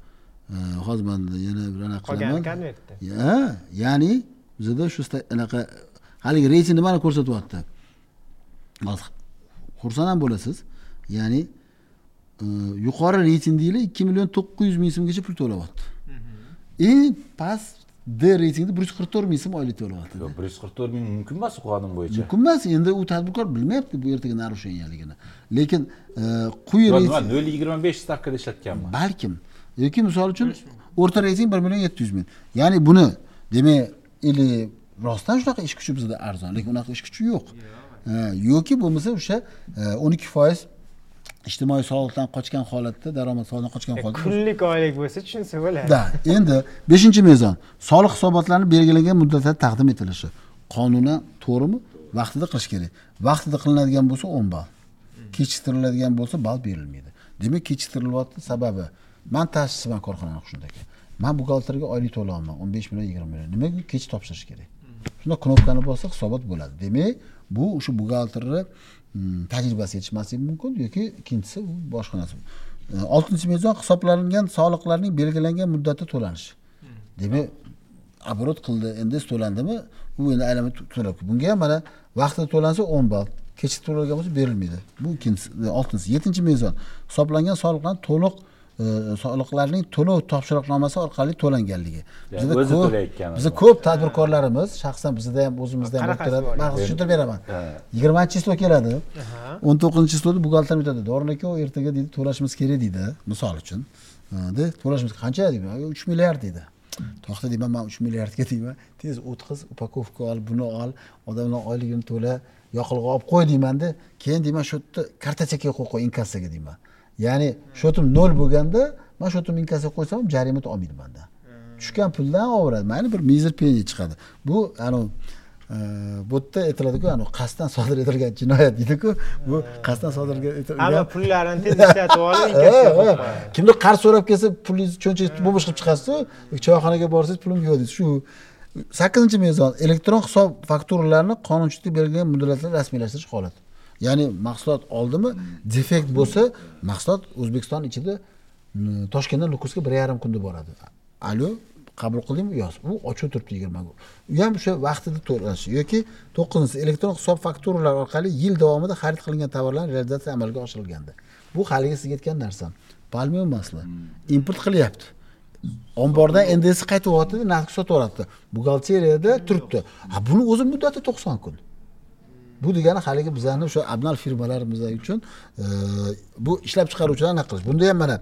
E, hozir man yana bir anaqa qilaman. Konvertda Ya, ya'ni bizada shu anaqa haligi reyting nimani ko'rsatyapti hozir xursand ham bo'lasiz. Ya'ni e, yuqori reytingdagilar ikki million to'qqiz yuz ming so'mgacha pul to'layapti. Eng past d reytingda bir yuz qirq to'rt ming so'm oylik to'layapti. Yo'q bir yuz qirq to'rt ming mumkin emas xodim bo'yicha. Mumkin emas endi u tadbirkor bilmayapti bu ertaga нарушениyaligini lekin e, quyi reyting nol yigirma besh stavkada ishlatganman. Balkim yoki misol uchun o'rta reyting bir million yetti yuz ming. Ya'ni buni demak или rostdan shunaqa ish kuchi bizada arzon lekin unaqa ish kuchi yo'q. Ha, yoki bo'lmasa o'sha o'n ikki foiz ijtimoiy soliqdan qochgan holatda daromad soliqdan qochgan holatda kunlik oylik bo'lsa tushunsa bo'ladi. Da endi beshinchi mezon soliq hisobotlarini belgilangan muddatda taqdim etilishi. Qonunan to'g'rimi? Vaqtida qilish kerak. Vaqtida qilinadigan bo'lsa o'n ball. Kechiktiriladigan bo'lsa ball berilmaydi. Demak kechiktirilyapti sababi man ta'sischisiman korxonani xushnud man buxgalterga oylik to'layapman o'n besh million yigirma million. Nimaga kech topshirish kerak. Shunda knopkani bossa hisobot bo'ladi. Demak bu o'sha buxgalterni mm, tajribasi yetishmasligi mumkin yoki ikkinchisi u narsa E, oltinchi mezon hisoblangan soliqlarning belgilangan muddatda to'lanishi. Demak оборот qildi. Endi to'landimi? U endi aylanma to- to'lab bunga ham mana vaqtida to'lansa o'n ball kechikib to'langan bo'lsa berilmaydi. Bu ikkinchisi oltinchisi. Yettinchi mezon hisoblangan soliqlar to'liq soliqlarning to'lov topshiriqnomasi orqali to'langanligi. Bizda ko'p- bizda ko'p tadbirkorlarimiz shaxsan bizda ham o'zimizda ham bor? man tushuntirib beraman. Yigirmanchi chисло keladi. O'n to'qqizinchi chислоda buxgalter aytadi dorin aka u ertaga deydi to'lashimiz kerak deydi misol uchun. To'lashimiz qancha deyman? Uch milliard deydi. To'xta deyman man uch milliardga deyman. Tez o'tqiz upakovka ol buni ol odamlar oyligini to'la yoqilg'i olib qo'y deymanda keyin deyman shu yerda kartochekaga qo'yib qo'y inkassaga deyman ya'ni shotim nol bo'lganda man shotimni inkassaga qo'ysam ham jarima olmaydi mandan tushgan puldan olaveradi mayli bir mizr penya chiqadi. Bu anavi e, bu yerda aytiladiku anavi qasddan sodir etilgan jinoyat deydiku. Bu qasddan sodir hamma etilgan pullarini tez ishlatib olib kimdir qarz so'rab kelsa pulingizni cho'nchangizni bo'sh qilib chiqasizu choyxonaga borsangiz pulim yo'q deysiz shu sakkizinchi mezon elektron hisob fakturalarini qonunchilikda belgilangan muddatlarda rasmiylashtirish holati ya'ni mahsulot oldimi? Defekt bo'lsa mahsulot o'zbekiston ichida toshkentdan nukusga bir yarim kunda boradi. Alo qabul qildingmi? Yoz u ochiq turibdi yigirma kun. U ham o'sha vaqtida to'lanishi yoki to'qqizinchisi elektron hisob fakturalar orqali yil davomida xarid qilingan tovarlarni realizatsiya amalga oshirilganda bu haligi sizga aytgan narsam palmium maslo import qilyapti. Ombordan ndsi qaytyapti narxga sotyapti buxgalteriyada turibdi. A buni o'zi muddati to'qson kun. Bu degani haligi bizani o'sha abnal firmalarimiz uchun e, bu ishlab chiqaruvchilar anaqa qilish? Bunda ham mana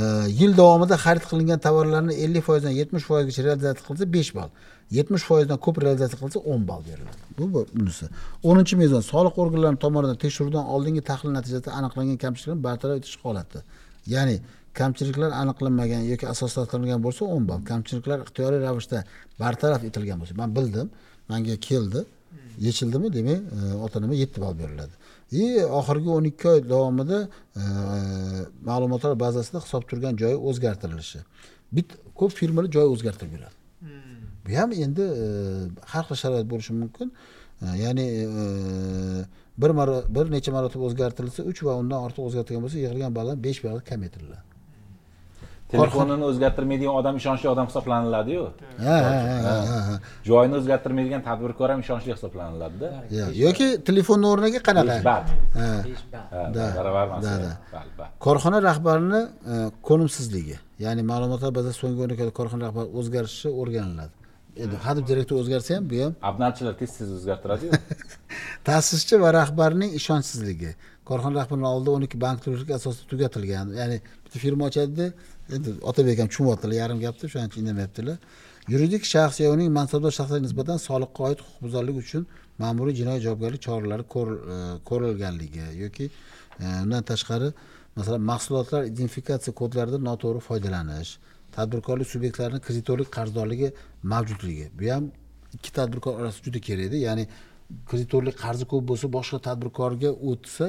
e, yil davomida xarid qilingan tovarlarni ellik foizdan yetmish foizgacha realizatsiya qilsa besh ball yetmish foizdan ko'p realizatsiya qilsa o'n ball beriladi. Bu bu- bunisi o'ninchi mezon soliq organlari tomonidan tekshiruvdan oldingi tahlil natijasida aniqlangan kamchiliklarni bartaraf etish holati. Ya'ni kamchiliklar aniqlanmagan yoki asoslantirilgan bo'lsa o'n ball kamchiliklar ixtiyoriy ravishda bartaraf etilgan bo'lsa man bildim manga keldi. Yechildimi demak e, ota nima yetti ball beriladi. И oxirgi o'n ikki oy davomida e, ma'lumotlar bazasida hisob turgan joyi o'zgartirilishi. Bit ko'p firmalar joy o'zgartirib yuradi. Bu ham endi e, har xil sharoit bo'lishi mumkin. Ya'ni bir marra bir necha marotaba o'zgartirilsa uch va undan ortiq o'zgartirilgan bo'lsa yig'ilgan ballar besh ballga kamaytiriladi telefonini o'zgartirmaydigan odam ishonchli odam hisoblaniladiyu ha ha joyini o'zgartirmaydigan tadbirkor ham ishonchli hisoblaniladida. Yoki telefonni o'rniga qanaqa? Ha. Baravar masala bali. korxona rahbarini e, ko'nimsizligi ya'ni ma'lumotlar bazasi so'nggi o'rnakada korxona rahbari o'zgarishi o'rganiladi. Endi hadeb direktor o'zgarsa ham bu ham abnalchilar tez tez o'zgartiradiyu ta'sischi va rahbarning ishonchsizligi. Korxona rahbarining oldida o'n ikki bankrotlik asosida tugatilgan ya'ni bitta firma ochadida endi otabek ham tushunyaptilar yarim gapni o'shaning uchun indamayaptilar. Yuridik shaxs yo uning mansabdor shaxslarga nisbatan soliqqa oid huquqbuzarlik uchun ma'muriy jinoiy javobgarlik choralari e, ko'rilganligi yoki e, undan tashqari masalan mahsulotlar identifikatsiya kodlaridan noto'g'ri foydalanish tadbirkorlik subyektlarining kreditorlik qarzdorligi mavjudligi. Bu ham ikki tadbirkor orasida juda kerakda ya'ni kreditorlik qarzi ko'p bo'lsa boshqa tadbirkorga o'tsa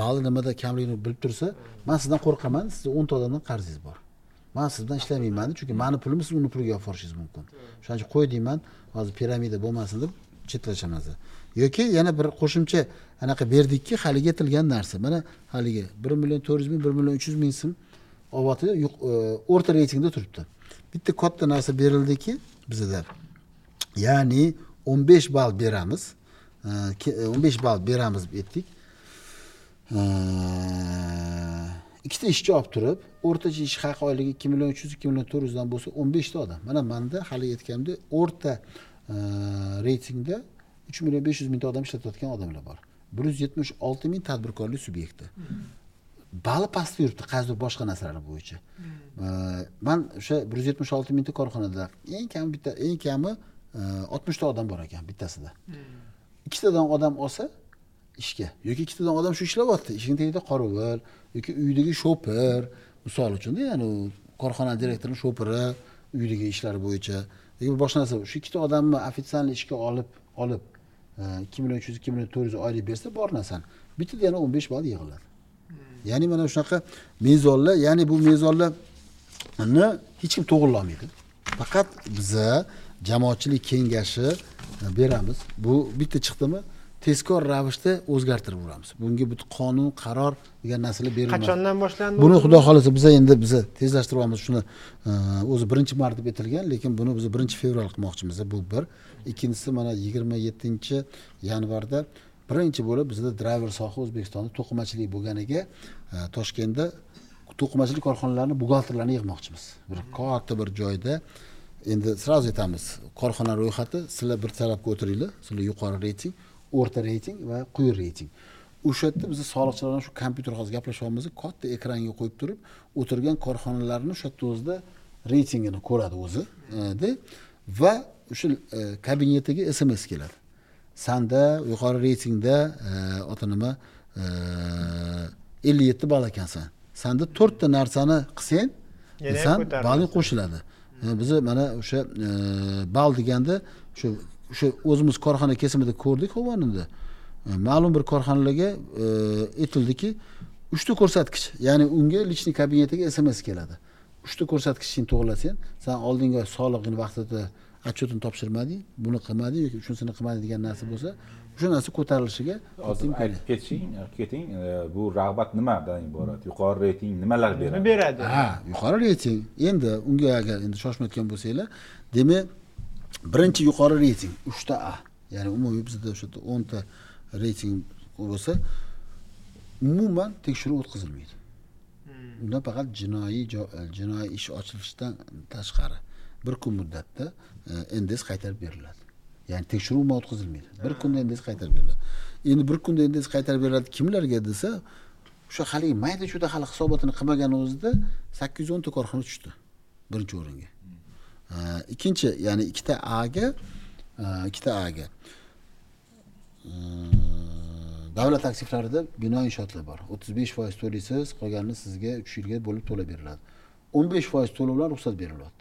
balli nimada kamligini bilib tursa man sizdan qo'rqaman sizni o'nta odamdan qarzingiz bor. Man sizdan ishlamayman chunki mani pulimni siz uni puliga olib borishingiz mumkin. Shuning uchun qo'y deyman hozir piramida bo'lmasin deb chetlashamiz. Yoki yana bir qo'shimcha anaqa berdikki haligi aytilgan narsa. Mana haligi bir million to'rt yuz ming bir million uch yuz ming so'm olyapti e, o'rta reytingda turibdi. Bitta katta narsa berildiki bizada. Ya'ni o'n besh ball beramiz. E, ke- e, o'n besh ball beramiz deb aytdik. E, ikkita ishchi olib turib o'rtacha ish haqi oyligi ikki million uch yuz ikki million to'rt yuzdan bo'lsa o'n beshta odam. Mana manda hali aytganimdek o'rta e, reytingda uch million besh yuz mingta odam ishlatayotgan odamlar bor. Bir yuz yetmish olti ming tadbirkorlik subyekti bali pastda yuribdi qaysidir boshqa narsalar bo'yicha. E, man o'sha bir yuz yetmish olti mingta korxonada eng kami bitta eng kami e, oltmishta odam bor ekan bittasida. Ikkitadan odam olsa ishga. Yoki ikkitadan odam shu ishlayapti ishini tagida qorovul yoki uydagi sho'pir misol uchunda ya'ni korxona direktorini sho'piri uydagi ishlari bo'yicha. Yoki boshqa narsa shu ikkita odamni ofitsialniy ishga olib olib e, ikki million uch yuz ikki million to'rt yuz oylik bersa bor narsani bittada yana o'n besh ball yig'iladi. Ya'ni mana shunaqa mezonlar ya'ni bu mezonlarni hech kim to'g'irlolmaydi faqat biza jamoatchilik kengashi e, beramiz. Bu bitta chiqdimi tezkor ravishda o'zgartirib yuboramiz bunga bitta qonun qaror degan narsalar berilmaydi qachondan boshlandi buni xudo xohlasa biza endi biza tezlashtiryapmiz shuni e, o'zi birinchi mart deb aytilgan lekin buni biz birinchi fevral qilmoqchimiz. Bu bir. Ikkinchisi mana yigirma yettinchi yanvarda birinchi bo'lib bizda driver soha o'zbekistonda to'qimachilik bo'lganiga e, toshkentda to'qimachilik korxonalarini buxgalterlarini yig'moqchimiz. Bir katta bir joyda endi сразу aytamiz korxona ro'yxati sizlar bir tarafga o'tiringlar sizlar yuqori reyting o'rta reyting va quyi reyting. O'sha yerda biz soliqchilar bilan shu kompyuter hozir gaplashyapmiz katta ekranga qo'yib turib o'tirgan korxonalarni o'sha yerda o'zida reytingini ko'radi o'zi e, va o'sha e, kabinetiga sms keladi. Sanda yuqori reytingda e, oti nima ellik yetti ball ekansan. Sanda to'rtta narsani qilsang san balling qo'shiladi. Biza mana o'sha ball deganda shu o'sha o'zimiz korxona kesimida ko'rdik xovonida E, ma'lum bir korxonalarga e, aytildiki uchta ko'rsatkich ya'ni unga личный kabinetiga sms keladi. Uchta ko'rsatkichni to'g'irlasang san oldingi solig'ini vaqtida отчетini topshirmading buni qilmading yoki uchunchisini qilmading degan narsa bo'lsa o'sha narsa ko'tarilishiga hozir aytib ketishing keting e, bu rag'bat nimadan iborat? Yuqori reyting nimalar nima beradi? Beradi. Ha yuqori reyting. Endi unga agar endi shoshmayotgan bo'lsanglar demak birinchi yuqori reyting uchta a. Ya'ni umumiy bizada o'sha o'nta reyting bo'lsa umuman tekshiruv o'tkazilmaydi. Undan faqat jinoiy jo- jinoiy ish ochilishidan tashqari bir kun muddatda e, nds qaytarib beriladi. Ya'ni tekshiruv umuman o'tkazilmaydi. Bir kunda nds qaytarib beriladi. Endi bir kunda nds qaytarib beriladi kimlarga desa o'sha haligi mayda chuyda hali hisobotini qilmagan o'zida sakkiz yuz o'nta korxona tushdi birinchi o'ringa. E, ikkinchi ya'ni ikkita aga e, ikkita aga davlat aktivlarida bino inshootlar bor. o'ttiz besh foiz to'laysiz qolganini sizga uch yilga bo'lib to'lab beriladi. o'n besh foiz to'lovlar ruxsat beriladi.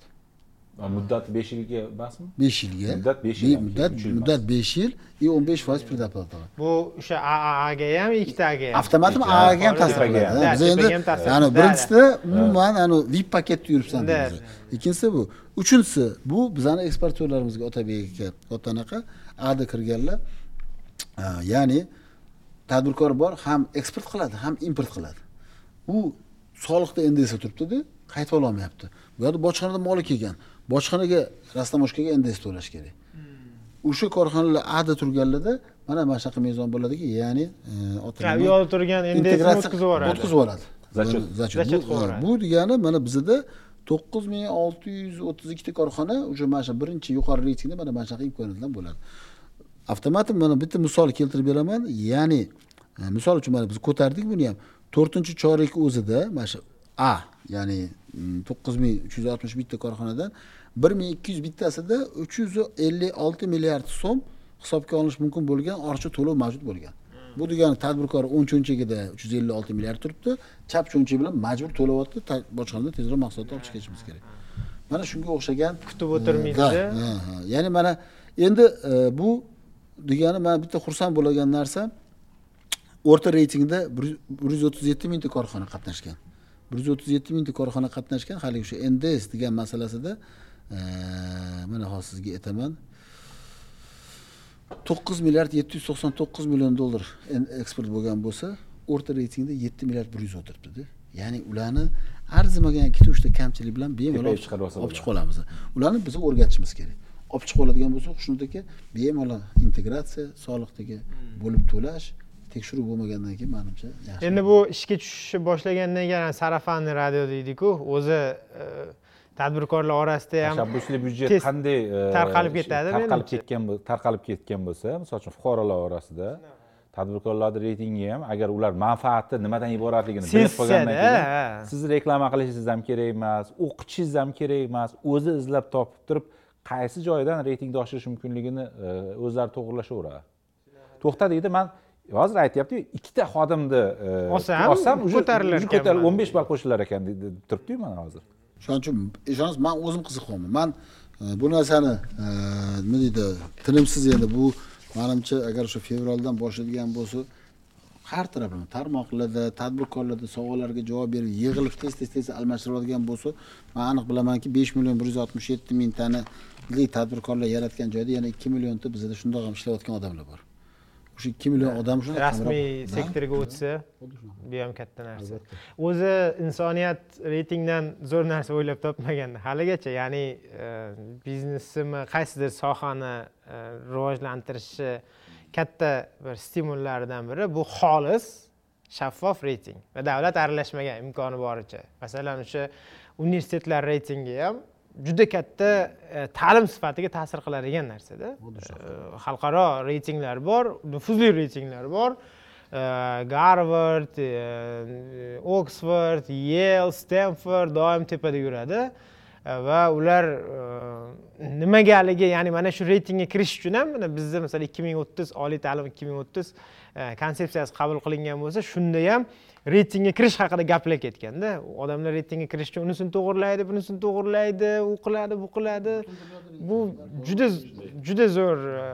Muddati besh yilga emasmi besh yilga. Muddat besh yil muddat muddat besh yil и o'n besh foiz predoplata bu o'sha aaga ham ikkitaga ham. Avtomatik Ikkita. aaga ham ta'sir qiladi biz endi yani birinchisida umuman ani vip paketda yuribsan deymiz. Ikkinchisi bu. Uchinchisi bu bizani eksportyorlarimizga otabek aka katta anaqa ada kirganlar ya'ni tadbirkor bor ham eksport qiladi ham import qiladi. U soliqda nds turibdida qaytib ololmayapti bu yoqda bojxonada moli kelgan bojxonaga rastamoshkaga nds to'lash kerak. O'sha korxonalar ada turganlarda mana mana shunaqa mezon bo'ladiki ya'ni e, u nima? yoqda turgan NDSni o'tkazib yuboradi. o'tkazib. Zachет Bu- degani mana bizada to'qqiz ming olti yuz o'ttiz ikkita korxona уже mana shu birinchi yuqori reytingda mana mana shunaqa imkoniyatlar bo'ladi. Avtomatik mana bitta misol keltirib beraman. Ya'ni e, misol uchun mana biz ko'tardik buni ham. To'rtinchi chorak o'zida mana shu a ya'ni to'qqiz ming uch yuz oltmish bitta korxonadan bir ming ikki yuz bittasida uch yuz ellik olti milliard so'm hisobga olinishi mumkin bo'lgan ortiqcha to'lov mavjud bo'lgan. Bu degani tadbirkor o'ng cho'nchagida uch yuz ellik olti milliard turibdi. Chap cho'nchak bilan majbur to'layapti. Bojxonadan tezroq mahsulotni olib chiqishimiz kerak. Mana shunga o'xshagan Kutib o'tirmaydi. e, ya'ni mana endi e, bu degani mana bitta xursand bo'ladigan narsa. O'rta reytingda bir yuz- o'ttiz yetti mingta korxona qatnashgan. Bir yuz o'ttiz yetti mingta korxona qatnashgan. Haligi o'sha nds degan masalasida mana hozir sizga aytaman. To'qqiz milliard yetti yuz to'qson to'qqiz million dollar eksport bo'lgan bo'lsa o'rta reytingda yetti milliard bir yuz o'tiribdida. Ya'ni ularni arzimagan ikkita uchta kamchilik bilan bemalol olib chiqib olamiz ularni biz o'rgatishimiz kerak. Olib chiqib oladigan bo'lsak xushnud aka bemalol integratsiya soliqdagi bo'lib to'lash tekshiruv bo'lmagandan keyin manimcha yaxshi. Endi bu ishga tushishni boshlagandan keyin sarafanniy radio deydiku o'zi e, tadbirkorlar orasida ham tashabbusli byudjet qanday e, tarqalib ketadi, tarqalib ketgan tarqalib ketgan bo'lsa misol uchun fuqarolar orasida tadbirkorlarni reytingi ham agar ular manfaati nimadan iboratligini bilib qolgandan keyin sizni reklama qilishingiz ham kerak emas o'qitishingiz ham kerak emas o'zi izlab topib turib qaysi joydan reytingni oshirish mumkinligini e, o'zlari to'g'irlashaveradi. To'xta deydi man hozir aytyaptiku ikkita xodimni e, Olsam, уже- ko'tarilar ekan o'n besh ball qo'shilar ekan deydi turibdiku mana hozir shuning uchun ishonasiz man o'zim qiziqyapman man e, bu narsani e, nima deydi tinimsiz endi bu manimcha agar shu fevraldan boshlaydigan bo'lsa har taraflama tarmoqlarda tadbirkorlarda savollarga javob berib yig'ilib tez tez tez almashtiradigan bo'lsa man aniq bilamanki besh million bir yuz oltmish yetti mingtani tadbirkorlar yaratgan joyda yana ikki millionta bizada shundoq ham ishlayotgan odamlar bor. O'sha ikki million odam shuni rasmiy sektorga o'tsa bu ham katta narsa. O'zi insoniyat reytingdan zo'r narsa o'ylab topmaganda haligacha ya'ni e, biznesimi qaysidir sohani e, rivojlantirishni katta bir stimullaridan biri bu xolis shaffof reyting va davlat aralashmagan imkoni boricha. Masalan o'sha universitetlar reytingi ham juda katta e, ta'lim sifatiga ta'sir qiladigan narsada E, xalqaro reytinglar bor nufuzli reytinglar bor. E, garvard oksford yel stenford doim tepada yuradi. Va ular nimagaligi ya'ni mana shu reytingga kirish uchun ham mana bizda masalan ikki ming o'ttiz oliy ta'lim ikki ming o'ttiz konsepsiyasi qabul qilingan bo'lsa shunda ham reytingga kirish haqida gaplar ketganda odamlar reytingga kirish uchun unisini to'g'irlaydi bunisini to'g'irlaydi u qiladi bu qiladi. Bu juda juda zo'r e,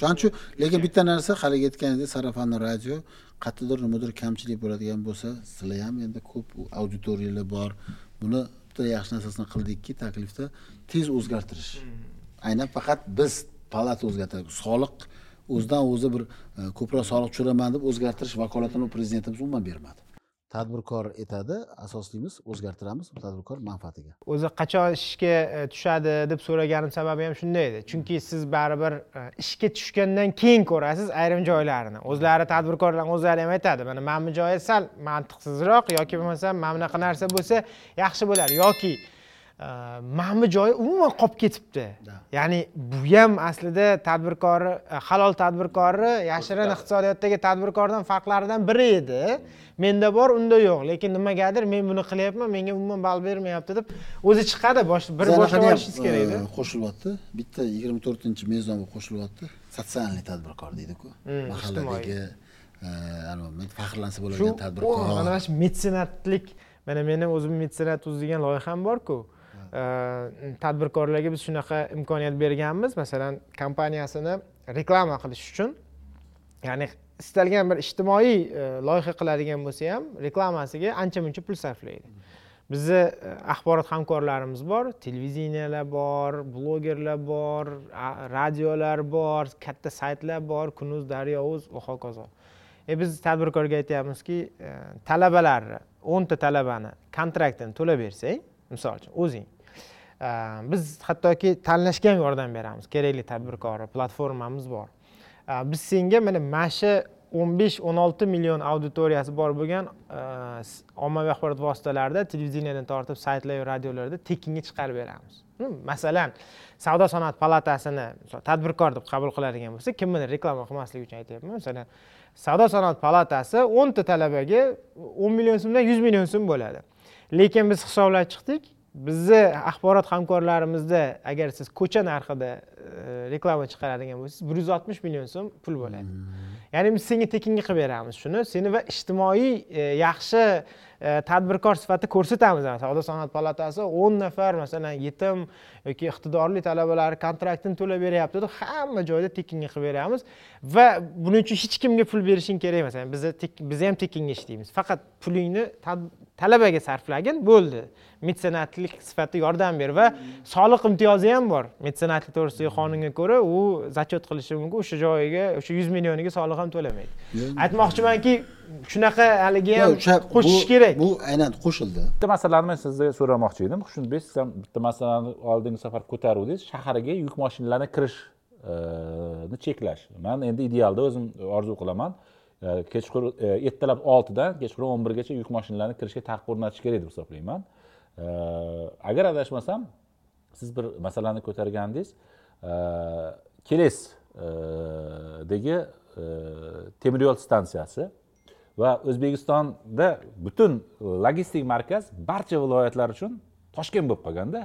shuning uchun lekin bitta narsa haligi aytganingdek sarafanli radio qayerdadir nimadir kamchilik bo'ladigan bo'lsa sizlar ham endi ko'p auditoriyalar bor. Buni bitta yaxshi narsasini qildikki taklifda tez o'zgartirish. Aynan faqat biz palata o'zgartiradi soliq o'zidan o'zi bir e, ko'proq soliq tushiraman deb o'zgartirish vakolatini prezidentimiz umuman bermadi tadbirkor aytadi asoslimiz o'zgartiramiz tadbirkor manfaatiga. O'zi qachon ishga e, tushadi deb so'raganim sababi ham shunday edi. Chunki siz baribir e, ishga tushgandan keyin ko'rasiz ayrim joylarini o'zlari tadbirkorlar o'zlari ham aytadi mana mana bu joyi sal mantiqsizroq yoki bo'lmasa mana bunaqa narsa bo'lsa yaxshi bo'lar yoki e, bu joyi umuman qolib ketibdi ya'ni bu ham aslida tadbirkori e, halol tadbirkori yashirin iqtisodiyotdagi tadbirkordan farqlaridan biri edi menda bor unda yo'q lekin nimagadir men buni qilyapman menga umuman ball bermayapti deb o'zi chiqadi bosh bir boshlab olishingiz kerakda e, qo'shilyapti bitta yigirma to'rtinchi mezon bo'lib qo'shilyapti sotsiальный tadbirkor deydiku Hmm, mahalladagi e, faxrlansa bo'ladigan tadbirkor mana shu metsenatlik mana meni o'zim metsenat uz degan loyiham borku Э, tadbirkorlarga biz shunaqa imkoniyat berganmiz. Masalan kompaniyasini reklama qilish uchun ya'ni istalgan bir ijtimoiy e, loyiha qiladigan bo'lsa ham reklamasiga ancha muncha pul sarflaydi. Bizni e, axborot hamkorlarimiz bor televideniyalar bor blogerlar bor radiolar bor katta saytlar bor kunuz daryo uz va hokazo e biz tadbirkorga aytyapmizki e, talabalarni o'nta talabani kontraktini to'lab bersang misol uchun o'zing Э, biz hattoki tanlashga ham yordam beramiz. Kerakli tadbirkorni platformamiz bor. Э, biz senga mana mana shu o'n besh o'n olti million auditoriyasi bor bo'lgan э, ommaviy axborot vositalarida televideniyadan tortib saytlar radiolarda tekinga chiqarib beramiz. Hm, masalan savdo sanoat palatasini tadbirkor deb qabul qiladigan bo'lsa kimnidir reklama qilmaslik uchun aytyapman. Masalan savdo sanoat palatasi o'nta talabaga o'n million so'mdan yuz million so'm bo'ladi. Lekin biz hisoblab chiqdik bizni axborot hamkorlarimizda agar siz ko'cha narxida e, reklama chiqaradigan bo'lsangiz bir yuz oltmish million so'm pul bo'ladi. Hmm. ya'ni biz senga tekinga qilib beramiz shuni. Seni va ijtimoiy e, yaxshi e, tadbirkor sifatida ko'rsatamiz. Savdo sanoat palatasi o'n nafar masalan yetim yoki iqtidorli talabalar kontraktini to'lab beryapti deb hamma joyda tekinga qilib beramiz. Va buning uchun hech kimga pul berishing kerak. Emas biz biz ham tekinga ishlaymiz. Faqat pulingni talabaga sarflagin bo'ldi. Metsenatlik sifatida yordam ber va soliq imtiyozi ham bor. Metsenatlik to'g'risidagi qonunga ko'ra u zachet qilishi mumkin. O'sha joyiga o'sha yuz millioniga soliq ham to'lamaydi. Aytmoqchimanki shunaqa haligi ham qo'shish kerak. bu aynan qo'shildi. Bitta masalani men sizdan so'ramoqchi edim. Xushnudbek siz ham bitta masalani oldingi safar ko'taruvdingiz shaharga yuk mashinalarni kirishni cheklash. Man endi idealda o'zim orzu qilaman E, kechqurun e, ertalab oltidan kechqurun o'n birgacha yuk mashinalarini kirishga taqiq o'rnatish kerak deb hisoblayman. E, agar adashmasam siz bir masalani ko'targandingiz kelesdagi temir yo'l stansiyasi va o'zbekistonda butun logistik markaz barcha viloyatlar uchun toshkent bo'lib qolganda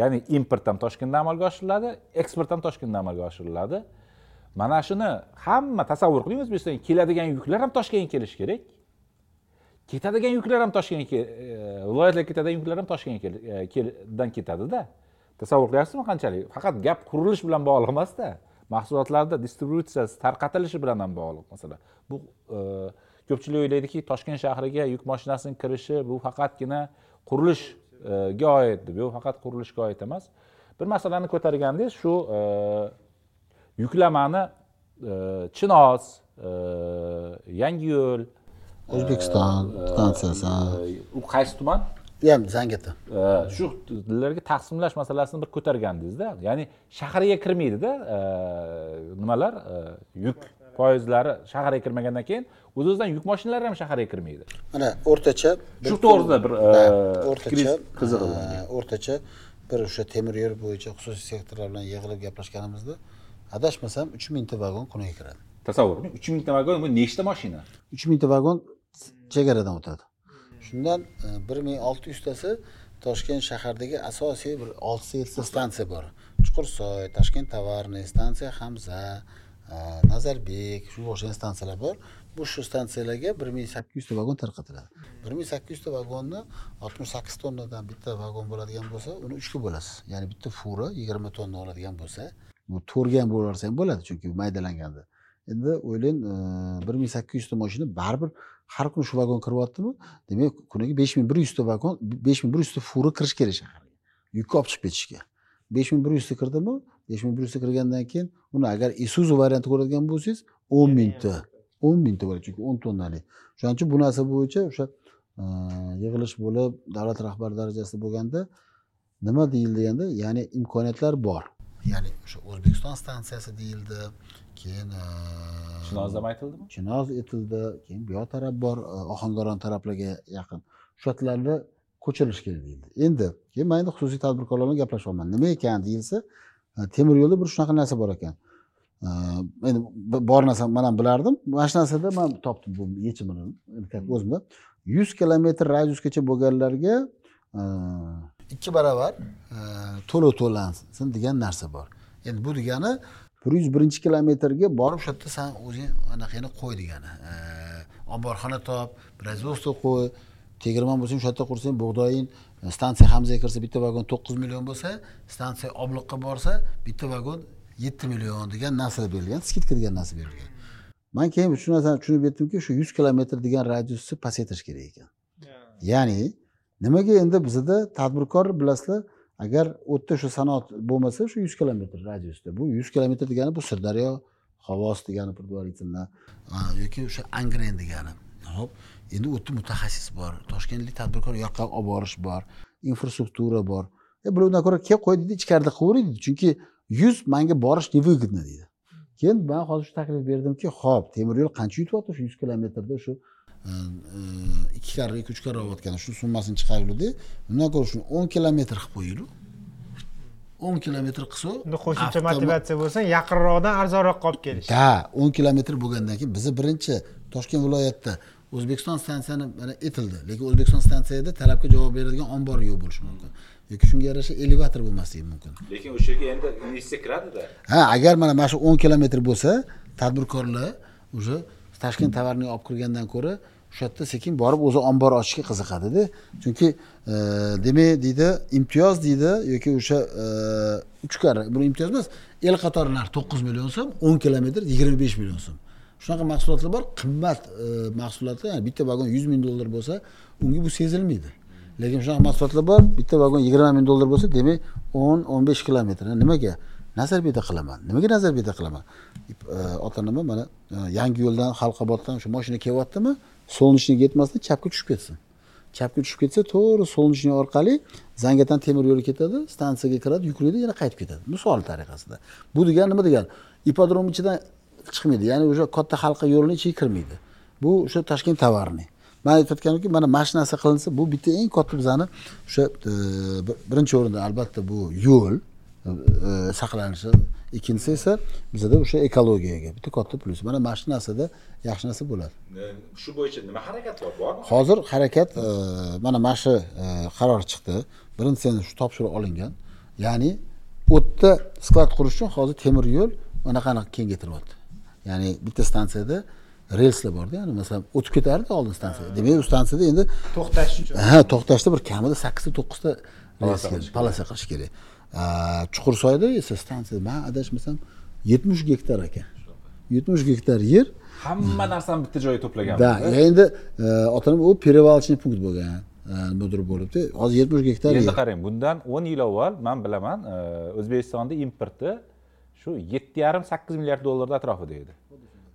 ya'ni import ham toshkentdan amalga oshiriladi eksport ham toshkentdan amalga oshiriladi. Mana shuni hamma tasavvur qiling o'zbekistonga keladigan yuklar ham toshkentga kelishi kerak. Ketadigan yuklar ham toshkentga e, viloyatlarga ketadigan yuklar ham toshkentdan e, ketadida. Tasavvur qilyapsizmi qanchalik? Faqat gap qurilish bilan bog'liq emasda. Mahsulotlarni distributsiyasi tarqatilishi bilan ham bog'liq. Masalan bu e, ko'pchilik o'ylaydiki toshkent shahriga yuk mashinasini kirishi bu faqatgina qurilishga oid deb yo'q faqat qurilishga oid emas. Bir masalani ko'targandingiz shu yuklamani chinoz yangiyo'l o'zbekiston stansiyasi u qaysi tuman? Zangati shu tillarga taqsimlash masalasini bir ko'targandingizda ya'ni shaharga kirmaydida nimalar? Yuk poyezdlari shaharga kirmagandan keyin o'z o'zidan yuk mashinalari ham shaharga kirmaydi. Mana o'rtacha shu to'g'risida bir o'rtacha qiziq o'rtacha bir o'sha temir yo'l bo'yicha xususiy sektorlar bilan yig'ilib gaplashganimizda adashmasam uch mingta vagon kuniga kiradi. Tasavvur uch mingta vagon bu nechta mashina? uch mingta vagon chegaradan o'tadi. Shundan e, bir ming olti yuztasi toshkent shahardagi asosiy bir oltita yettita stansiya bor. Chuqursoy toshkent tovarniy stansiya hamza e, nazarbek shunga o'xshagan stansiyalar bor. Bu shu stansiyalarga bir ming sakkiz yuzta vagon tarqatiladi. Bir ming sakkiz yuzta vagonni oltmish sakkiz tonnadan bitta vagon bo'ladigan bo'lsa uni uchga bo'lasiz. Ya'ni bitta fura yigirma tonna oladigan bo'lsa bu to'rtga ham bo'lib yuborsa ham bo'ladi chunki maydalanganda. Endi o'ylang bir ming sakkiz yuzta mashina baribir har kuni shu vagon kiryaptimi? Demak kuniga besh ming bir yuzta vagon besh ming bir yuzta fura kirishi kerak shaharga. Yukni olib chiqib ketishga. Besh ming bir yuzta kirdimi? Besh ming bir yuzta kirgandan keyin uni agar isuzu varianti ko'radigan bo'lsangiz o'n mingta o'n mingta bo'ladi chunki o'n tonnali. Shuning uchun bu narsa bo'yicha o'sha yig'ilish bo'lib davlat rahbari darajasida bo'lganda nima deyildi deganda ya'ni imkoniyatlar bor ya'ni o'sha o'zbekiston stansiyasi deyildi keyin chinoz ham aytildimi? Chinoz aytildi keyin bu yoq taraf bor ohangaron taraflarga yaqin. Shu yerlarni ko'chirish kerak deyildi. Endi keyin man endi xususiy tadbirkorlar bilan gaplashyapman nima ekan deyilsa temir yo'lda bir shunaqa narsa bor ekan. Endi bor narsani man ham bilardim. Mana shu narsada man topdim bu yechimini o'zimda yuz kilometr radiusgacha bo'lganlarga ikki barobar to'lov to'lansin degan narsa bor. Endi bu degani bir yuz birinchi kilometrga borib shu yerda san o'zing anaqangni qo'y degani. Omborxona top производство qo'y tegirmon bo'lsa o'sha yerda qursang bug'doying e, stansiya hamzaga kirsa bitta vagon to'qqiz million bo'lsa stansiya obliqqa borsa bitta vagon yetti million degan narsa berilgan skidka degan narsa berilgan. Man keyin shu narsani tushunib yetdimki shu yuz kilometr degan radiusni pasaytirish kerak ekan. Ya'ni nimaga endi bizada tadbirkor bilasizlar agar u yerda shu sanoat bo'lmasa shu yuz kilometr radiusda bu yuz kilometr degani bu sirdaryo xovos degani предварительно yoki o'sha angren degani. Hop endi u yerda mutaxassis bor toshkentlik tadbirkor u yoqqa olib borish bor infrastruktura bor. E bulardan ko'ra kelib qo'y deydi ichkarida qilaveray deydi chunki yuz manga borish невыгодно deydi. Keyin man hozir shu taklif berdimki ho'p temir yo'l qancha yutyapti shu yuz kilometrda shu ikki karra ikki uch karra olayotgan shu summasini chiqaraylikda undan ko'ra shuni o'n kilometr qilib qo'yaylik. o'n kilometr qilsa endi qo'shimcha motivatsiya bo'lsa yaqinroqdan arzonroqqa olib kelish. Da o'n kilometr bo'lgandan keyin bizni birinchi toshkent viloyatida o'zbekiston stansiyani mana etildi. Lekin o'zbekiston stansiyada talabga javob beradigan ombor yo'q bo'lishi mumkin. Yoki shunga yarasha elevator bo'lmasligi mumkin. Lekin o'sha yerga endi investitsiya kiradida? Ha agar mana mana shu o'n kilometr bo'lsa tadbirkorlar уже toshkent tovarni olib kirgandan ko'ra o'sha yerda sekin borib o'zi ombor ochishga qiziqadida chunki e, demak deydi imtiyoz deydi yoki o'sha e, uch karra bu imtiyoz emas el qatori narx to'qqiz million so'm o'n kilometr yigirma besh million so'm. Shunaqa mahsulotlar bor qimmat e, mahsulotlar ya'ni bitta vagon yuz ming dollar bo'lsa unga bu sezilmaydi. Lekin shunaqa mahsulotlar bor bitta vagon yigirma ming dollar bo'lsa demak o'n o'n besh kilometr. Nimaga? Nazarbeda qilaman. Nimaga nazarbeda qilaman? E, ota nima mana e, yangi yo'ldan halqoboddan shu moshina kelyaptimi? Солнечный yetmasdan chapga tushib ketsin chapga tushib ketsa to'g'ri солнечный orqali zangiotan temir yo'li ketadi stansiyaga kiradi yuklaydi yana qaytib ketadi. Misol tariqasida. Bu degani nima degani ipodrom ichidan chiqmaydi ya'ni o'sha katta halqa yo'lini ichiga kirmaydi. Bu o'sha toshkent tovarniy man aytayotganimki mana mana shu narsa qilinsa bu bitta eng katta bizani o'sha e, birinchi o'rinda albatta bu yo'l saqlanishi ikkinchisi esa bizada o'sha ekologiyaga bitta katta plyus mana mana shu narsada yaxshi narsa bo'ladi. Shu bo'yicha nima harakat bor? Bormi? Hozir harakat e, mana mana shu e, qaror chiqdi. Birinchisi shu topshiriq olingan. Ya'ni u yerda sklad qurish uchun hozir temir yo'l anaqani kengaytiryapti. Ya'ni bitta stansiyada relslar borda ya'ni masalan o'tib ketardi oldin stansiya. Demak u stansiyada endi to'xtash uchun. Ha to'xtashda bir kamida sakkizta to'qqizta polasa qilish kerak chuqursoyda esa stansiya man adashmasam yetmish gektar ekan. Yetmish gektar yer. Hamma narsani bitta joyga to'plagan. Да endi e, otam u перевалочный punkt bo'lgan e, nimadir bo'libdi hozir yetmish gektar endi qarang bundan o'n yil avval man bilaman e, o'zbekistonda importi shu yetti yarim sakkiz milliard dollarni atrofida edi.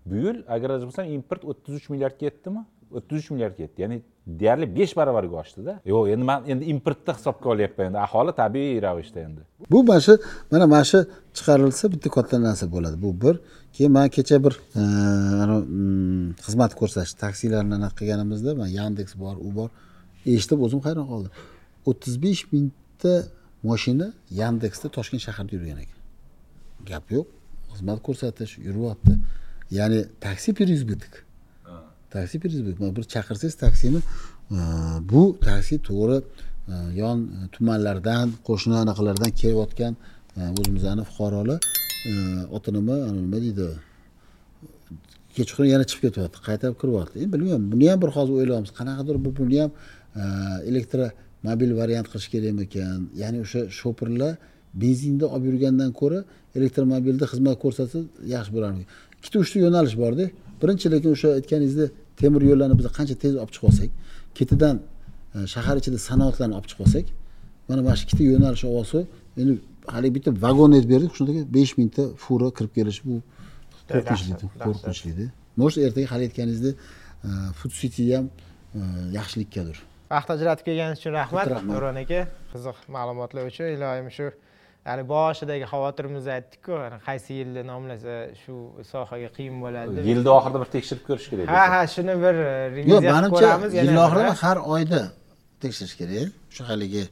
Bu yil agar adashmasam import o'ttiz uch milliardga yetdimi o'ttiz uch milliardga yetdi ya'ni deyarli besh baravarga oshdida yo'q endi man endi importni hisobga olyapman endi. Aholi tabiiy ravishda endi. Bu mana shu mana mana shu chiqarilsa bitta katta narsa bo'ladi. Bu bir. Keyin man kecha bir e, mm, xizmat ko'rsatish taksilarni anaqa qilganimizda man yandeks bor u bor eshitib o'zim hayron qoldim. o'ttiz besh mingta moshina yandeksda toshkent shahrida yurgan ekan. Gap yo'q xizmat ko'rsatish yuryapti. Ya'ni taksi переизбыток taksi bir chaqirsangiz taksini e, bu taksi to'g'ri e, yon tumanlardan qo'shni anaqalardan kelayotgan e, o'zimizni fuqarolar oti nima nima deydi. Kechqurun yana chiqib ketyapti. Qaytarib kiryapti. Endi bilmayman buni ham bir hozir o'ylayapmiz. Qanaqadir bu buni ham elektromobil variant qilish kerakmikan? Ya'ni o'sha shopirlar benzinda olib yurgandan ko'ra elektromobilda xizmat ko'rsatsa yaxshi bo'larmikan? Ikkita uchta yo'nalish borda. Birinchi lekin o'sha aytganingizdek temir yo'llarni biz qancha tez olib chiqib olsak ketidan e, shahar ichida sanoatlarni olib chiqib olsak mana mana shu ikkita yo'nalish olib endi haligi bitta vagon aytib berdik shundaga besh mingta fura kirib kelishi bu qo'rqinchli qo'rqinchli может ertaga hali aytganingizdek e, food city ham e, yaxshilikkadir. Vaqt ajratib kelganingiz uchun rahmat. Nurjon aka qiziq ma'lumotlar uchun. Iloyim shu ya'ni boshidagi xavotirimizni aytdikku qaysi yilda nomlasa shu sohaga qiyin bo'ladi deb. yilni oxirida bir tekshirib ko'rish kerak ha ha shuni bir yo'q reviziya qilib manimcha yilni oxirida har oyda tekshirish kerak o'sha haligi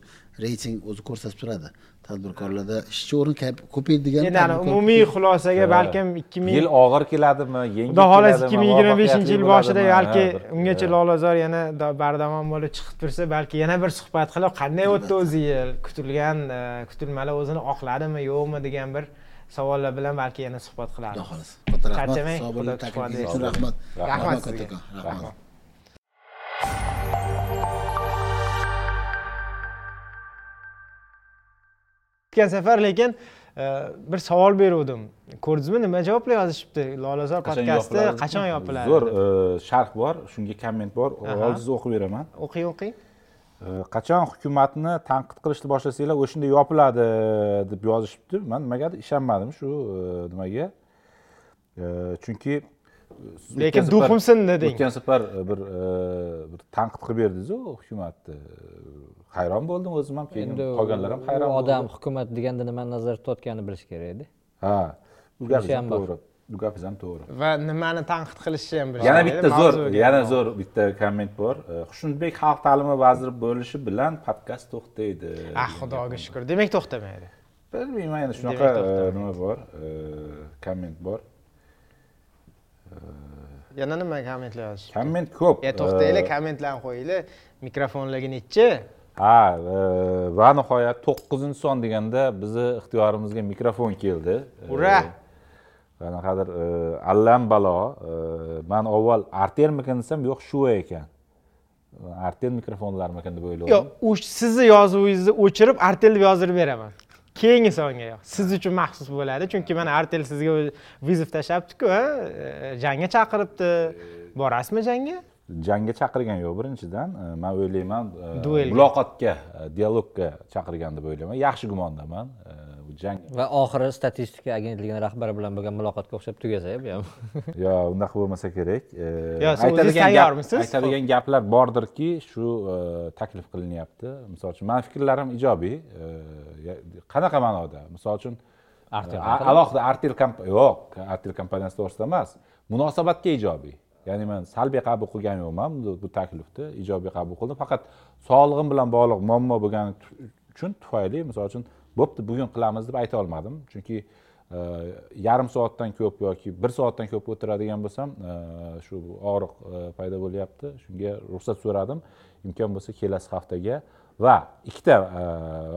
reyting o'zi ko'rsatib turadi. Tadbirkorlarda ishchi o'rin ko'paydi degan endi ana umumiy xulosaga balkim ikki ming yil og'ir keladimi yengil xudo xohlasa keladimi, ikki ming yigirma beshinchi yil boshida balki ungacha ha. lolazor yana da- bardavom bo'lib chiqib tursa balki yana bir suhbat qilib qanday o'tdi o'zi yil? Kutilgan e, kutilmalar o'zini oqladimi yo'qmi degan bir savollar bilan balki yana suhbat xudo qilamiz xohlasa. Katta rahmat. Charchamang, Xudo rahmat. Rahmat. Rahmat o'tgan safar lekin e, bir savol beruvdim. Ko'rdingizmi nima javoblar yozishibdi lolazor podkasti qachon yopiladi zo'r e, sharh bor shunga komment bor. Oldingizda o'qib beraman. O'qing o'qing. E, qachon hukumatni tanqid qilishni boshlasanglar o'shanda yopiladi deb yozishibdi. Man nimagadir ishonmadim shu nimaga? Chunki lekin duxim sindi deng? o'tgan safar e, bir e, bir tanqid qilib berdingizu hukumatni. Hayron bo'ldim o'zim ham keyin qolganlar ham hayron u odam bo'ldi. hukumat deganda nimani nazarda tutayotganini bilish kerak edi. Ha bu gapingiz ham to'g'ri. Bu gapingiz ham to'g'ri. Va nimani tanqid qilishni ham bilish yana bitta zo'r yana zo'r bitta komment bor. E, xushnudbek xalq ta'limi vaziri bo'lishi bilan podkast to'xtaydi. Ah xudoga shukur demak to'xtamaydi bilmayman endi shunaqa nima bor? Komment bor yana nima kommentlar yozishibdi komment ko'p. E to'xtanglar E, kommentlarni qo'yinglar. Mikrofonlarga nechi? Ha e, va nihoyat to'qqizinchi son deganda bizni ixtiyorimizga mikrofon keldi. Ura! qanaqadir e, allambalo e, man avval artelmikin desam yo'q shu ekan. Artel mikrofonlarmikin deb o'yladim yo'q sizni yozuvingizni o'chirib artel deb yozdirib beraman keyingi songa yo'q. Siz uchun maxsus bo'ladi chunki mana artel sizga vizov tashlabdiku e, jangga chaqiribdi. Borasizmi jangga? Jangga chaqirgan yo'q birinchidan. E, man o'ylayman e, muloqotga dialogga chaqirgan deb o'ylayman. Yaxshi gumondaman jang. Va oxiri statistika agentligini rahbari bilan bo'lgan muloqotga o'xshab tugasa bu ham. Yo unaqa bo'lmasa kerak? E, o'zingiz aytadigan tayyormisiz? aytadigan gaplar bordirki shu e, taklif qilinyapti. Misol uchun mani fikrlarim ijobiy. E, ya- qanaqa ma'noda? Misol uchun alohida artel yo'q artel kompaniyasi to'g'risida emas. Munosabatga ijobiy. Ya'ni man salbiy qabul qilgan yo'qman bu, taklifni ijobiy qabul qildim. Faqat sog'lig'im bilan bog'liq muammo bo'lgani uchun tufayli misol uchun bo'pti bugun qilamiz deb ayta olmadim. Chunki e, yarim soatdan ko'p yoki bir soatdan ko'p o'tiradigan bo'lsam e, shu og'riq e, paydo bo'lyapti. Shunga ruxsat so'radim. Imkon bo'lsa kelasi haftaga va ikkita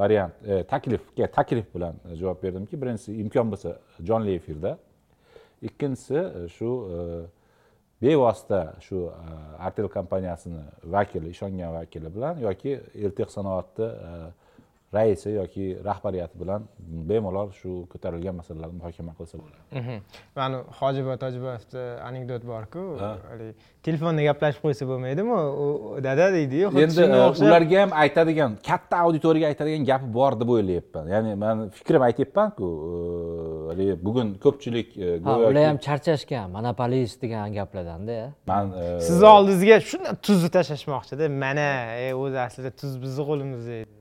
variant taklifga taklif bilan javob berdimki birinchisi imkon bo'lsa jonli efirda ikkinchisi shu bevosita shu artel kompaniyasini vakili ishongan vakili bilan yoki eltex sanoatni raisi yoki rahbariyati bilan bemalol shu ko'tarilgan masalalarni muhokama qilsa bo'ladi. Mhm. mana hojiboy tojiboyevni anekdot borku haligi telefonda gaplashib qo'ysa bo'lmaydimi u dada deydiyu xuddi endi e, ularga ham aytadigan katta auditoriyaga aytadigan gapi bor deb o'ylayapman ya'ni man fikrim aytyapmanku e, haligi bugun ko'pchilik e, ular ham charchashgan monopolist degan gaplardanda man e, sizni oldingizga shunday tuzni tashlashmoqchida mana o'zi aslida tuz bizni qo'limizda edi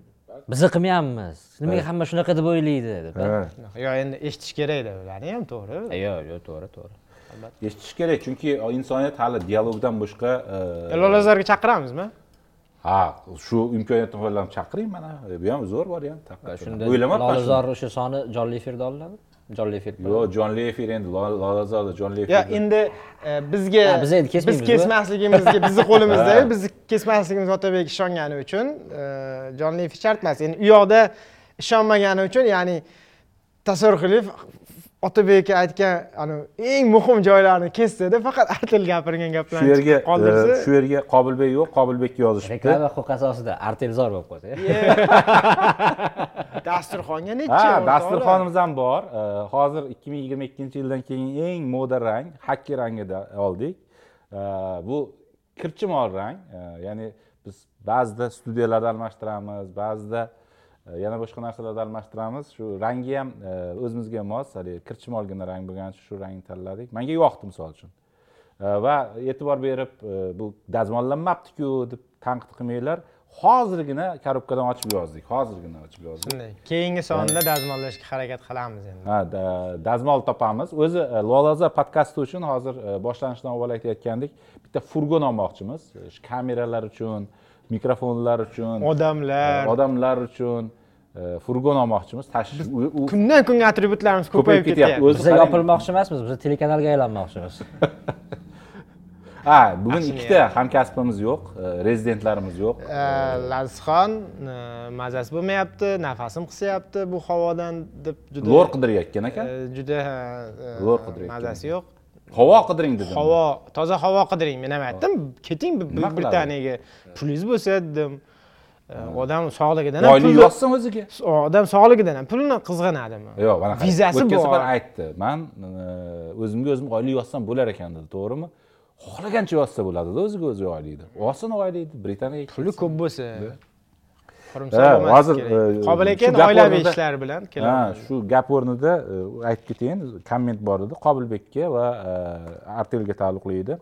bizni qilmayapmiz. Nimaga hamma shunaqa deb o'ylaydi deb ha. yo endi eshitish kerakda ularni ham to'g'ri yo'q yo'q to'g'ri to'g'ri. Eshitish kerak chunki insoniyat hali dialogdan boshqa e, lolazorga chaqiramizmi? Ha shu imkoniyatni foydalanib chaqiring mana. Bu ham zo'r variant shunda o'ylamabman lolazor o'sha soni jonli efirda olinadi jonli efir yo'q jonli efir endi Lo- lolazorda jonli yo efir endi e, bizga biz endi kesmaymiz, biz kesmasligimizga bizni qo'limizda bizni kesmasligimiz otabek ishongani uchun e, jonli efir shart emas. Endi u yoqda ishonmagani uchun ya'ni tasavvur qiling otabekka aytgan anavi eng muhim joylarini kesdida faqat artel gapirgan shu gaplarni yerga chiqib qoldirsa e, shu yerga qobilbek yo'q qobilbekka yozishibdi. Reklama huquqi asosida artelzor bo'lib qolsa dasturxonga necha ha dasturxonimiz ham bor. Hozir ikki ming yigirma ikkinchi yildan keyin eng moda rang hakki rangida oldik. Bu kirchimol rang. Ya'ni biz ba'zida studiyalarda almashtiramiz ba'zida e, yana boshqa narsalarda almashtiramiz. Shu rangi ham e, o'zimizga mos. Haligi kirchimolgina rang bo'lgani uchun shu rangni tanladik. Manga yoqdi misol uchun. Va e'tibor berib e, bu dazmollanmabdiku deb tanqid qilmanglar hozirgina korobkadan ochib yozdik hozirgina ochib yozdik. Shunday. Keyingi sonda dazmollashga harakat qilamiz endi. Ha da- dazmol topamiz. O'zi e, lolaza podkasti uchun hozir e, boshlanishidan avval aytayotgandik bitta furgon olmoqchimiz shu kameralar uchun mikrofonlar uchun odamlar. e, odamlar uchun furgon olmoqchimiz tashish kundan kunga atributlarimiz ko'payib ketyapti. qarang. yopilmoqchi emasmiz biza telekanalga aylanmoqchimiz ha bugun ikkita hamkasbimiz yo'q e, rezidentlarimiz yo'q. Э, lazizxon e, mazasi bo'lmayapti nafasim qisyapti bu havodan deb juda lo'r qidirayotgan ekan e, juda e, Lo'r qidirayotgan. mazasi yo'q. Havo qidiring dedim. Havo toza havo qidiring men ham aytdim. Keting Bu- Nima qiladi? britaniyaga pulingiz bo'lsa dedim. Odam sog'ligidan ham oylik pulni yozsin o'ziga. Odam sog'ligidan ham pulni qizg'anadimi? Yo'q qarang, vizasi o'tgan safar bor. aytdi. Man e, o'zimga o'zim oylik yozsam bo'lar ekan dedi to'g'rimi xohlagancha yozsa bo'ladida o'ziga o'zi oylikni olsin oylikni britaniyaga puli ko'p bo'lsa hozir e, qobil aka oilaviy ishlar bilan ha shu gap o'rnida e, aytib ketayin komment bor edi. Qobilbekka va e, artelga taalluqli edi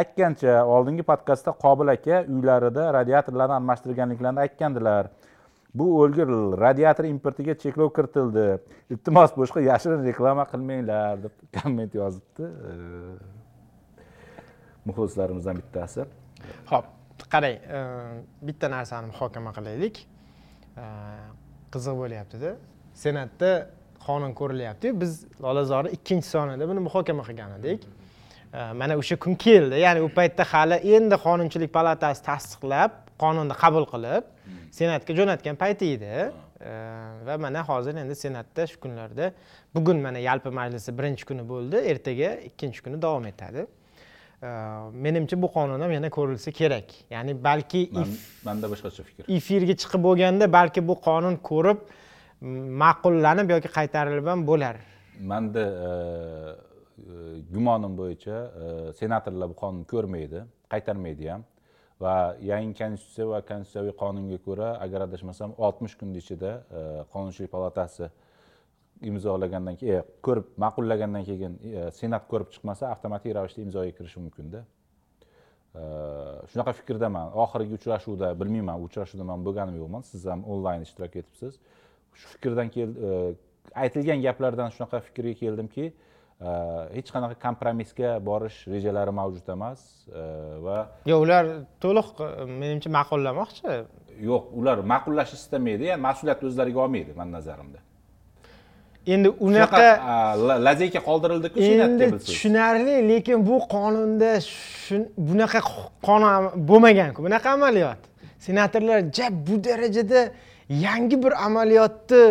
aytgancha oldingi podkastda qobil aka uylarida radiatorlarni almashtirganliklarini aytgandilar. Bu o'lgur radiator importiga cheklov kiritildi. Iltimos boshqa yashirin reklama qilmanglar deb komment yozibdi muxlislarimizdan bittasi. Ho'p qarang e, bitta narsani muhokama qilaylik. E, qiziq bo'lyaptida senatda qonun ko'rilyaptiyu biz lolazorni ikkinchi sonida buni muhokama qilgan edik e, mana o'sha kun keldi ya'ni u paytda hali endi qonunchilik palatasi tasdiqlab qonunni qabul qilib senatga jo'natgan payti edi. Va mana hozir endi senatda shu kunlarda bugun mana yalpi majlisi birinchi kuni bo'ldi ertaga ikkinchi kuni davom etadi. Menimcha bu qonun ham yana ko'rilsa kerak. Ya'ni balki manda boshqacha fikr. efirga chiqib bo'lganda balki bu qonun ko'rib ma'qullanib yoki qaytarilib ham bo'lar. Manda e, e, gumonim bo'yicha e, senatorlar bu qonunni ko'rmaydi qaytarmaydi ham. Va yangi konstitutsiya va konstitutsiyaviy qonunga ko'ra agar adashmasam oltmish kunni ichida qonunchilik palatasi imzolagandan keyin e, ko'rib ma'qullagandan keyin e, senat ko'rib chiqmasa avtomatik ravishda imzoga kirishi mumkinda E, shunaqa fikrdaman. Oxirgi uchrashuvda bilmayman uchrashuvda man bo'lganim yo'qman siz ham onlayn ishtirok etibsiz. Shu fikrdan kel aytilgan gaplardan shunaqa fikrga keldimki hech qanaqa kompromissga borish rejalari mavjud emas va yo ular to'liq menimcha ma'qullamoqchi yo'q ular ma'qullashni istamaydi ya'ni mas'uliyatni o'zlariga olmaydi mani nazarimda endi unaqa lazeyka qoldirildiku endi tushunarli lekin bu qonunda bunaqa qonun bo'lmaganku. Bunaqa amaliyot. Senatorlar ja bu darajada yangi bir amaliyotni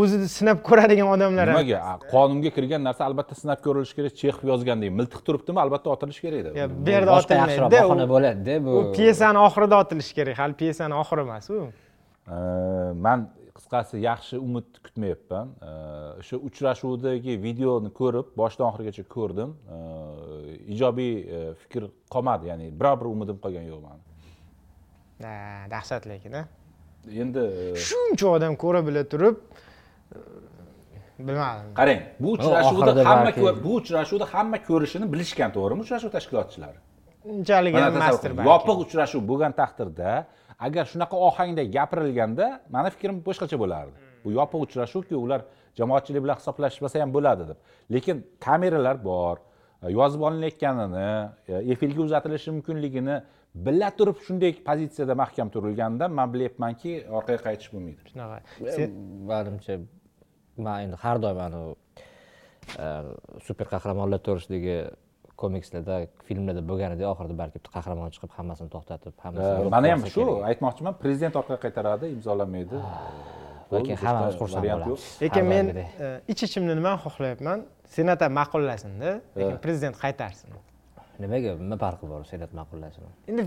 o'zida sinab ko'radigan odamlar ham. Nimaga? Qonunga kirgan narsa albatta sinab ko'rilishi kerak chexov yozgandek miltiq turibdimi? Albatta otilishi kerak edi bu yerda otilmaydi bahona bo'ladida bu pyesani oxirida otilishi kerak. Hali pyesani oxiri emas u. Man qisqasi yaxshi umid kutmayapman. O'sha uchrashuvdagi videoni ko'rib boshdan oxirigacha ko'rdim. Ijobiy e, fikr qolmadi ya'ni biror bir umidim qolgani yo'q mani Ha, dahshat lekin a endi e, shuncha odam ko'ra bila turib e, bilmadim. qarang bu uchrashuvda hamma bu uchrashuvda hamma ko'rishini bilishgan to'g'rimi uchrashuv tashkilotchilari? Unchalik emasdir yopiq uchrashuv bo'lgan taqdirda agar shunaqa ohangda gapirilganda mani fikrim boshqacha bo'lardi. Bu yopiq uchrashuvku ular jamoatchilik bilan hisoblashmasa ham bo'ladi deb. Lekin kameralar bor e, yozib olinayotganini e, efirga uzatilishi mumkinligini bila turib shunday pozitsiyada mahkam turilganda man bilyapmanki orqaga qaytish bo'lmaydi. Shunaqa. Sen- manimcha man endi har doim anavi e, super qahramonlar to'g'risidagi komikslarda filmlarda bo'lganidek oxirida balki bitta qahramon chiqib hammasini to'xtatib hammasini mana ham shu aytmoqchiman prezident orqaga qaytaradi imzolamaydi balki Boshqa hammamiz xursand bo'lamiz. lekin men e, ich ichimda nimani xohlayapman? Senat ham ma'qullasinda lekin prezident qaytarsin. Nimaga? Nima farqi bor senat ma'qullasin? Endi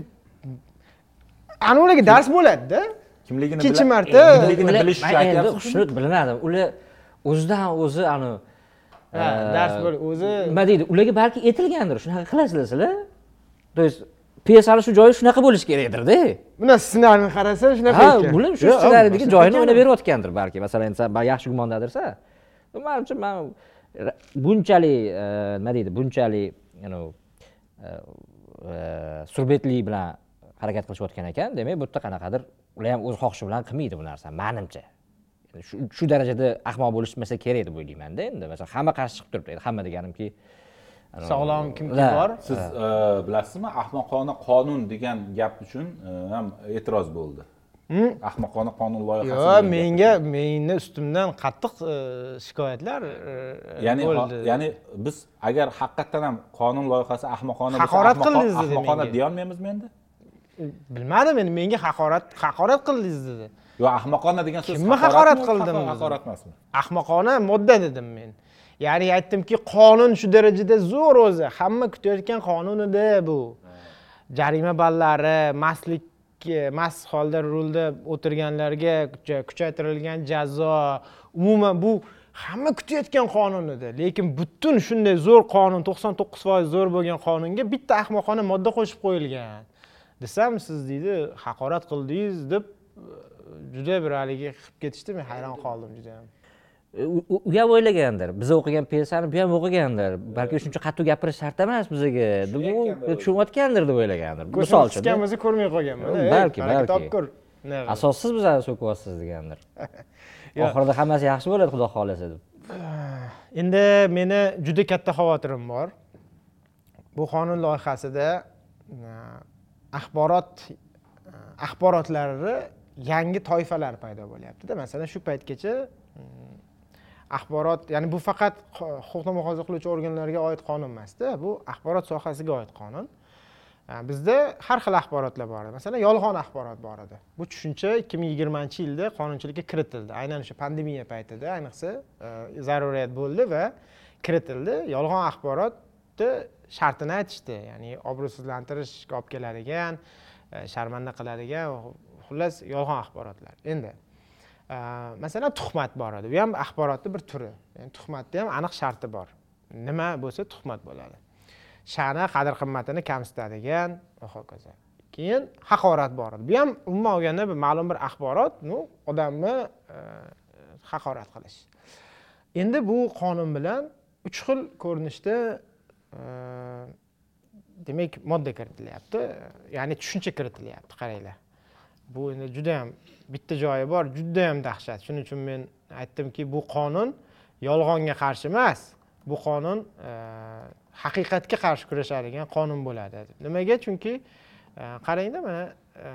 ana ularga dars bo'ladida kimligini ikkinchi marta kimligini bilish endi shuni bilmadim. Ular o'zidan o'zi ani Ha, dars bo'lib o'zi nima deydi ularga balki aytilgandir shunaqa qilasizlar sizlar то есть pyesani shu joyi shunaqa bo'lishi kerakdirda. Buni ssenariyni qarasa shunaqa ha bular shu ssenariydagi joyini o'ynab berayotgandir balki. Masalan sen yaxshi gumondadirsa manimcha man bunchalik e, nima deydi bunchalik e, e, surbetlik bilan harakat qilishayotgan ekan. Demak bu yerda qanaqadir ular ham o'z xohishi bilan qilmaydi bu narsani manimcha shu, shu darajada ahmoq bo'lishmasa kerak deb o'ylaymanda endi masalan hamma qarshi chiqib turibdi. Endi hamma deganim ki sog'lom kimki bor? Siz e, bilasizmi ahmoqona qonun degan gap uchun e, ham e'tiroz bo'ldi. Ahmoqona qonun loyihasi yo'q menga meni ustimdan qattiq e, shikoyatlar ya'ni ya'ni biz agar haqiqatdan ham qonun loyihasi ahmoqona bo'lsa, Haqorat qildingiz dedi ahmoqona deyolmaymizmi endi? Bilmadim endi menga haqorat haqorat qildingiz dedi yo ahmoqona degan so'z Kimni haqorat qildim haqorat emasmi? Ahmoqona modda dedim men. Ya'ni aytdimki qonun shu darajada zo'r o'zi. Hamma kutayotgan qonun edi bu. Jarima ballari mastlik mast holda rulda o'tirganlarga kuchaytirilgan jazo umuman bu hamma kutayotgan qonun edi lekin butun shunday zo'r qonun to'qson to'qqiz foiz zo'r bo'lgan qonunga bitta ahmoqona modda qo'shib qo'yilgan. Desam siz deydi haqorat qildingiz deb juda bir haligi qilib ketishdi men hayron qoldim judayam u u- ham o'ylagandir. Biz o'qigan pyesani bu ham o'qigandir. Balki shuncha qattiq gapirish shart emas bizga. Deb u tushunayotgandir deb o'ylagandir. Misol uchun bo'lsa ko'rmay qolganman Balki, balki. topkur asossiz bizani so'kyapsiz degandir. Oxirida hammasi yaxshi bo'ladi xudo xohlasa deb. Endi meni juda katta xavotirim bor. Bu qonun loyihasida axborot e, axborotlarni yangi toifalar paydo bo'lyaptida. Masalan shu paytgacha mm, axborot ya'ni bu faqat huquqni muhofaza qiluvchi organlarga oid qonun emasda bu axborot sohasiga oid qonun. Bizda har xil axborotlar bor edi. Masalan yolg'on axborot bor edi. Bu tushuncha ikki ming yigirmanchi yilda qonunchilikka kiritildi. Aynan o'sha pandemiya paytida ayniqsa e, zaruriyat bo'ldi va kiritildi. Yolg'on axborotni shartini aytishdi. Ya'ni obro'sizlantirishga olib keladigan e, sharmanda qiladigan xullas yolg'on axborotlar. Endi e, masalan tuhmat bor edi. Bu ham axborotni bir turi. Ya'ni tuhmatni ham aniq sharti bor. Nima bo'lsa tuhmat bo'ladi. Sha'ni qadr qimmatini kamsitadigan va hokazo keyin haqorat bor edi. Bu ham umuman olganda bir ma'lum bir axborot ну odamni e, haqorat qilish. Endi bu qonun bilan uch xil ko'rinishda e, demak modda kiritilyapti. Ya'ni tushuncha kiritilyapti qaranglar. Bu endi juda ham bitta joyi bor juda ham dahshat. Shuning uchun men aytdimki bu qonun yolg'onga qarshi emas. Bu qonun e, haqiqatga qarshi kurashadigan qonun bo'ladi. Deb nimaga? Chunki e, qarangda mana e,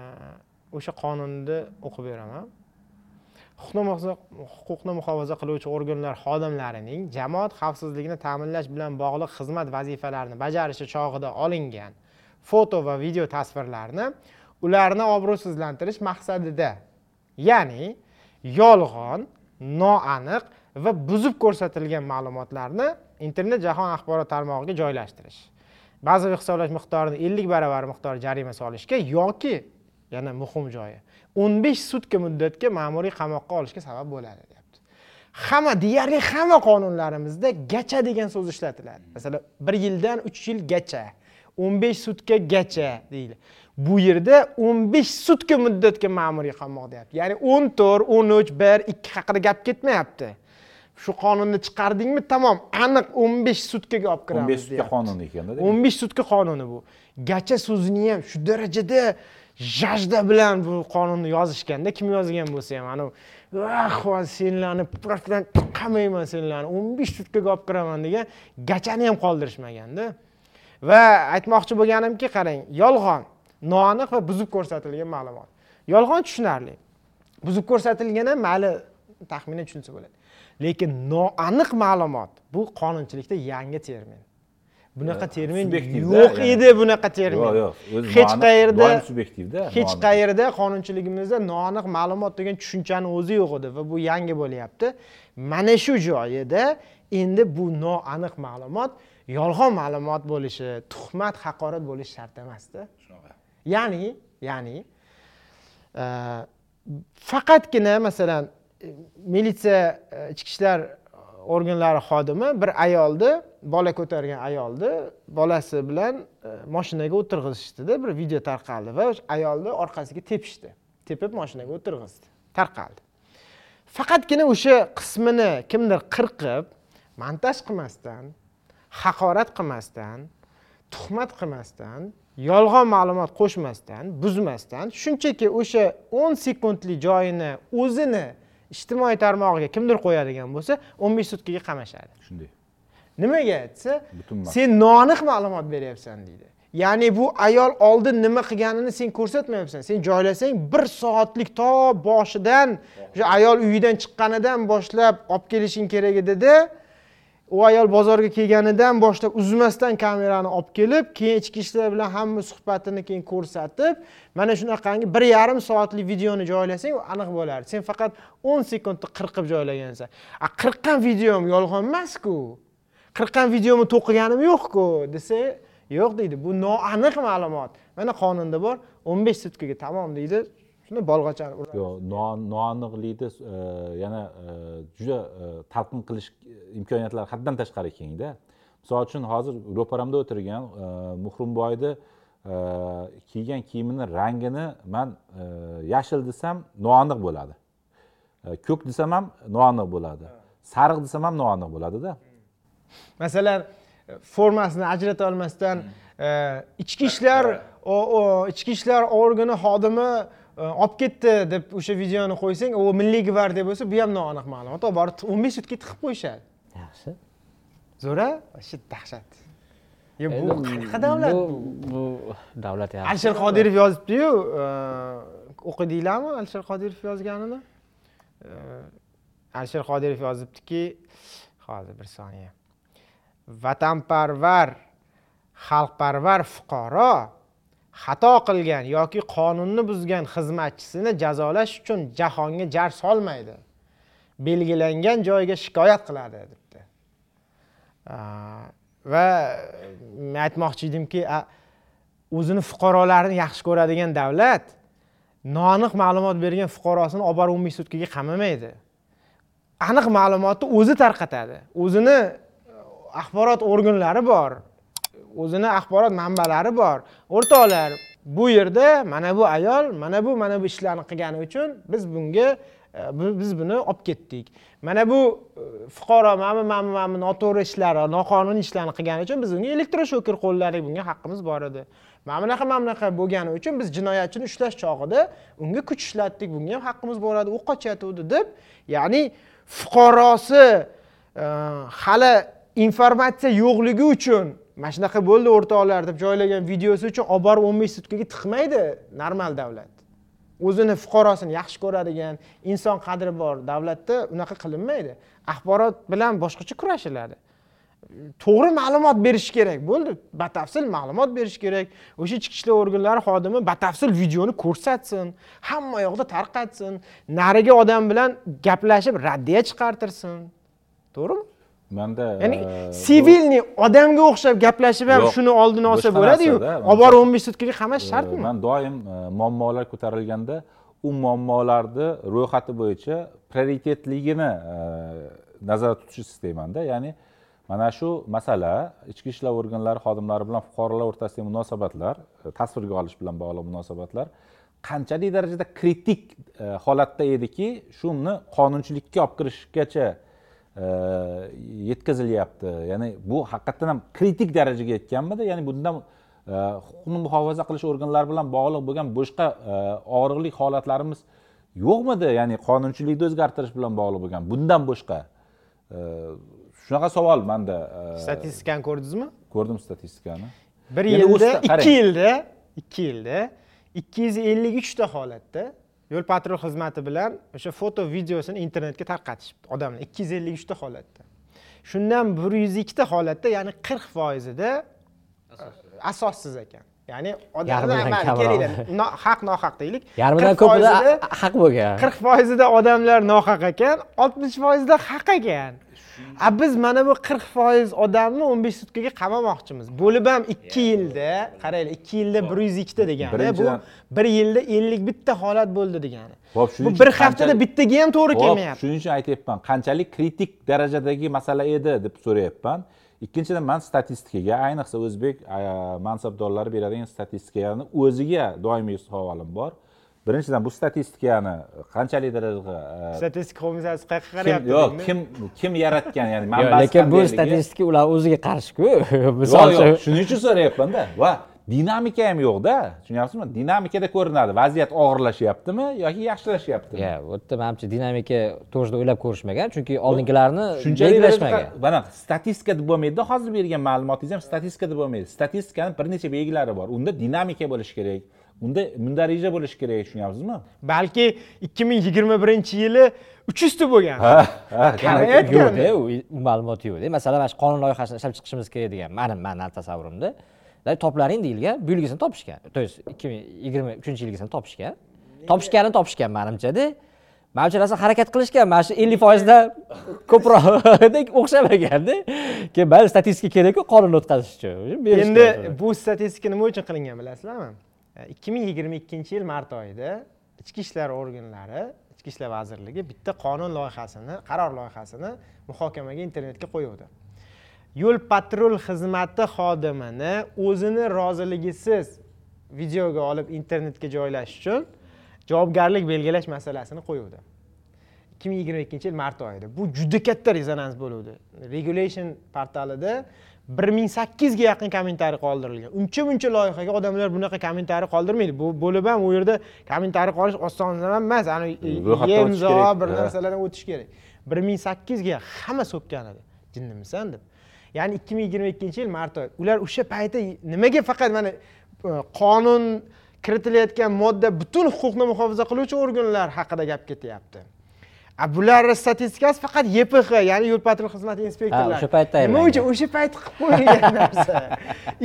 o'sha qonunni o'qib beraman. Huquqni muhofaza huquqni muhofaza qiluvchi organlar xodimlarining jamoat xavfsizligini ta'minlash bilan bog'liq xizmat vazifalarini bajarishi chog'ida olingan foto va video tasvirlarni ularni obro'sizlantirish maqsadida. Ya'ni yolg'on noaniq va buzib ko'rsatilgan ma'lumotlarni internet jahon axborot tarmog'iga joylashtirish. Bazaviy hisoblash miqdorini ellik baravar miqdor jarima solishga yoki yana muhim joyi o'n besh sutka muddatga ma'muriy qamoqqa olishga sabab bo'ladi deyapti. Hamma deyarli hamma qonunlarimizda gacha degan so'z ishlatiladi. Masalan bir yildan uch yilgacha o'n besh sutkagacha deyiladi. Bu yerda o'n besh sutka muddatga ma'muriy qamoq deyapti. Ya'ni o'n to'rt o'n uch bir ikki haqida gap ketmayapti. Shu qonunni chiqardingmi? Tamom aniq o'n besh sutkaga olib o'n kiramiz besh sutka deyapti. qonuni ekanda o'n besh sutka qonuni bu. Gacha so'zini ham shu darajada jajda bilan bu qonunni yozishganda kim yozgan bo'lsa ham anavi "Ah, senlarni просто qamayman senlarni o'n besh sutkaga olib kiraman degan gachani ham qoldirishmaganda. Va aytmoqchi bo'lganimki qarang yolg'on noaniq va buzib ko'rsatilgan ma'lumot. Yolg'on tushunarli. Buzib ko'rsatilgani mayli taxminan tushunsa bo'ladi. Lekin noaniq ma'lumot bu qonunchilikda yangi termin. Bunaqa termin yo'q edi bunaqa termin. Yo'q yo'q hech qayerda subyektivda hech qayerda qonunchiligimizda noaniq ma'lumot degan tushunchani o'zi yo'q edi va bu yangi bo'lyapti. Mana shu joyida endi bu noaniq ma'lumot yolg'on ma'lumot bo'lishi tuhmat haqorat bo'lishi shart emasda ya'ni ya'ni e, faqatgina masalan e, militsiya e, ichki ishlar organlari xodimi bir ayolni bola ko'targan ayolni bolasi bilan e, moshinaga o'tirg'izishdida bir video tarqaldi va o'sha ayolni orqasiga tepishdi. Tepib moshinaga o'tirg'izdi tarqaldi. Faqatgina o'sha qismini kimdir qirqib montaj qilmasdan haqorat qilmasdan tuhmat qilmasdan yolg'on ma'lumot qo'shmasdan buzmasdan shunchaki o'sha o'n sekundlik joyini o'zini ijtimoiy tarmog'iga kimdir qo'yadigan bo'lsa o'n besh sutkaga qamashadi. Shunday. Nimaga desa sen noaniq ma'lumot beryapsan deydi. Ya'ni bu ayol oldin nima qilganini sen ko'rsatmayapsan. Sen joylasang bir soatlik to boshidan o'sha ayol uyidan chiqqanidan boshlab olib kelishing kerak edida u ayol bozorga kelganidan boshlab uzmasdan kamerani olib kelib keyin ichki ishlar bilan hamma suhbatini keyin ko'rsatib mana shunaqangi bir yarim soatlik videoni joylasang u aniq bo'lardi sen faqat o'n sekundni qirqib joylagansan. A qirqqan videom yolg'on emasku. Qirqqan videomni to'qiganim yo'qku desa yo'q deydi. Bu noaniq ma'lumot. Mana qonunda bor o'n besh sutkaga tamom deydi. Shunda bolg'achani uradi yo'q no- noaniqlikni e, yana e, juda e, talqin qilish imkoniyatlari haddan tashqari kengda. Misol uchun hozir ro'paramda o'tirgan muhrimboyni kiygan kiyimini rangini man yashil desam noaniq bo'ladi. Ko'k desam ham noaniq bo'ladi. Sariq desam ham noaniq bo'ladida masalan formasini ajrata olmasdan e, ichki ishlar ichki ishlar organi xodimi olib ketdi deb o'sha videoni qo'ysang u milliy gvardiya bo'lsa bu ham noaniq ma'lumot. Olib borib o'n besh sutkaga tiqib qo'yishadi. Yaxshi. Zo'ra вообще dahshat. Bu qanaqa davlat? bu bu davlat yaxshi. Alisher qodirov yozibdiyu o'qidinglarmi alisher qodirov yozganini? Alisher qodirov yozibdiki hozir bir soniya. Vatanparvar xalqparvar fuqaro xato qilgan yoki qonunni buzgan xizmatchisini jazolash uchun jahonga jar solmaydi. Belgilangan joyga shikoyat qiladi debdi. Va men aytmoqchi edimki o'zini fuqarolarini yaxshi ko'radigan davlat noaniq ma'lumot bergan fuqarosini olib borib umumiy sudkaga qamamaydi. Aniq ma'lumotni o'zi tarqatadi. O'zini e, axborot organlari bor. O'zini axborot manbalari bor. O'rtoqlar bu yerda mana bu ayol mana bu mana bu ishlarni qilgani uchun biz bunga e, biz buni olib ketdik. Mana bu e, fuqaro mana bu mana bu mana bu noto'g'ri ishlari noqonuniy ishlarni qilgani uchun biz unga elektroshoker qo'lladik bunga haqqimiz bor edi. Mana bunaqa mana bunaqa bo'lgani uchun biz jinoyatchini ushlash chog'ida unga kuch ishlatdik bunga ham haqqimiz bor edi. U qochayotgandi deb ya'ni fuqarosi e, hali informatsiya yo'qligi uchun mana shunaqa bo'ldi o'rtoqlar deb joylagan videosi uchun olib borib o'n besh sutkaga tiqmaydi normal davlat. O'zini fuqarosini yaxshi ko'radigan inson qadri bor davlatda unaqa qilinmaydi. Axborot bilan boshqacha kurashiladi. To'g'ri ma'lumot berish kerak bo'ldi batafsil ma'lumot berish kerak. O'sha ichki ishlar organlari xodimi batafsil videoni ko'rsatsin hamma yoqda tarqatsin narigi odam bilan gaplashib raddiya chiqartirsin. To'g'rimi? Manda ya'ni e, sivilniy odamga o'xshab gaplashib ham shuni oldini olsa bo'ladiyu olib borib o'n besh sutkaga qamash E, shartmi? man doim e, muammolar ko'tarilganda u muammolarni ro'yxati bo'yicha prioritetligini nazarda tutishni istaymanda. Ya'ni mana shu masala ichki ishlar organlari xodimlari bilan fuqarolar o'rtasidagi munosabatlar tasvirga olish bilan bog'liq munosabatlar qanchalik darajada kritik holatda ediki shuni qonunchilikka olib kirishgacha yetkazilyapti. Ya'ni bu haqiqatdan ham kritik darajaga yetganmidi? Ya'ni bundan e, huquqni muhofaza qilish organlari bilan bog'liq bo'lgan boshqa e, og'riqli holatlarimiz yo'qmidi? Ya'ni qonunchilikni o'zgartirish bilan bog'liq bo'lgan bundan boshqa. E, shunaqa savol manda statistikani ko'rdingizmi? ko'rdim statistikani. Bir yilda ikki yilda ikki yilda ikki yuz ellik uchta holatda yo'l patrul xizmati bilan o'sha foto videosini internetga tarqatishibdi. Odamlar ikki yuz ellik uchta holatda. Shundan bir yuz ikkita holatda ya'ni qirq foizida asossiz ekan. Ya'ni odamlar haq nohaq deylik. Yarmidan 40 ko'pida haq bo'lgan. qirq foizida odamlar nohaq ekan oltmish foizida haq ekan a biz mana bu qirq foiz odamni o'n besh sutkaga qamamoqchimiz. Bo'lib ham ikki yilda qaranglar ikki yilda bir yuz ikkita degani. Bu bir yilda ellik bitta holat bo'ldi degani. Hop, shuning bu uchun bir haftada bittaga ham to'g'ri kelmayapti. shuning uchun aytyapman qanchalik kritik darajadagi masala edi deb so'rayapman. Ikkinchidan man statistikaga ayniqsa o'zbek mansabdorlari beradigan statistikalarni o'ziga doimiy savolim bor birinchidan bu statistikani qanchalik darajada e, statistika qo'mitasi qayerga qarayapti yo'q kim kim yaratgan? Ya'ni manbasi lekin bu statistika ular o'ziga qarshi-ku misol yo'q shuning uchun so'rayapmanda va dinamika ham yo'qda tushunyapsizmi dinamikada ko'rinadi. Vaziyat og'irlashyaptimi yoki yaxshilashyaptimi? Ya bu yerda manimcha dinamika to'g'risida o'ylab ko'rishmagan chunki oldingilarni shunchalik belgilashmagan mana statistika deb bo'lmaydida hozir bergan ma'lumotingiz ham statistika deb bo'lmaydi. Statistikani bir necha belgilari bor. Unda dinamika bo'lishi kerak unda mundarija bo'lishi kerak tushunyapsizmi balki ikki ming yigirma birinchi yili uch yuzta bo'lgan. Ha ha yo'qda u ma'lumot yo'qda masalan mana shu qonun loyihasini ishlab chiqishimiz kerak degan mani mani tasavvurimda. "Da, toplaring deyilgan buyurgisini topishgan. То есть ikki ming yigirma uchinchi yilgisini topishgan. Topishganini topishgan manimchada manimcha narsa harakat qilishgan mana shu ellik foizda ko'proqdek o'xshamaganda keyin mayli statistika kerakku qonun o'tkazish uchun endi bu statistika nima uchun qilingan bilasizlarmi ikki ming yigirma ikkinchi yil mart oyida ichki ishlar organlari ichki ishlar vazirligi bitta qonun loyihasini qaror loyihasini muhokamaga internetga qo'yuvdi. Yo'l patrul xizmati xodimini o'zini roziligisiz videoga olib internetga joylash uchun javobgarlik belgilash masalasini qo'yuvdi. ikki ming yigirma ikkinchi yil mart oyida. Bu juda katta rezonans bo'luvdi. Regulation portalida bir ming sakkizga yaqin kommentariy qoldirilgan. Uncha muncha loyihaga odamlar bunaqa kommentariy qoldirmaydi. Bu bo'lib ham u yerda kommentariy qolish oson emas. Ani imzo bir narsalardan o'tish kerak. bir ming sakkizga hamma so'kkan edi. Jinnimisan deb. Ya'ni ikki ming yigirma ikkinchi yil mart oyi. Ular o'sha payti nimaga faqat mana e, qonun kiritilayotgan modda butun huquqni muhofaza qiluvchi organlar haqida gap ketyapti bularni statistikasi faqat ypx ya'ni yo'l patrul xizmati inspektorlari. O'sha paytda nima uchun o'sha payt qilib qo'yilgan narsa?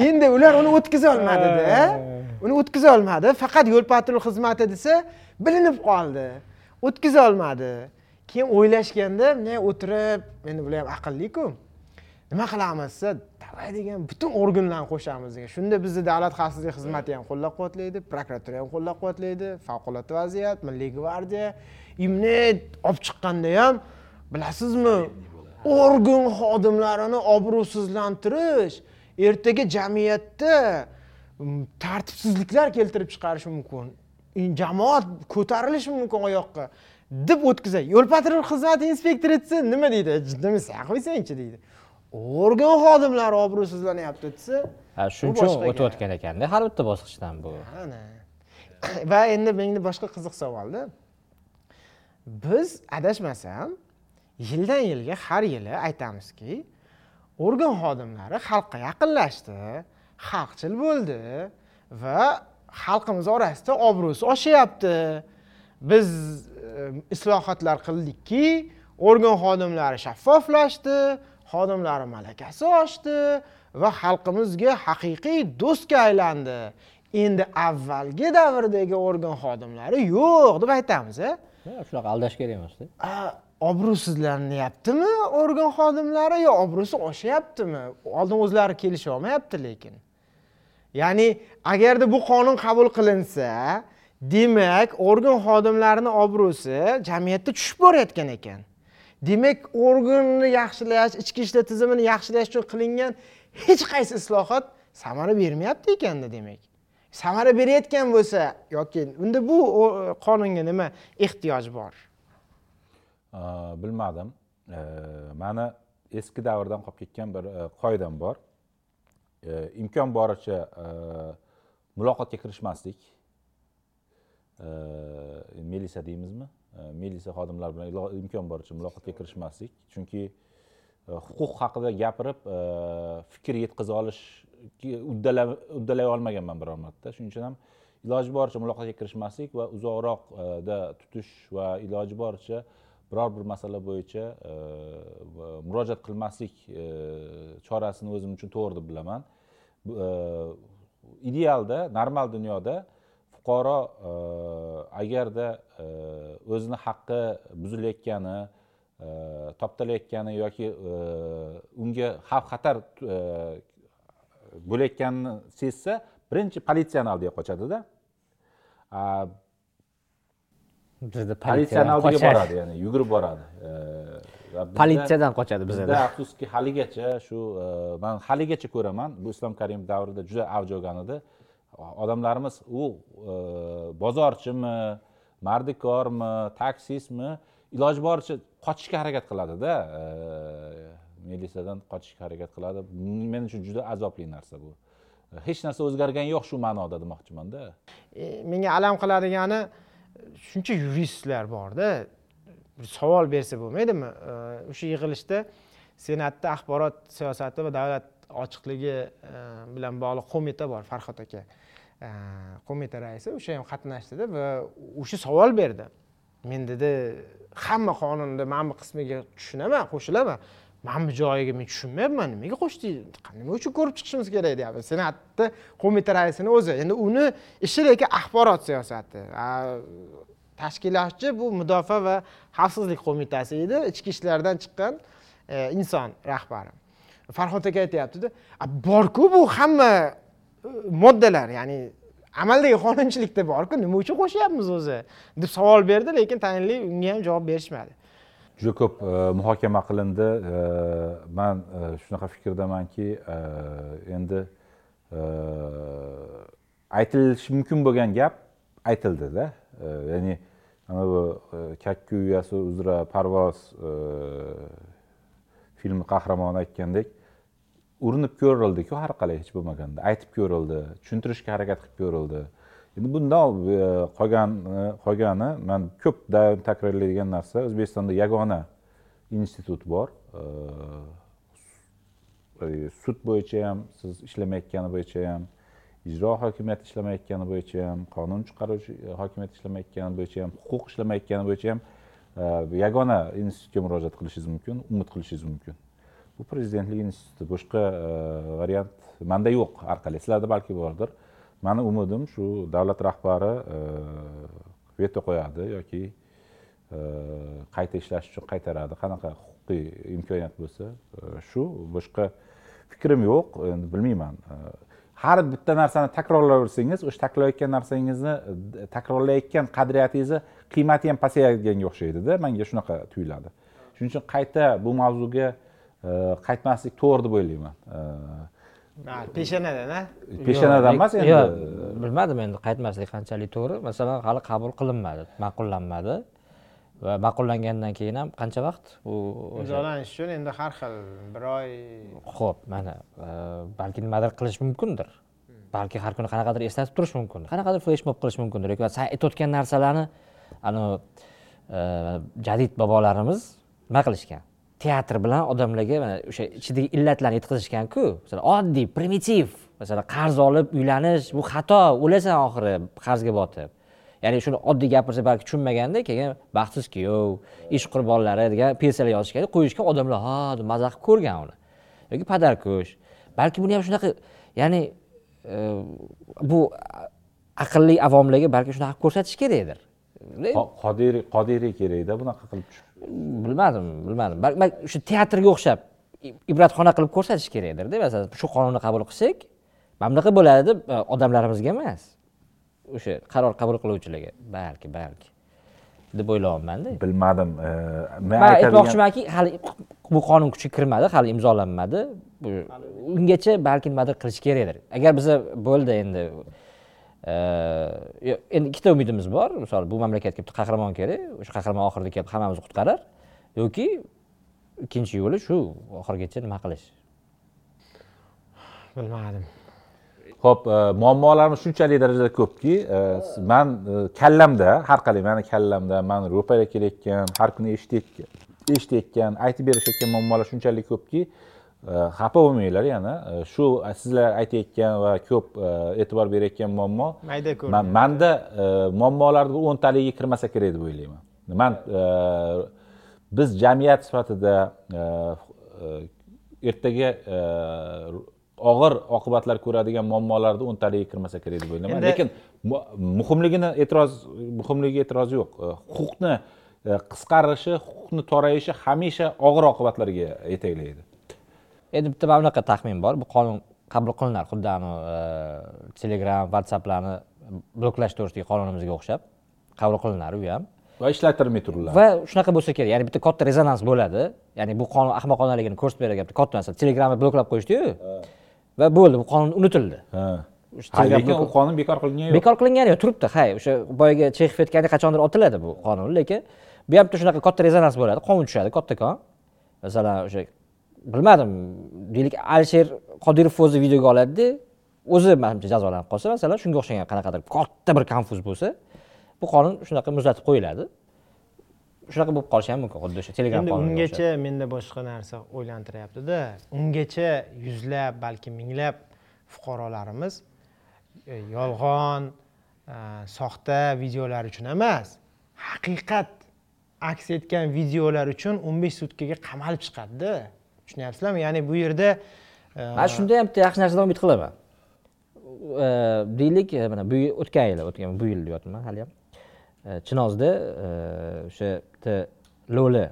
Endi ular uni o'tkaza olmadida. Uni o'tkaza olmadi. Faqat yo'l patrul xizmati desa bilinib qoldi. O'tkaza olmadi. Keyin o'ylashganda bunday o'tirib endi bular ham aqlliku. Nima qilamiz? Desa davay degan butun organlarni qo'shamiz degan. Shunda bizni davlat xavfsizlik xizmati ham qo'llab quvvatlaydi prokuratura ham qo'llab quvvatlaydi favqulodda vaziyat milliy gvardiya imni olib chiqqanda ham bilasizmi organ xodimlarini obro'sizlantirish ertaga jamiyatda tartibsizliklar keltirib chiqarishi mumkin. Jamoat ko'tarilishi mumkin oyoqqa. Deb o'tkazadi yo'l patrul xizmati inspektori desa nima deydi jiddimisiz qo'ysangchi deydi. Organ xodimlari obro'sizlanyapti desa ha shuning uchun o'tayotgan ekanda. Har bitta bosqichdan bu. Ana. Va endi menda boshqa qiziq savolda biz adashmasam yildan yilga har yili aytamizki organ xodimlari xalqqa yaqinlashdi xalqchil bo'ldi va xalqimiz orasida obro'si oshyapti. Biz e, islohotlar qildikki organ xodimlari shaffoflashdi xodimlari malakasi oshdi va xalqimizga haqiqiy do'stga aylandi. Endi avvalgi davrdagi organ xodimlari yo'q deb aytamiz a shunaqa aldash kerak emasda obro'sizlanyaptimi organ xodimlari yo obro'si oshyaptimi? Oldin o'zlari kelisha olmayapti lekin. Ya'ni agarda bu qonun qabul qilinsa demak organ xodimlarini obro'si jamiyatda tushib borayotgan ekan. Demak organni yaxshilash ichki ishlar tizimini yaxshilash uchun qilingan hech qaysi islohot samara bermayapti ekanda demak. Samara berayotgan bo'lsa yoki unda bu qonunga nima ehtiyoj bor? Bilmadim. Mani eski davrdan qolib ketgan bir e, qoidam bor. E, imkon boricha muloqotga kirishmaslik milisa deymizmi? Milisa xodimlari bilan imkon boricha muloqotga kirishmaslik chunki e, huquq haqida gapirib fikr yetkaza olish uddalay olmaganman biror marta shuning uchun ham iloji boricha muloqotga kirishmaslik va uzoqroqda e, tutish va iloji boricha biror bir masala bo'yicha e, murojaat qilmaslik e, chorasini o'zim uchun to'g'ri deb bilaman. Idealda normal dunyoda fuqaro agarda o'zini haqqi buzilayotgani toptalayotgani yoki unga xavf xatar bo'layotganini sezsa birinchi politsiyani oldiga qochadida bizda politsiyani oldiga boradi ya'ni yugurib boradi. Politsiyadan qochadi bizda afsuski haligacha shu man haligacha ko'raman bu islom karimov davrida juda avj olgan edi odamlarimiz u e, bozorchimi mardikormi taksistmi iloji boricha qochishga harakat qiladida e, militsiyadan qochishga harakat qiladi. Men uchun juda azobli narsa bu. Hech narsa o'zgargani yo'q shu ma'noda demoqchimanda. E, menga alam qiladigani shuncha yuristlar borda. Savol bersa bo'lmaydimi? E, o'sha yig'ilishda senatda axborot siyosati va davlat ochiqligi e, bilan bog'liq qo'mita bor farhod aka. Qo'mita raisi o'sha ham qatnashdida va o'sha savol berdi. Men dedi hamma qonunda mana bu qismiga tushunaman qo'shilaman. Mana bu joyiga men tushunmayapman nimaga qo'shdingiz nima uchun ko'rib chiqishimiz kerak deyapti. Senatni qo'mita raisini o'zi endi uni ishi lekin axborot siyosati. Tashkilotchi bu mudofaa va xavfsizlik qo'mitasi edi ichki ishlardan chiqqan e, inson rahbari. Farhod aka aytyaptida borku bu hamma e, moddalar ya'ni amaldagi qonunchilikda borku nima uchun qo'shyapmiz o'zi? deb savol berdi lekin tayinli unga ham javob berishmadi. Juda ko'p e, muhokama qilindi. E, man e, shunaqa fikrdamanki endi aytilishi mumkin bo'lgan gap aytildida. Ya'ni ana bu kakku uyasi uzra parvoz filmi qahramoni aytgandek urinib ko'rildiku har qalay hech bo'lmaganda. Aytib ko'rildi tushuntirishga harakat qilib ko'rildi. Endi bundan e, qolgan e, qolgani man ko'p doim takrorlaydigan narsa o'zbekistonda yagona institut bor. E, sud bo'yicha ham siz ishlamayotgani bo'yicha ham ijro hokimiyati ishlamayotgani bo'yicha ham qonun chiqaruvchi hokimiyat ishlamayotgani bo'yicha ham huquq ishlamayotgani bo'yicha ham yagona institutga murojaat qilishingiz mumkin umid qilishingiz mumkin. Bu prezidentlik instituti boshqa variant manda yo'q orqali sizlarda balki bordir. Mani umidim shu davlat rahbari e, veto qo'yadi yoki e, qayta ishlash uchun qaytaradi. Qanaqa huquqiy imkoniyat bo'lsa e, shu boshqa fikrim yo'q endi bilmayman. Har bitta narsani takrorlayversangiz o'sha takrorlayotgan narsangizni takrorlayotgan qadriyatingizni qiymati ham pasayganga o'xshaydida manga shunaqa tuyuladi. Shuning uchun qayta bu mavzuga qaytmaslik to'g'ri deb o'ylayman. Peshanadan a peshanadan emas endi. yo'q bilmadim endi qaytmaslik qanchalik to'g'ri. Masalan hali qabul qilinmadi ma'qullanmadi. Va ma'qullangandan keyin ham qancha vaqt u imzolanish uchun endi har xil bir oy ho'p mana e, balki nimadir qilish mumkindir. Balki har kuni qanaqadir eslatib turish mumkin qanaqadir fleshmob qilish mumkindir. Yoki siz aytayotgan narsalarni anavi e, jadid bobolarimiz nima qilishgan teatr bilan odamlarga mana o'sha ichidagi illatlarni yetkazishganku masalan oddiy primitiv. Masalan qarz olib uylanish bu xato o'lasan oxiri qarzga botib. Ya'ni shuni oddiy gapirsa balki tushunmaganda keyin baxtsiz kuyov ish qurbonlari degan pyesalar yozishgan qo'yishgan odamlar ha deb maza qilib ko'rgan uni. Yoki padarkush balki buni ham shunaqa ya'ni e, bu aqlli avomlarga balki shunaqa ko'rsatish kerakdir. Qodiriy qodiriy kerakda bunaqa qilib tushib bilmadim bilmadim. Balki shu teatrga o'xshab ibratxona qilib ko'rsatish kerakdirda masalan shu qonunni qabul qilsak mana bunaqa bo'ladi deb e, odamlarimizga emas. O'sha qaror qabul qiluvchilarga balki balki deb o'ylayapmanda. Bilmadim e, men aytmoqchimanki hali bu qonun kuchga kirmadi hali imzolanmadi. Ungacha balki nimadir qilish kerakdir agar biza bo'ldi endi endi ikkita umidimiz bor. Misol bu mamlakatga bitta qahramon kerak o'sha qahramon oxirida kelib hammamizni qutqarar. Yoki ikkinchi yo'li shu oxirigacha nima qilish? Bilmadim. Ho'p muammolarimiz shunchalik darajada ko'pki man kallamda har qalay mani kallamda man ro'para kelayotgan har kuni eshitayotgan eshitayotgan aytib berishayotgan muammolar shunchalik ko'pki xafa bo'lmanglar yana. E, shu sizlar aytayotgan va ko'p e, e'tibor berayotgan muammo. Mayda man manda e, muammolarni o'ntaligiga kirmasa kerak deb o'ylayman. Man e, biz jamiyat sifatida e, ertaga og'ir oqibatlar ko'radigan muammolarni o'ntaligiga kirmasa kerak deb o'ylayman. Lekin mu- muhimligini e'tiroz muhimligiga e'tiroz yo'q. Huquqni qisqarishi huquqni torayishi hamisha og'ir oqibatlarga yetaklaydi endi bitta mana bunaqa taxmin bor. Bu qonun qabul qilinar. Xuddi anavi e, telegram whatsapplarni bloklash to'g'risidagi qonunimizga o'xshab qabul qilinar u ham. Va ishlatilmay turiladi va shunaqa bo'lsa kerak. Ya'ni bitta katta rezonans bo'ladi. Ya'ni bu qonun ahmoqonaligini ko'rsatib beradigan bitta katta narsa. Telegramni bloklab qo'yishdiyu. Va bo'ldi. Bu qonun unutildi. Lekin u qonun bekor qilingan yo'q. Bekor qilingani yo'q. Turibdi. Hay o'sha boyagi chexov aytgandek qachondir otiladi bu qonun. Lekin bu ham bitta shunaqa katta rezonans bo'ladi. Qonun tushadi kattakon masalan o'sha bilmadim. Deylik alisher qodirov o'zi videoga oladida o'zi manimcha jazolanib qolsa masalan shunga o'xshagan qanaqadir katta bir konfuz bo'lsa bu qonun shunaqa muzlatib qo'yiladi. Shunaqa bo'lib qolishi ham mumkin xuddi o'sha telegram endi ungacha menda boshqa narsa o'ylantiryaptida. Ungacha yuzlab balki minglab fuqarolarimiz e, yolg'on e, soxta videolar uchun emas haqiqat aks etgan videolar uchun o'n besh sutkaga qamalib chiqadida tushunyapsizlarmi? Ya'ni bu yerda e, mana shunda ham bitta yaxshi narsadan umid qilaman. E, deylik e, mana bu o'tgan yil o'tgan bu yil deyapman hali ham. E, Chinozda o'sha bitta lo'li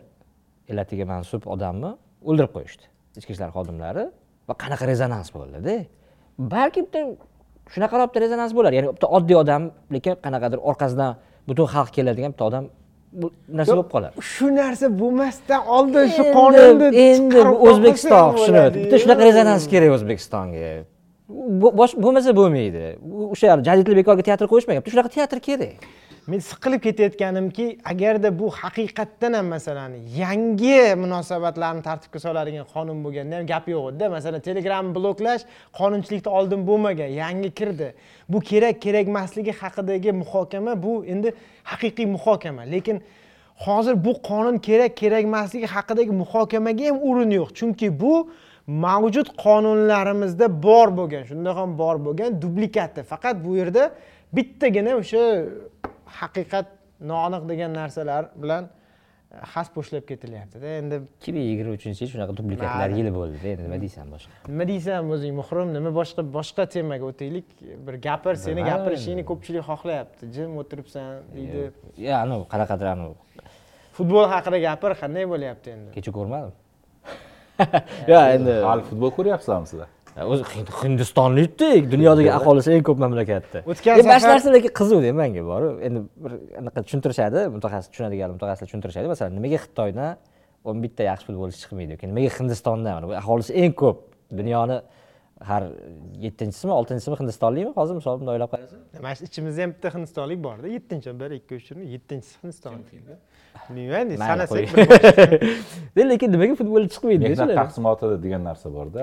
elatiga mansub odamni o'ldirib qo'yishdi ichki ishlar xodimlari. Va qanaqa rezonans bo'ldida balki bitta shunaqaroq bitta rezonans bo'lar. Ya'ni bitta oddiy odam lekin qanaqadir orqasidan butun xalq keladigan bitta odam bo'lib qolar. Shu narsa bo'lmasdan oldin shu qonunni endi o'zbekiston bo'ladi. bitta shunaqa rezonans kerak o'zbekistonga. Bo'lmasa bo'lmaydi. O'sha jadidli bekorga teatr qo'yishmagan. Bitta shunaqa teatr kerak men siqilib ketayotganimki agarda bu haqiqatdan ham masalan yangi munosabatlarni tartibga soladigan qonun bo'lganda ham gap yo'q edida. Masalan telegramni bloklash qonunchilikda oldin bo'lmagan yangi kirdi. Bu kerak kerak emasligi haqidagi muhokama bu endi haqiqiy muhokama. Lekin hozir bu qonun kerak kerak emasligi haqidagi muhokamaga ham o'rin yo'q. Chunki bu mavjud qonunlarimizda bor bo'lgan shunda ham bor bo'lgan dublikati faqat bu yerda bittagina o'sha haqiqat noaniq degan narsalar bilan xas bo'shlab ketilyaptida. Endi ikki ming yigirma uchinchi yil shunaqa dublikatlar yili bo'ldida endi nima deysan boshqa? Nima deysan o'zing muhrim nima boshqa boshqa temaga o'taylik. Bir gapir seni gapirishingni ko'pchilik xohlayapti. Jim o'tiribsan uyda ya anavi qanaqadir anavi. Futbol haqida gapir qanday bo'lyapti endi? Kecha ko'rmadim. Yo endi hali futbol ko'ryapsizlarmi sizlar o'zi Hind- hindistonlikdek dunyodagi aholisi eng ko'p mamlakatda O'tgan E, mana shu safar- narsa lekin qiziqda manga borib endi bir anaqa tushuntirishadi mutaxassis tushunadigan mutaxassislar tushuntirishadi. Masalan nimaga xitoydan o'n bitta yaxshi futbolchi chiqmaydi yoki nimaga hindistondan mana bu aholisi eng ko'p dunyoni har yettinchisimi oltinchisimi hindistonlikmi? Hozir misol bunday o'ylab qarasa mana shu ichimizda ham bitta hindistonlik borda. Yettinchi bir ikki uch yettinchisi hindistonlik bilmayman sanasak lekin nimaga futbolchi chiqmaydi mehnat taqsimoti degan narsa borda.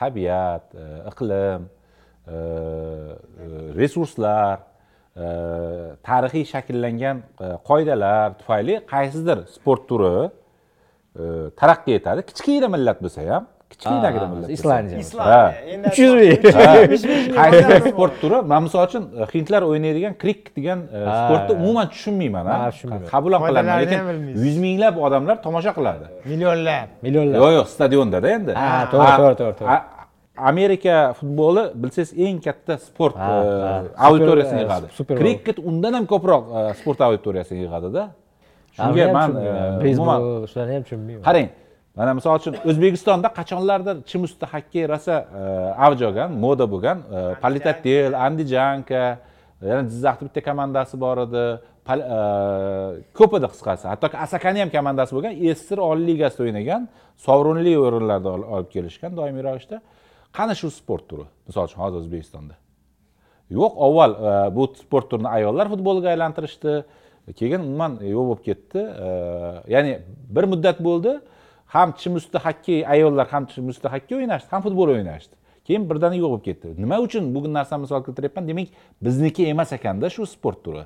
Tabiat e, iqlim e, e, resurslar tarixiy shakllangan qoidalar tufayli qaysidir sport turi taraqqiy etadi. Kichkina millat bo'lsa ham kichkinagina Ah, millat. Islandiya. Islandiya. Uch yuz ming. Sport turi. Man misol uchun e, hindlar o'ynaydigan krik degan e, sportni umuman tushunmayman Ha, tushunmayman. qabul ham qilaman lekin yuz minglab odamlar tomosha qiladi. Millionlab. Millionlab. Yo'q yo'q stadiondada endi. Ha, to'g'ri, to'g'ri, to'g'ri, to'g'ri. Amerika futboli bilsangiz eng katta sport e, auditoriyasini yig'adi. kriket undan ham ko'proq sport auditoriyasini yig'adida. Shunga man umuman shularni ham tushunmayman. qarang mana misol uchun o'zbekistonda qachonlardir chim usti xokkey rosa e, avj olgan moda bo'lgan e, politatel andijanka yana jizzaxda bitta komandasi bor edi. E, ko'p edi qisqasi. Hattoki asakani ham komandasi bo'lgan sssr oliy ligasida o'ynagan sovrinli o'rinlarda ol- olib kelishgan doimiy ravishda. Qani shu sport turi? Misol uchun hozir o'zbekistonda. Yo'q avval bu sport turini ayollar futbolga aylantirishdi. Keyin umuman yo'q bo'lib ketdi. Ya'ni bir muddat bo'ldi ham chim usti xokkey ayollar ham chim usti xokkey o'ynashdi ham futbol o'ynashdi. Keyin birdaniga yo'q bo'lib ketdi. Nima uchun bu narsani misol keltiryapman? Demak bizniki emas ekanda shu sport turi.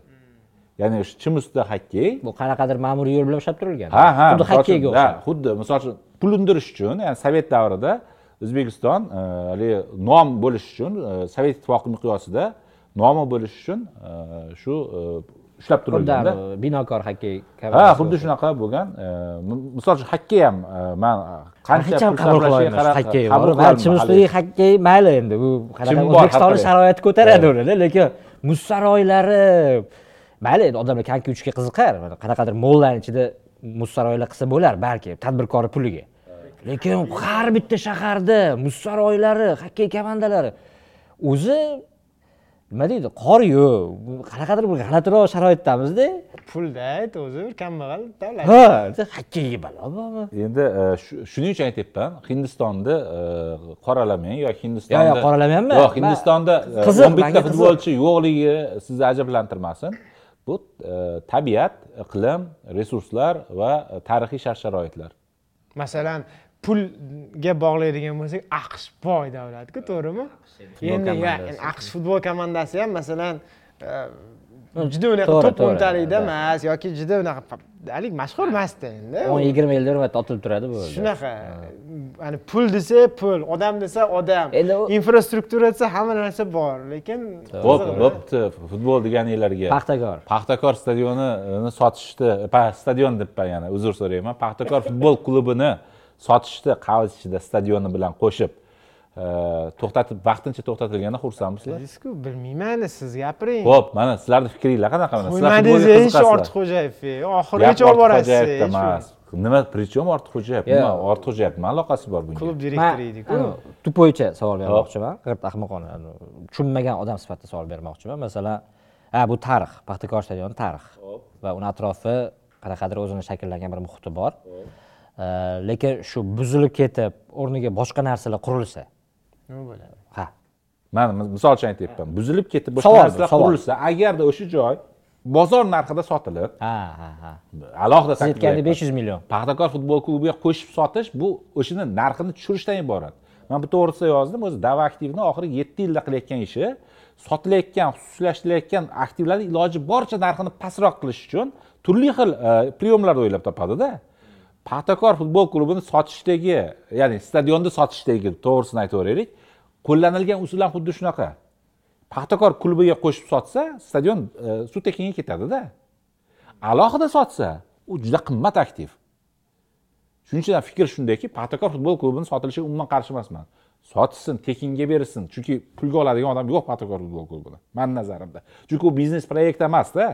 Ya'ni chim ustida xokkey bu qanaqadir ma'muriy yo'l bilan ushlab turilgan. Ha ha xuddi xokkeyga ha, o'xshab. xuddi misol uchun pul undirish uchun ya'ni sovet davrida o'zbekiston e, haligi nom bo'lish uchun e, sovet ittifoqi miqyosida nomi bo'lish uchun e, shu ushlab turilganda binokor xokkey ha xuddi shunaqa bo'lgan. E, misol uchun xokkey ham e, man qancha pul qabul xokkey chimustdagi xokkey mayli endi bu o'zbekistonni sharoiti ko'taradi unida lekin muz saroylari mayli endi odamlar konki uchga qiziqar qanaqadir mollarni ichida muz saroylar qilsa bo'lar balki tadbirkorni puliga. Lekin har bitta shaharda muz saroylari xokkey komandalari o'zi nima deydi? Qor yo'q. Bu qanaqadir bir g'alatiroq sharoitdamizda pulda ayt o'zi bir kambag'al davlat. Ha xokkeyga balo bormi? Endi e, shu- shuning uchun aytyapman. Hindistonni e, qoralamang yoki hindistonda Yo'q, yo'q, qoralamayapman. yo'q hindistonda e, o'n bitta futbolchi yo'qligi sizni ajablantirmasin. Bu tabiat iqlim resurslar va tarixiy shart sharoitlar masalan pulga bog'laydigan bo'lsak aqsh boy davlatku to'g'rimi? Endi aqsh futbol komandasi ham masalan e, juda unaqa top o'ntalikda emas yoki juda unaqa haligi mashhur emasda endi. o'n yigirma yilda hurmatda otilib turadi bu shunaqa ani pul desa pul odam desa odam. Endi infrastruktura desa hamma narsa bor lekin ho'p bo'pti futbol deganinglarga. Paxtakor. Paxtakor stadionini sotishdi pa- stadion debman yana uzr so'rayman. Paxtakor futbol klubini sotishdi qavs ichida stadioni bilan qo'shib. E, to'xtatib vaqtincha to'xtatilganidan xursandmisizlar bildingizku bilmayman siz gapiring. Ho'p mana sizlarni fikringlar qanaqa mana? Sizlar qo'ymadingiz qiziqasizlar. Ortiqxo'jayev Gap oxirigacha olib borasiz emas. nima при чем ortiqxo'jayev nima ortiqxo'jayev nima aloqasi bor bunga? Klub direktori ediku tupoycha savol bermoqchiman. G'irt ahmoqona tushunmagan odam sifatida savol bermoqchiman. Masalan ha bu tarix paxtakor stadioni tarix. Va uni atrofi qanaqadir o'zini shakllangan bir muhiti bor lekin shu buzilib ketib o'rniga boshqa narsalar qurilsa. Nima bo'ladi? Ha. Man misol uchun aytyapman. Buzilib ketib boshqa narsalar qurilsa agarda o'sha joy bozor narxida sotilib ha ha ha. alohida siz aytgandek besh yuz million. Paxtakor futbol klubiga qo'shib sotish bu o'shani narxini tushirishdan iborat. Man bu to'g'risida yozdim o'zi dava aktivni oxirgi yetti yilda qilayotgan ishi sotilayotgan xususiylashtirayotgan aktivlarni iloji boricha narxini pastroq qilish uchun turli xil e, priyomlarni o'ylab topadida paxtakor futbol klubini sotishdagi ya'ni stadionni sotishdagi to'g'risini aytaveraylik qo'llanilgan usul ham xuddi shunaqa. Paxtakor klubiga qo'shib sotsa stadion e, suv tekinga ketadida alohida sotsa u juda qimmat aktiv. Shuning uchun fikr shundayki paxtakor futbol klubini sotilishiga umuman qarshi emasman. Sotishsin tekinga berilsin chunki pulga oladigan odam yo'q paxtakor futbol klubini mani nazarimda. Chunki u biznes proyekt emasda.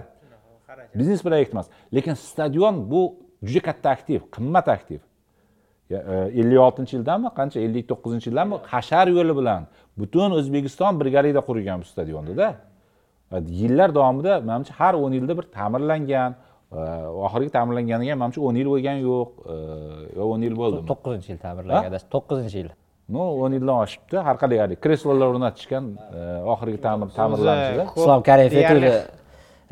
Biznes proyekt emas. Lekin stadion bu juda katta aktiv qimmat aktiv. E, ellik oltinchi yildami qancha ellik to'qqizinchi yildanmi? Hashar yo'li bilan. Butun o'zbekiston birgalikda qurilgan bu stadiondada. Va yillar davomida manimcha har o'n yilda bir ta'mirlangan e, oxirgi ta'mirlanganiga ham manimcha o'n yil bo'lgani yo'q e, yo o'n yil bo'ldimi? To'qqizinchi yil ta'mirlangan to'qqizinchi yil. Ну o'n yildan oshibdi. Har qalay haligi kreslolar o'rnatishgan oxirgi ta'mir ta'mirlanishida. islom karimov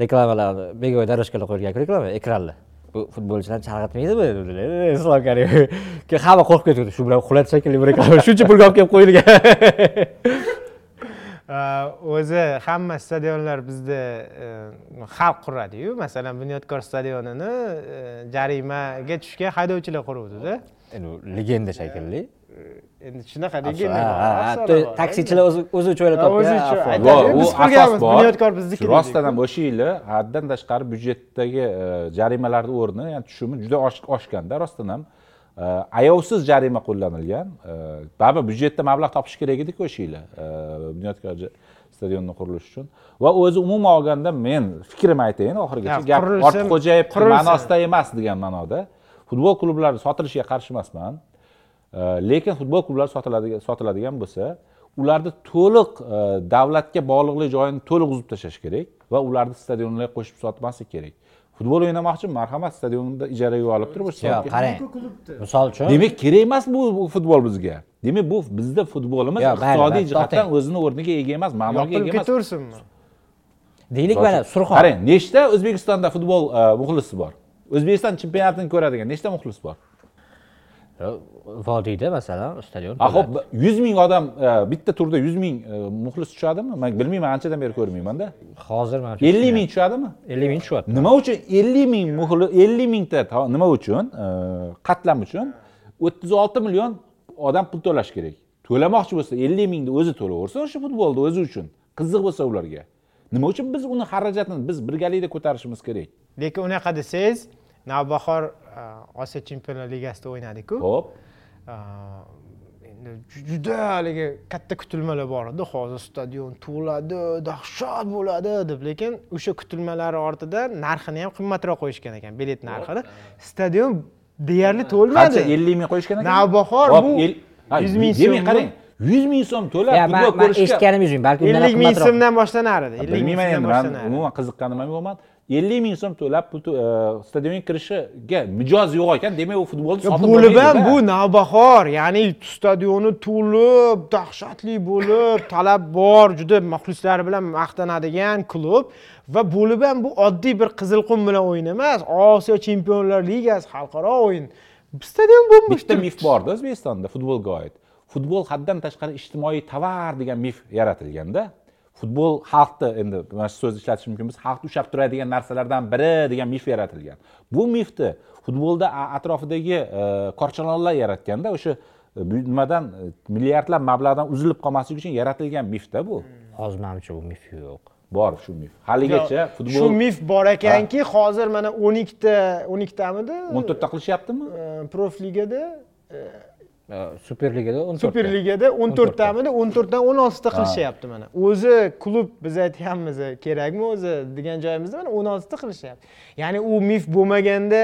reklamalarni bego'y doroshkalar qo'yilgan reklama ekranli bu futbolchilarni chalg'itmaydimi dedilar islom karimov keyin hamma qo'rqib ketdi shu bilan uxladi shekilli bu reklama shuncha pulga olib kelib qo'yilgan o'zi hamma stadionlar bizda xalq quradiyu masalan bunyodkor stadionini jarimaga tushgan haydovchilar quruvdida legenda shekilli endi shunaqa bor. taksichilar o'zi o'zi uchun o'ylab Ha, o'zi topgan uchun biz u qilganmiz, asos bor Bunyodkor bizniki rostdan ham o'sha yili haddan tashqari byudjetdagi e, jarimalarni o'rni yani tushumi juda osh- oshganda rostdan ham E, ayovsiz jarima qo'llanilgan E, baribir byudjetda mablag' topish kerak ediku o'sha yili e, bunyodkor stadionni qurilishi uchun va o'zi umuman olganda men fikrimni aytayin oxirigacha gap ortiqxo'jayev qurilsin. ma'nosida emas degan ma'noda futbol klublari sotilishiga qarshi emasman E, lekin futbol klublari sotiladigan sotiladigan bo'lsa ularni to'liq e, davlatga bog'liqlik joyini to'liq uzib tashlash kerak va ularni stadionlarga qo'shib sotmaslik kerak. Futbol o'ynamoqchi marhamat stadionni ijaraga olib turib yo'q qarang misol uchun demak kerak emas bu futbol bizga. Demak bu bizda futbolimiz iqtisodiy jihatdan o'zini o'rniga ega emas ma'noga ega emas. ketaversinmi deylik mana surxon. Qarang nechta o'zbekistonda futbol e, muxlisi bor? O'zbekiston chempionatini ko'radigan nechta muxlis bor vodiyda masalan stadion a ho'p yuz ming odam e, bitta turda yuz ming e, muxlis tushadimi? Man bilmayman anchadan beri ko'rmaymanda. Hozir mana ellik ming tushadimi? Ellik ming tushyapti. Nima uchun? Ellik ming muxlis ellik mingta nima uchun? E, qatlam uchun. O'ttiz olti million odam pul to'lash kerak. To'lamoqchi bo'lsa ellik mingni o'zi to'laversin o'sha futbolni o'zi uchun. Qiziq bo'lsa ularga. Nima uchun biz uni xarajatini biz birgalikda ko'tarishimiz kerak? Lekin unaqa desangiz navbahor e, osiyo chempionlar ligasida o'ynadiku. Ho'p E, endi ju- juda haligi katta kutilmalar bor edi. Hozir stadion to'ladi dahshat bo'ladi deb lekin o'sha kutilmalar ortidan narxini ham qimmatroq qo'yishgan ekan bilet narxini. Stadion deyarli qancha to'lmadi. ellik ming qo'yishgan ekan? Navbahor bu 100 ming demak so'm qarang yuz ming so'm to'lab futbol ko'rishga eshitganim yuz ming balki ellik ming so'mdan boshlanar edi ellik ming bilmayman so'mdan endi man boshlanar edi umuman qiziqqanim ham yo'q ellik ming so'm to'lab pul e, stadionga kirishiga mijoz yo'q ekan. Demak u futbolni sotib bo'lib ham bu navbahor ya'ni stadioni to'lib dahshatli bo'lib talab bor juda muxlislari bilan maqtanadigan klub va bo'lib ham bu oddiy bir qizilqum bilan o'yin emas osiyo chempionlar ligasi xalqaro o'yin. Stadion bo'lmish bitta mif borda o'zbekistonda futbolga oid. Futbol haddan tashqari ijtimoiy tovar degan mif yaratilganda futbol xalqni endi mana shu so'zni ishlatish mumkin biz xalqni ushlab turadigan narsalardan biri degan mif yaratilgan. Bu mifni futbolda atrofidagi e, korchalonlar yaratganda o'sha e, nimadan e, milliardlab mablag'dan uzilib qolmasligi uchun yaratilgan mifda bu. Hozir manimcha bu mif yo'q. Bor shu mif. Haligacha shu futbol mif bor ekanki hozir mana o'n ikkita o'n ikkitamidi o'n to'rtta qilishyaptimi? Prof ligada superligada o'n superligada o'n to'rttamidi o'n to'rtdan o'n oltita qilishyapti mana. O'zi klub biz aytyapmiz kerakmi o'zi degan joyimizda mana o'n oltita qilishyapti. Ya'ni u mif bo'lmaganda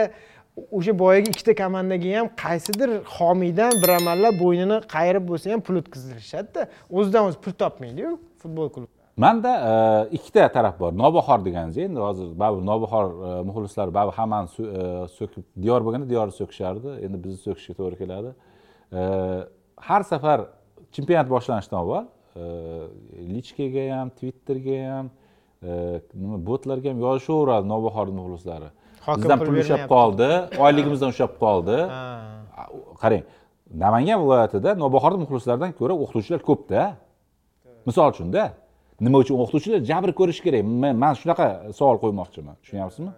o'sha boyagi ikkita komandaga ham qaysidir homiydan bir amallab bo'ynini qayirib bo'lsa ham pul o'tkazdirishadida o'zidan o'zi pul topmaydiyu futbol klubi. Manda e, ikkita taraf bor. Nobahor deganingiz endi hozir baribir nobahor e, muxlislari baribir hammani e, so'kib diyor bo'lganda diyorni so'kishardi. Endi bizni so'kishga to'g'ri keladi har safar chempionat boshlanishidan avval lichkaga ham twitterga ham nima botlarga ham yozishaveradi nobahor muxlislari. Bizdan pul ushlab qoldi oyligimizdan ushlab qoldi. Qarang namangan viloyatida nobahor muxlislardan ko'ra o'qituvchilar ko'pda misol uchunda nima uchun o'qituvchilar jabr ko'rishi kerak? Man shunaqa savol qo'ymoqchiman tushunyapsizmi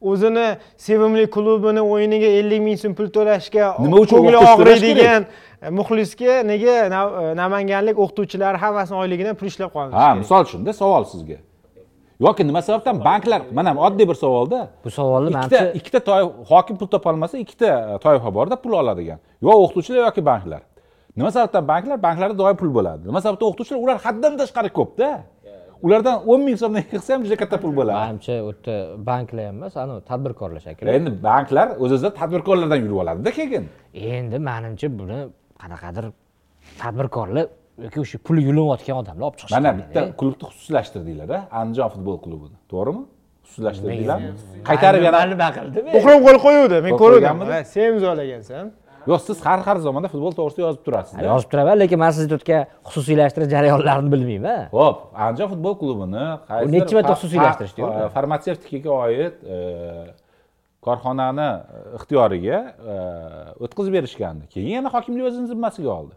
o'zini sevimli klubini o'yiniga ellik ming so'm pul to'lashga nima uchun ko'ngli og'riydigan muxlisga nega namanganlik o'qituvchilar hammasini oyligidan pul ishlab qolishi ha misol uchunda savol sizga. Yoki nima sababdan? Banklar mana oddiy bir savolda. Bu savolni ikkita ikkita toifa hokim pul topolmasa ikkita toifa borda pul oladigan. Yo o'qituvchilar yoki banklar. Nima sababdan banklar? Banklarda doim pul bo'ladi. Nima sababdan o'qituvchilar? Ular haddan tashqari ko'pda ulardan o'n ming so'mdan qilsa ham juda katta pul bo'ladi. Manimcha u yerda banklar ham emas anavi tadbirkorlar shekilli endi banklar o'z o'zidan tadbirkorlardan yurib oladida keyin. Endi manimcha buni qanaqadir tadbirkorlar yoki o'sha pul yulinayotgan odamlar olib chiqishi mana bitta klubni xususiylashtirdinglar andijon futbol klubini. To'g'rimi? Xususiylashtirdinglarmi qaytarib yana nima qildim muhrim qo'l qo'yuvdi men ko'rdim sen imzolagansan yo'q siz har har zamonda futbol to'g'risida yozib turasiz yozib turaman lekin man sizni o'tgan xususiylashtirish jarayonlarini bilmayman. Ho'p andijon futbol klubini nechi marta xususiylashtirishdi farmatsevtikaga oid e, korxonani ixtiyoriga e, o'tkazib berishgandi. Keyin yana hokimlik o'zini zimmasiga oldi.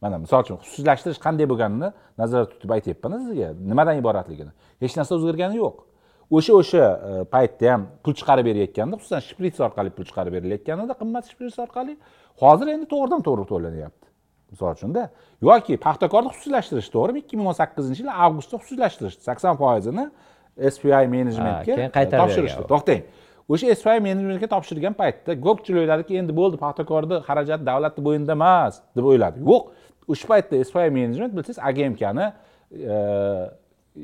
Mana misol uchun xususiylashtirish qanday bo'lganini nazarda tutib aytyapman sizga nimadan iboratligini. Hech narsa o'zgargani yo'q o'sha o'sha e, paytda ham pul chiqarib berayotganda xususan shprits orqali pul chiqarib berilayotganida qimmat shprits orqali hozir endi to'g'ridan to'g'ri to'lanyapti. Misol uchunda yoki paxtakorni xususiylashtirish to'g'rimi? ikki ming o'n sakkizinchi yil avgustda xususiylashtirishdi sakson foizini spi menejmentga keyin qaytarib topshirishdi. to'xtang. O'sha spi menejmentga topshirgan paytda ko'pchilik o'yladiki endi bo'ldi paxtakorni xarajati davlatni bo'yinida emas deb o'yladi. Yo'q. O'sha paytda spi menejment bilsangiz agmkani e,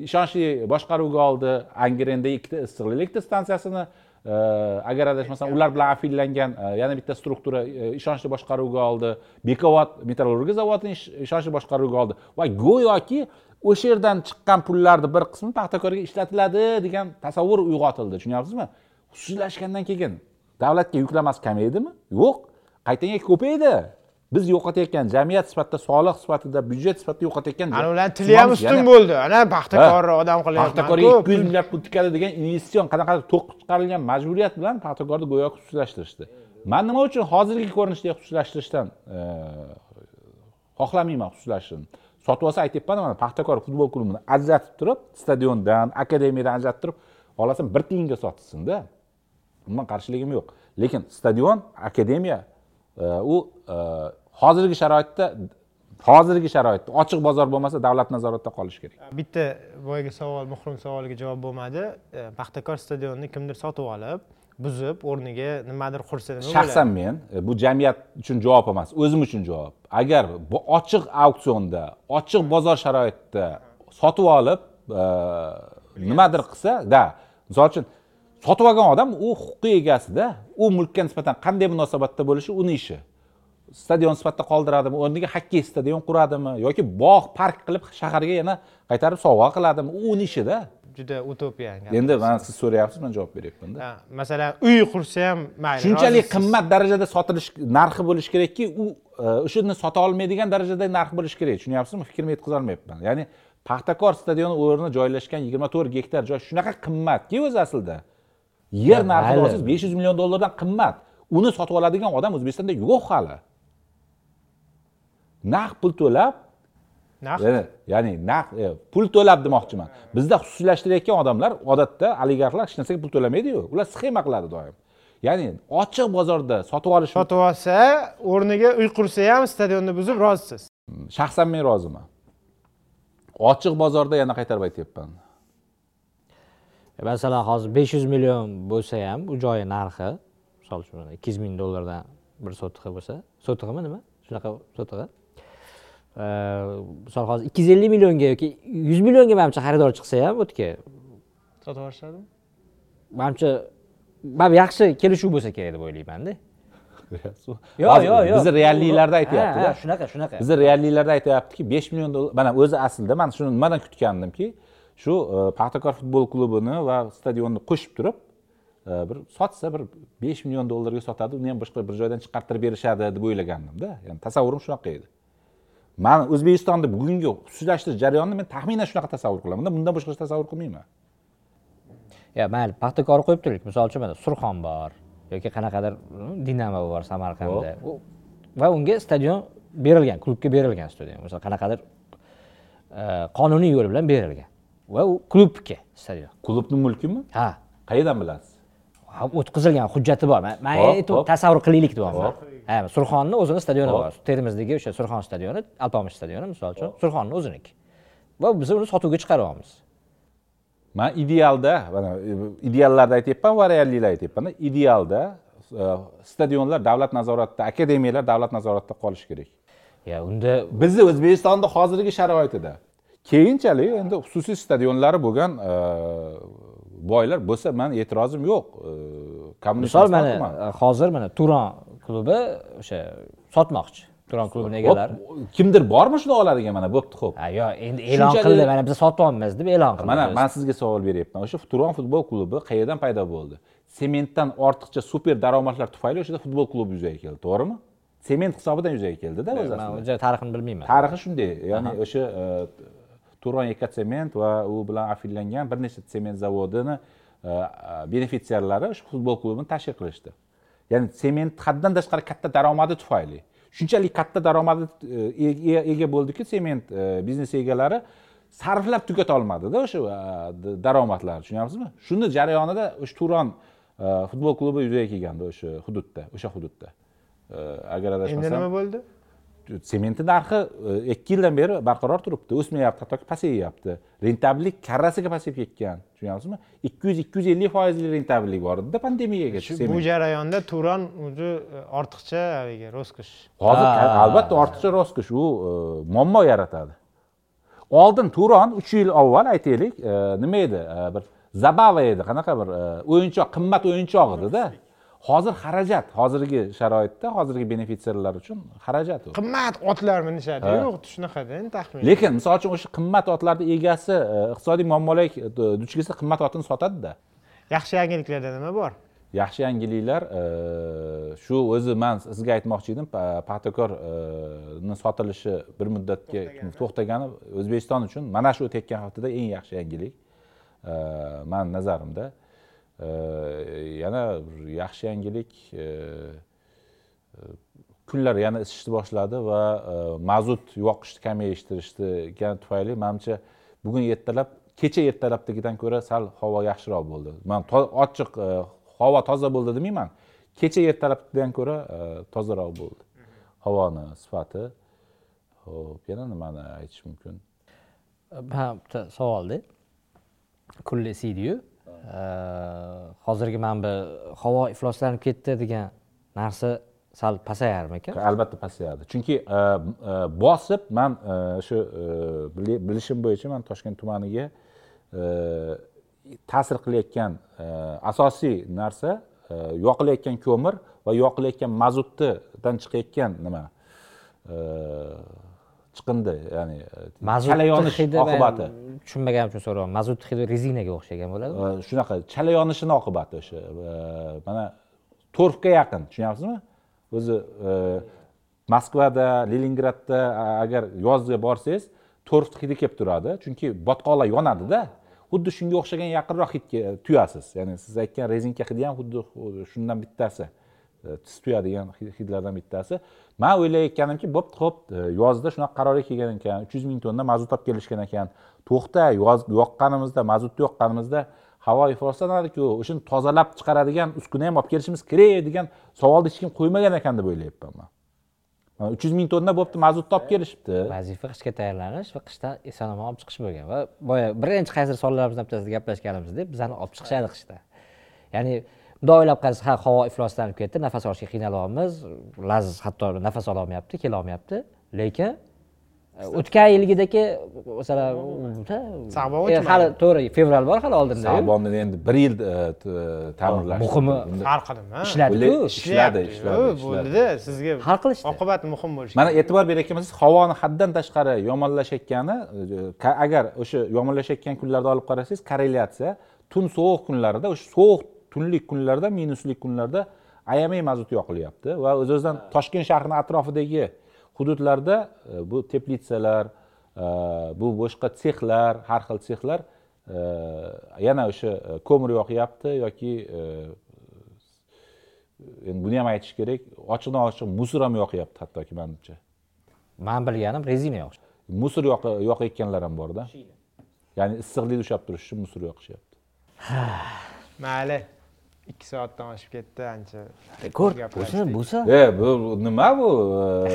ishonchli boshqaruvga oldi angirenda ikkita issiq elektr stansiyasini e, agar adashmasam ular bilan afillangan e, yana bitta struktura e, ishonchli boshqaruvga oldi bekobod metallurgiya zavodini ishonchli boshqaruvga oldi. Va go'yoki o'sha yerdan chiqqan pullarni bir qismi paxtakorga ishlatiladi degan tasavvur uyg'otildi tushunyapsizmi? Xususiylashgandan keyin davlatga yuklamasi kamaydimi yo'q. Qaytanga ko'paydi? Biz yo'qotayotgan jamiyat sifatida soliq sifatida byudjet sifatida yo'qotayotgan ana ularni tili ham ustun bo'ldi. Ana paxtakorni odam qilyapman paxtakorga ikki yuz milliard pul tikadi degan investitsion qanaqadir to'q chiqarilgan majburiyat bilan paxtakorni go'yo xususiylashtirishdi. Man nima uchun hozirgi ko'rinishda xususiylashtirishdan e, xohlamayman xususiylashishni? Sotib olsa aytyapman mana paxtakor futbol klubini ajratib turib stadiondan akademiyadan ajratib turib xohlasam bir tiyinga sotsinda umuman qarshiligim yo'q. Lekin stadion akademiya u e, hozirgi sharoitda hozirgi sharoitda ochiq bozor bo'lmasa davlat nazoratida qolishi kerak. Bitta boyagi savol muhrim savoliga javob bo'lmadi. E, paxtakor stadionini kimdir sotib olib buzib o'rniga nimadir qursa nima bo'ladi. Shaxsan men bu jamiyat uchun javob emas o'zim uchun javob. Agar bu ochiq auksionda ochiq bozor sharoitida sotib olib nimadir qilsa да misol uchun sotib olgan odam u huquqiy egasida u mulkka nisbatan qanday munosabatda bo'lishi uni ishi. Stadion sifatida qoldiradimi o'rniga xokkey stadion quradimi yoki bog' park qilib shaharga yana qaytarib sovg'a qiladimi u uni ishida. Juda utopiya endi man siz so'rayapsiz man javob beryapmanda masalan uy qursa ham mayli shunchalik qimmat darajada sotilish narxi bo'lishi kerakki u e, o'shani sota olmaydigan darajada narx bo'lishi kerak. Tushunyapsizmi? Fikrimni yetkazolmayapman ya'ni paxtakor stadioni o'rni joylashgan yigirma to'rt gektar joy shunaqa qimmatki o'zi aslida yer narxi olsangiz besh yuz million dollardan qimmat. Uni sotib oladigan odam o'zbekistonda yo'q hali. Naqd pul to'lab naqd ya'ni naqd e, pul to'lab demoqchiman. Bizda xususiylashtirayotgan odamlar odatda oligarxlar hech narsaga pul to'lamaydiyu ular sxema qiladi doim. Ya'ni ochiq bozorda sotib olish sotib olsa o'rniga uy qursa ham stadionni buzib rozisiz. Shaxsan men roziman. Ochiq bozorda yana qaytarib aytyapman masalan hozir besh yuz million bo'lsa ham u joyi narxi misol uchun ikki yuz ming dollardan bir sotig'i bo'lsa sotig'imi nima? Shunaqa sotiq misol hozir ikki yuz ellik millionga yoki yuz millionga manimcha xaridor chiqsa ham o'tga. Sotib yuborishadimi manimcha baribir yaxshi kelishuv bo'lsa kerak deb o'ylaymanda. Yo'q yo'q yo'q yo'q bizni realliklarda aytyaptida. Shunaqa shunaqa. Bizni realliklarda aytyaptiki besh million dollar mana o'zi aslida man shuni nimadan kutgandimki shu e, paxtakor futbol klubini va stadionni qo'shib turib e, bir sotsa bir besh million dollarga sotadi. Uni ham boshqa bir joydan chiqartirib berishadi deb o'ylagandimda ya'ni tasavvurim shunaqa edi. Man o'zbekistonda bugungi xususiylashtirish jarayonini men taxminan shunaqa tasavvur qilaman bundan boshqacha tasavvur qilmayman. Yo mayli paxtakorni qo'yib turaylik. Misol uchun mana surxon bor yoki qanaqadir mm, dinamo bor samarqandda. Va unga stadion berilgan klubga berilgan stadion. Misol qanaqadir e, qonuniy yo'l bilan berilgan va u klubga stadion klubni mulkimi ha qayerdan bilasiz o'tkazilgan hujjati bor man aytib tasavvur qilaylik deyapman ha surxonni o'zini stadioni bor termizdagi o'sha surxon stadioni alpomish stadioni misol uchun surxonni o'ziniki va biz uni sotuvga chiqaryapmiz man idealda mana ideallarni aytyapman va realliklarni aytyapmanda idealda stadionlar davlat nazoratida akademiyalar davlat nazoratida qolishi kerak ya unda bizni o'zbekistonda hozirgi sharoitida keyinchalik endi xususiy stadionlari bo'lgan e, boylar bo'lsa man e'tirozim yo'q E, kommunist misol mana hozir mana turon klubi o'sha sotmoqchi turon klubini egalari. kimdir bormi shuni oladigan mana bo'pti ho'p yo endi e'lon qildi mana biz sotyapmiz deb e'lon qildi. Mana man sizga savol beryapman. O'sha turon futbol klubi qayerdan paydo bo'ldi? Sementdan ortiqcha super daromadlar tufayli o'shada futbol klubi yuzaga keldi to'g'rimi? Sement hisobidan yuzaga keldida o'zi man tarixini bilmayman. Tarixi shunday ya'ni o'sha e, turon ekotsement va u bilan afillangan bir nechta sement zavodini e, e, benefitsiarlari o'sha futbol klubini tashkil qilishdi. Ya'ni sement haddan tashqari katta daromadi tufayli shunchalik katta daromadi e, ega bo'ldiki sement biznes egalari sarflab tugata olmadida o'sha daromadlarni tushunyapsizmi? Shuni jarayonida o'sha turon futbol klubi yuzaga kelgandi o'sha hududda o'sha hududda. Agar adashmasam endi nima bo'ldi? Sementni narxi e, ikki yildan beri barqaror turibdi. O'smayapti hattoki pasayyapti rentablik karrasiga pasayib ketgan tushunyapsizmi? Ikki yuz ikki yuz ellik foizli rentabellik bor edida pandemiyagacha bu jarayonda turon o'zi e, ortiqcha haligi roskosh hozir albatta ortiqcha roskosh u e, muammo yaratadi. Oldin turon uch yil avval aytaylik nima edi? Bir zabava edi. Qanaqa bir o'yinchoq qimmat o'yinchoq edida hozir xarajat hozirgi sharoitda hozirgi benefitsiarlar uchun xarajat u. Qimmat otlar minishadi. Ha. yo'q shunaqada endi taxmin lekin misol uchun o'sha qimmat otlarni egasi e, iqtisodiy muammolarga e, duch kelsa qimmat otini sotadida. Yaxshi yangiliklarda nima bor? Yaxshi yangiliklar e, shu o'zi man sizga aytmoqchi edim pa- paxtakorni sotilishi bir muddatga to'xtagani o'zbekiston uchun mana shu o'tayotgan haftada eng yaxshi yangilik e, man nazarimda Э, yana bir yaxshi yangilik э, э, kunlar yana isishni boshladi va e, mazut yoqishni kamaytirishgani tufayli manimcha bugun ertalab kecha ertalabdagidan ko'ra sal havo yaxshiroq bo'ldi. Man ochiq e, havo toza bo'ldi demayman kecha ertalabdan ko'ra e, tozaroq bo'ldi. Havoni sifati. Ho'p yana nimani aytish mumkin? Ha bitta savolda kunlar isiydiyu hozirgi mana bu havo ifloslanib ketdi degan narsa sal pasayarmikan? Albatta pasayadi. Chunki bosib man shu bilishim bo'yicha man toshkent tumaniga ta'sir qilayotgan asosiy narsa yoqilayotgan ko'mir va yoqilayotgan mazutdan chiqayotgan nima chiqindi ya'ni e, chala yonish oqibati. tushunmaganim uchun so'rayapman mazut hidi rezinaga o'xshagan bo'ladimi? E, shunaqa chala yonishini oqibati o'sha e, mana to'rtga yaqin tushunyapsizmi? O'zi moskvada leningradda agar yozga borsangiz to'rt hidi kelib turadi. Chunki botqoqlar yonadida. Xuddi shunga o'xshagan yaqinroq hidga tuyasiz. Ya'ni siz aytgan rezinka hidi ham xuddi shundan bittasi e, tuyadigan hidlardan bittasi. Man o'ylayotganimki bo'pti ho'p e, yozda shunaqa qarorga kelgan ekan uch yuz ming tonna mazut olib kelishgan ekan. To'xta yoz yoqqanimizda mazutni yoqqanimizda havo ifloslanadiku o'shani tozalab chiqaradigan uskuna ham olib kelishimiz kerak degan savolni hech kim qo'ymagan ekan deb o'ylayapman man. Uch yuz ming tonna bo'pti mazutni olib kelishibdi. Vazifa qishga tayyorlanish va qishda eson omon olib chiqish bo'lgan va boya birinchi qaysi sonlarimizdan bittasida gaplashganimizda bizani olib chiqishadi qishda. Ya'ni bundoq o'ylab qarasak ha havo ifloslanib ketdi nafas olishga qiynalyapmiz laz hatto nafas ololmayapti kelolmayapti. Lekin e, o'tgan yilgidagi masalan e, o'tmadi. hali to'g'ri fevral bor hali oldinda sabonni endi bir yil e, ta'mirlash Muhimi- hal qildim ishladiku ishladi bo'ldida sizga hal qilishdi. oqibati muhim bo'lishi mana e'tibor berayotgan bo'lsangiz havoni haddan tashqari yomonlashayotgani agar o'sha yomonlashayotgan kunlarda olib qarasangiz korrelyatsiya tun sovuq kunlarida o'sha sovuq tunlik kunlarda minusli kunlarda ayamay mazut yoqilyapti va o'z o'zidan toshkent shahrini atrofidagi hududlarda e, bu teplitsalar e, bu boshqa sexlar har xil sexlar e, yana o'sha ko'mir yoqyapti yoki endi buni ham aytish kerak ochiqdan ochiq musor ham yoqyapti hattoki manimcha. Man bilganim rezina yoqish. Musor yoqayotganlar ham borda. Ya'ni issiqlikni ushlab turish uchun musor yoqishyapti. Mayli ikki soatdan oshib ketdi ancha ko'r gaplashdik. bo'lsa e bu nima bu?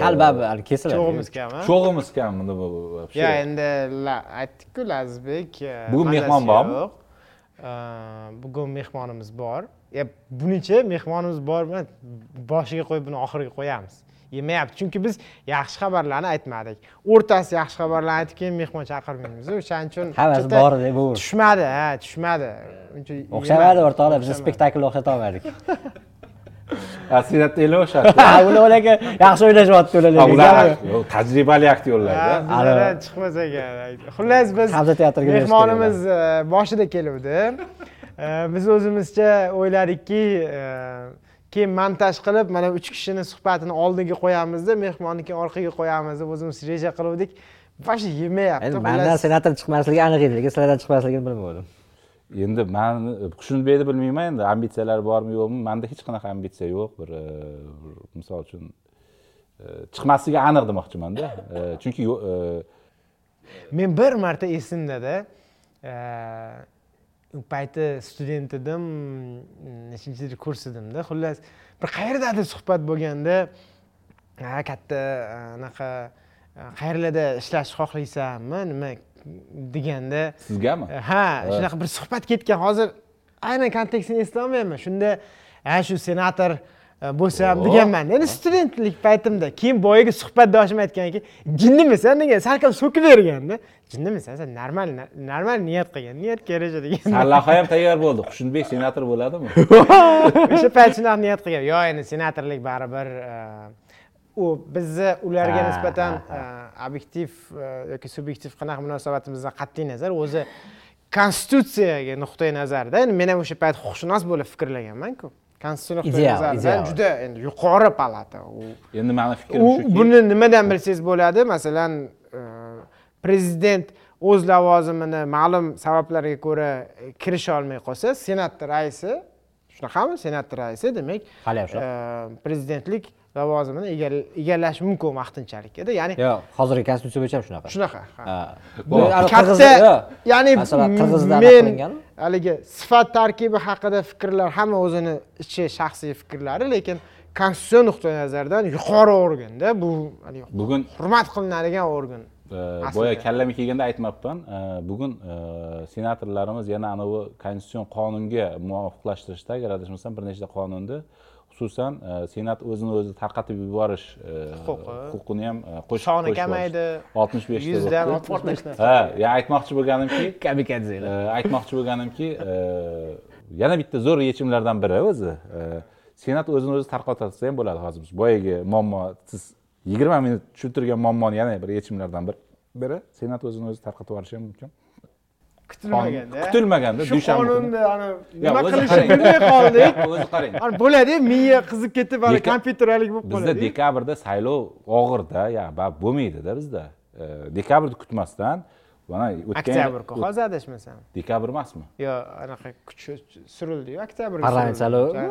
Hali baribir hali kesiladi. Cho'g'imiz kam a cho'g'imiz kam bu yo endi aytdikku lazizbek e, Bugun mazasi mehmon bormi? yo'q. E, bugun mehmonimiz bor. E, bunichi mehmonimiz bor bilan boshiga qo'yib buni oxiriga qo'yamiz yemayapti. Chunki biz yaxshi xabarlarni aytmadik. O'rtasi yaxshi xabarlarni aytib keyin mehmon chaqirmaymiz. O'shaning uchun Hammasi juda bor bu. tushmadi ha tushmadi. Uncha o'xshamadi o'rtoqlar biz spektaklni o'xshata olmadik o'xshatdi ha ular ularga yaxshi o'ynashyapti ular ular tajribali bizlardan chiqmasa kerak. Xullas biz Hamza teatriga mehmonimiz e, boshida keluvdi. E, biz o'zimizcha o'yladikki e, keyin montaj qilib mana uch kishini suhbatini oldinga qo'yamizda mehmonni keyin orqaga qo'yamiz deb o'zimiz reja qiluvdik. Вообще yemayapti endi mandan senator chiqmasligi aniq edi lekin sizlardan chiqmasligini bilmadim endi man xushnud bilmayman endi ambitsiyalari bormi yo'qmi? Manda hech qanaqa ambitsiya yo'q bir misol uchun e, chiqmasligi aniq demoqchimanda. E, chunki yo- e, men bir marta esimdada u payti student edim nechinchi kurs edimda. Xullas bir qayerdadir suhbat bo'lganda ha katta e, anaqa e, qayerlarda ishlashni xohlaysanmi nima deganda sizgami? e, ha shunaqa bir suhbat ketgan. Hozir aynan kontekstini eslolmayman shunda ha shu senator bo'lsam O. deganman. Endi studentlik paytimda keyin boyagi suhbatdoshim aytganki jinnimisan degan salkam so'kib berganda jinnimisan sen normal normal niyat qilgan niyatga yarasha degan. Sarlavha ham tayyor bo'ldi. Xushunbek senator bo'ladimi? O'sha payt shunaqa niyat qilgan. Yo endi senatorlik baribir e, u bizni ularga nisbatan e, obyektiv e, yoki subyektiv qanaqa munosabatimizdan qat'iy nazar o'zi konstitutsiyaga nuqtai nazarda. Endi men ham o'sha payt huquqshunos bo'lib fikrlaganmanku nazaridan ideal. juda endi yuqori palata. U endi mani fikrim u shuki buni nimadan bilsangiz bo'ladi? Masalan e, prezident o'z lavozimini ma'lum sabablarga ko'ra e, kirisha olmay qolsa senat raisi shunaqami? Senat raisi demak Hali e, prezidentlik lavozimini egall- egallashi mumkin vaqtinchalik edi. Ya'ni yo'q hozirgi konstitutsiya bo'yicha ham shunaqa. Shunaqa katta ya'ni masalan qirg'izda anaqa men qilingan haligi sifat tarkibi haqida fikrlar hamma o'zini ichi shaxsiy fikrlari lekin konstitutsion nuqtai nazardan yuqori organda bu bugun hurmat qilinadigan organ boya kallamga kelganda aytmabman e, bugun e, senatorlarimiz yana anavi konstitutsion qonunga muvofiqlashtirishda agar adashmasam bir nechta qonunda xususan e, senat o'zini o'zi tarqatib yuborish e, Huquqi. huquqini ham e, qo'shib soni kamaydi. Oltmish beshta yuzdan oltmish beshta. Ha ya aytmoqchi bo'lganimki kamikadzelar aytmoqchi bo'lganimki yana bitta zo'r yechimlardan biri o'zi senat o'zini o'zi tarqatsa ham bo'ladi hozir biz. Boyagi muammo siz yigirma minut tushuntirgan muammoni yana bir yechimlardan bir biri senat o'zini o'zi tarqatib yuborishi ham mumkin kutilmaganda kutilmaganda shu dushanba kuni. qonunni nima qilishni bilmay qoldik o'zi qarang. Ani bo'ladi miya qizib ketib hali Deka- kompyuteralik bo'lib bizda qoladi. dekabrda saylov og'irda bo'lmaydida bizda. E, dekabrni kutmasdan mana o'tgan oktyabrku hozir adashmasam. Dekabr emasmi? Yo anaqa kuchi surildiyu oktyabr Parlament saylovi?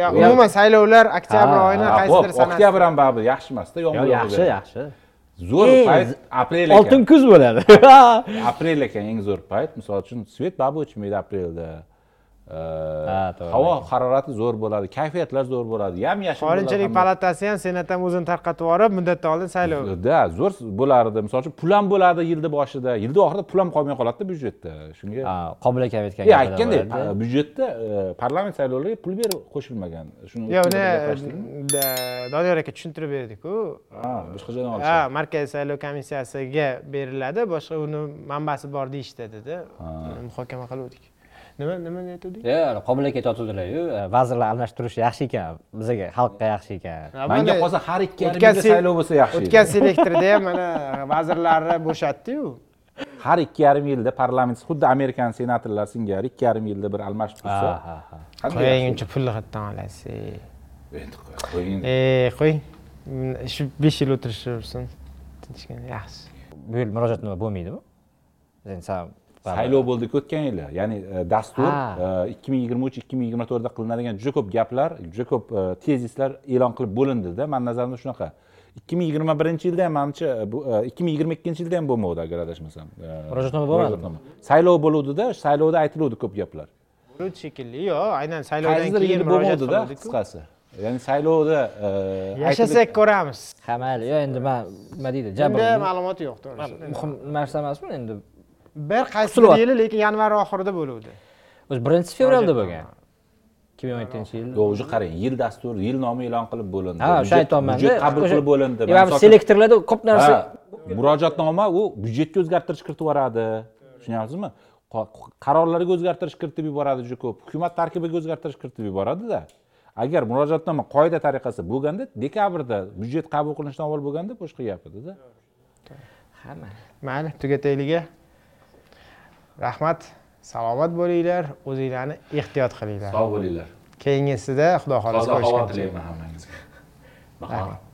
yo umuman saylovlar oktyabr oyini qaysidir sanasi. oktyabr ham baribir yaxshi emasda yo'q yomg'ir yaxshi yaxshi zo'r payt aprel oltin ekan. kuz bo'ladi. Aprel ekan eng zo'r payt. Misol uchun svet baribir o'chmaydi aprelda. Havo harorati zo'r bo'ladi kayfiyatlar zo'r bo'ladi. Yam yashil qonunchilik palatasi ham senat ham o'zini tarqatib yuborib muddatdan oldin saylov. Da zo'r bo'lardi. Misol uchun pul ham bo'ladi yilni boshida. Yilni oxirida pul ham qolmay qoladida byudjetda. Shunga Ha, qobil aka aytgan yo'q pa- byudjetda e, parlament saylovlariga pul berib qo'shilmagan. Shuni yo'q uni doniyor aka tushuntirib berdiku. Ha boshqa joydan ha olishadi markaziy saylov komissiyasiga beriladi boshqa uni manbasi bor deyishdi dedi. Muhokama qiluvdik nima nima aytuvdik yo'q qobil aka aytayotgandilar-yu vazirlar almashtirish yaxshi ekan. Bizga xalqqa yaxshi ekan. Manga qolsa har ikki yarim o'tgan saylov bo'lsa yaxshi o'tgan selektorda ham mana vazirlarni bo'shatdiyu. Har ikki yarim yilda parlament xuddi amerikan senatorlar singari ikki yarim yilda bir almashib tursa ha ha ha. qanday qo'ying yaxshi uncha pulni qayerdan olasiz Endi qo'y- qo'ying. qo'ying. Shu besh yil o'tirishsin tinchgina yaxshi. Bu yil murojaat nima bo'lmaydimi endi san saylov bo'ldiku o'tgan yili ya'ni e, dastur Ha. ikki ming yigirma uch ikki ming yigirma to'rtda qilinadigan juda ko'p gaplar juda ko'p e, tezislar e'lon qilib bo'lindida. Mani nazarimda shunaqa. ikki ming yigirma birinchi yilda ham manimcha e, bu ikki ming yigirma ikkinchi yilda ham bo'lmovdi agar adashmasam. E, Murojaatnoma murojaatnoma. saylov bo'luvdida saylovda aytiluvdi ko'p gaplar. Bo'ludi shekilli yo'q aynan saylovdan keyin bo'lmovdida qisqasi. Ya'ni saylovda e, yashasak ko'ramiz. Ha mayli yo'q endi man nima deydi jabr ma'lumot yo'q to'g'risi. Muhim narsa emasmi endi bir Qutulyapti. yili lekin yanvar oxirida bo'luvdi. O'zi birinchi fevralda bo'lgan. Ikki ming o'n yettinchi yil. Yo'q уже qarang yil dastur yil nomi e'lon qilib bo'lindi. Ha o'sha aytyapmanda byudjet qabul qilib bo'lindi. selektorlarda ko'p narsa Ha, murojaatnoma u byudjetga o'zgartirish kiritib yuboradi. Tushunyapsizmi? Qa- qarorlarga o'zgartirish kiritib yuboradi juda ko'p. Hukumat tarkibiga o'zgartirish kiritib yuboradida agar murojaatnoma qoida tariqasida bo'lganda dekabrda byudjet qabul qilinishdan avval bo'lganda boshqa gap edida hamma mayli tugataylik. Rahmat salomat bo'linglar o'zinglarni ehtiyot qilinglar. Sog' bo'linglar. Keyingisida xudo xohlasa ko'rishguncha tilayman hammangizga. Rahmat.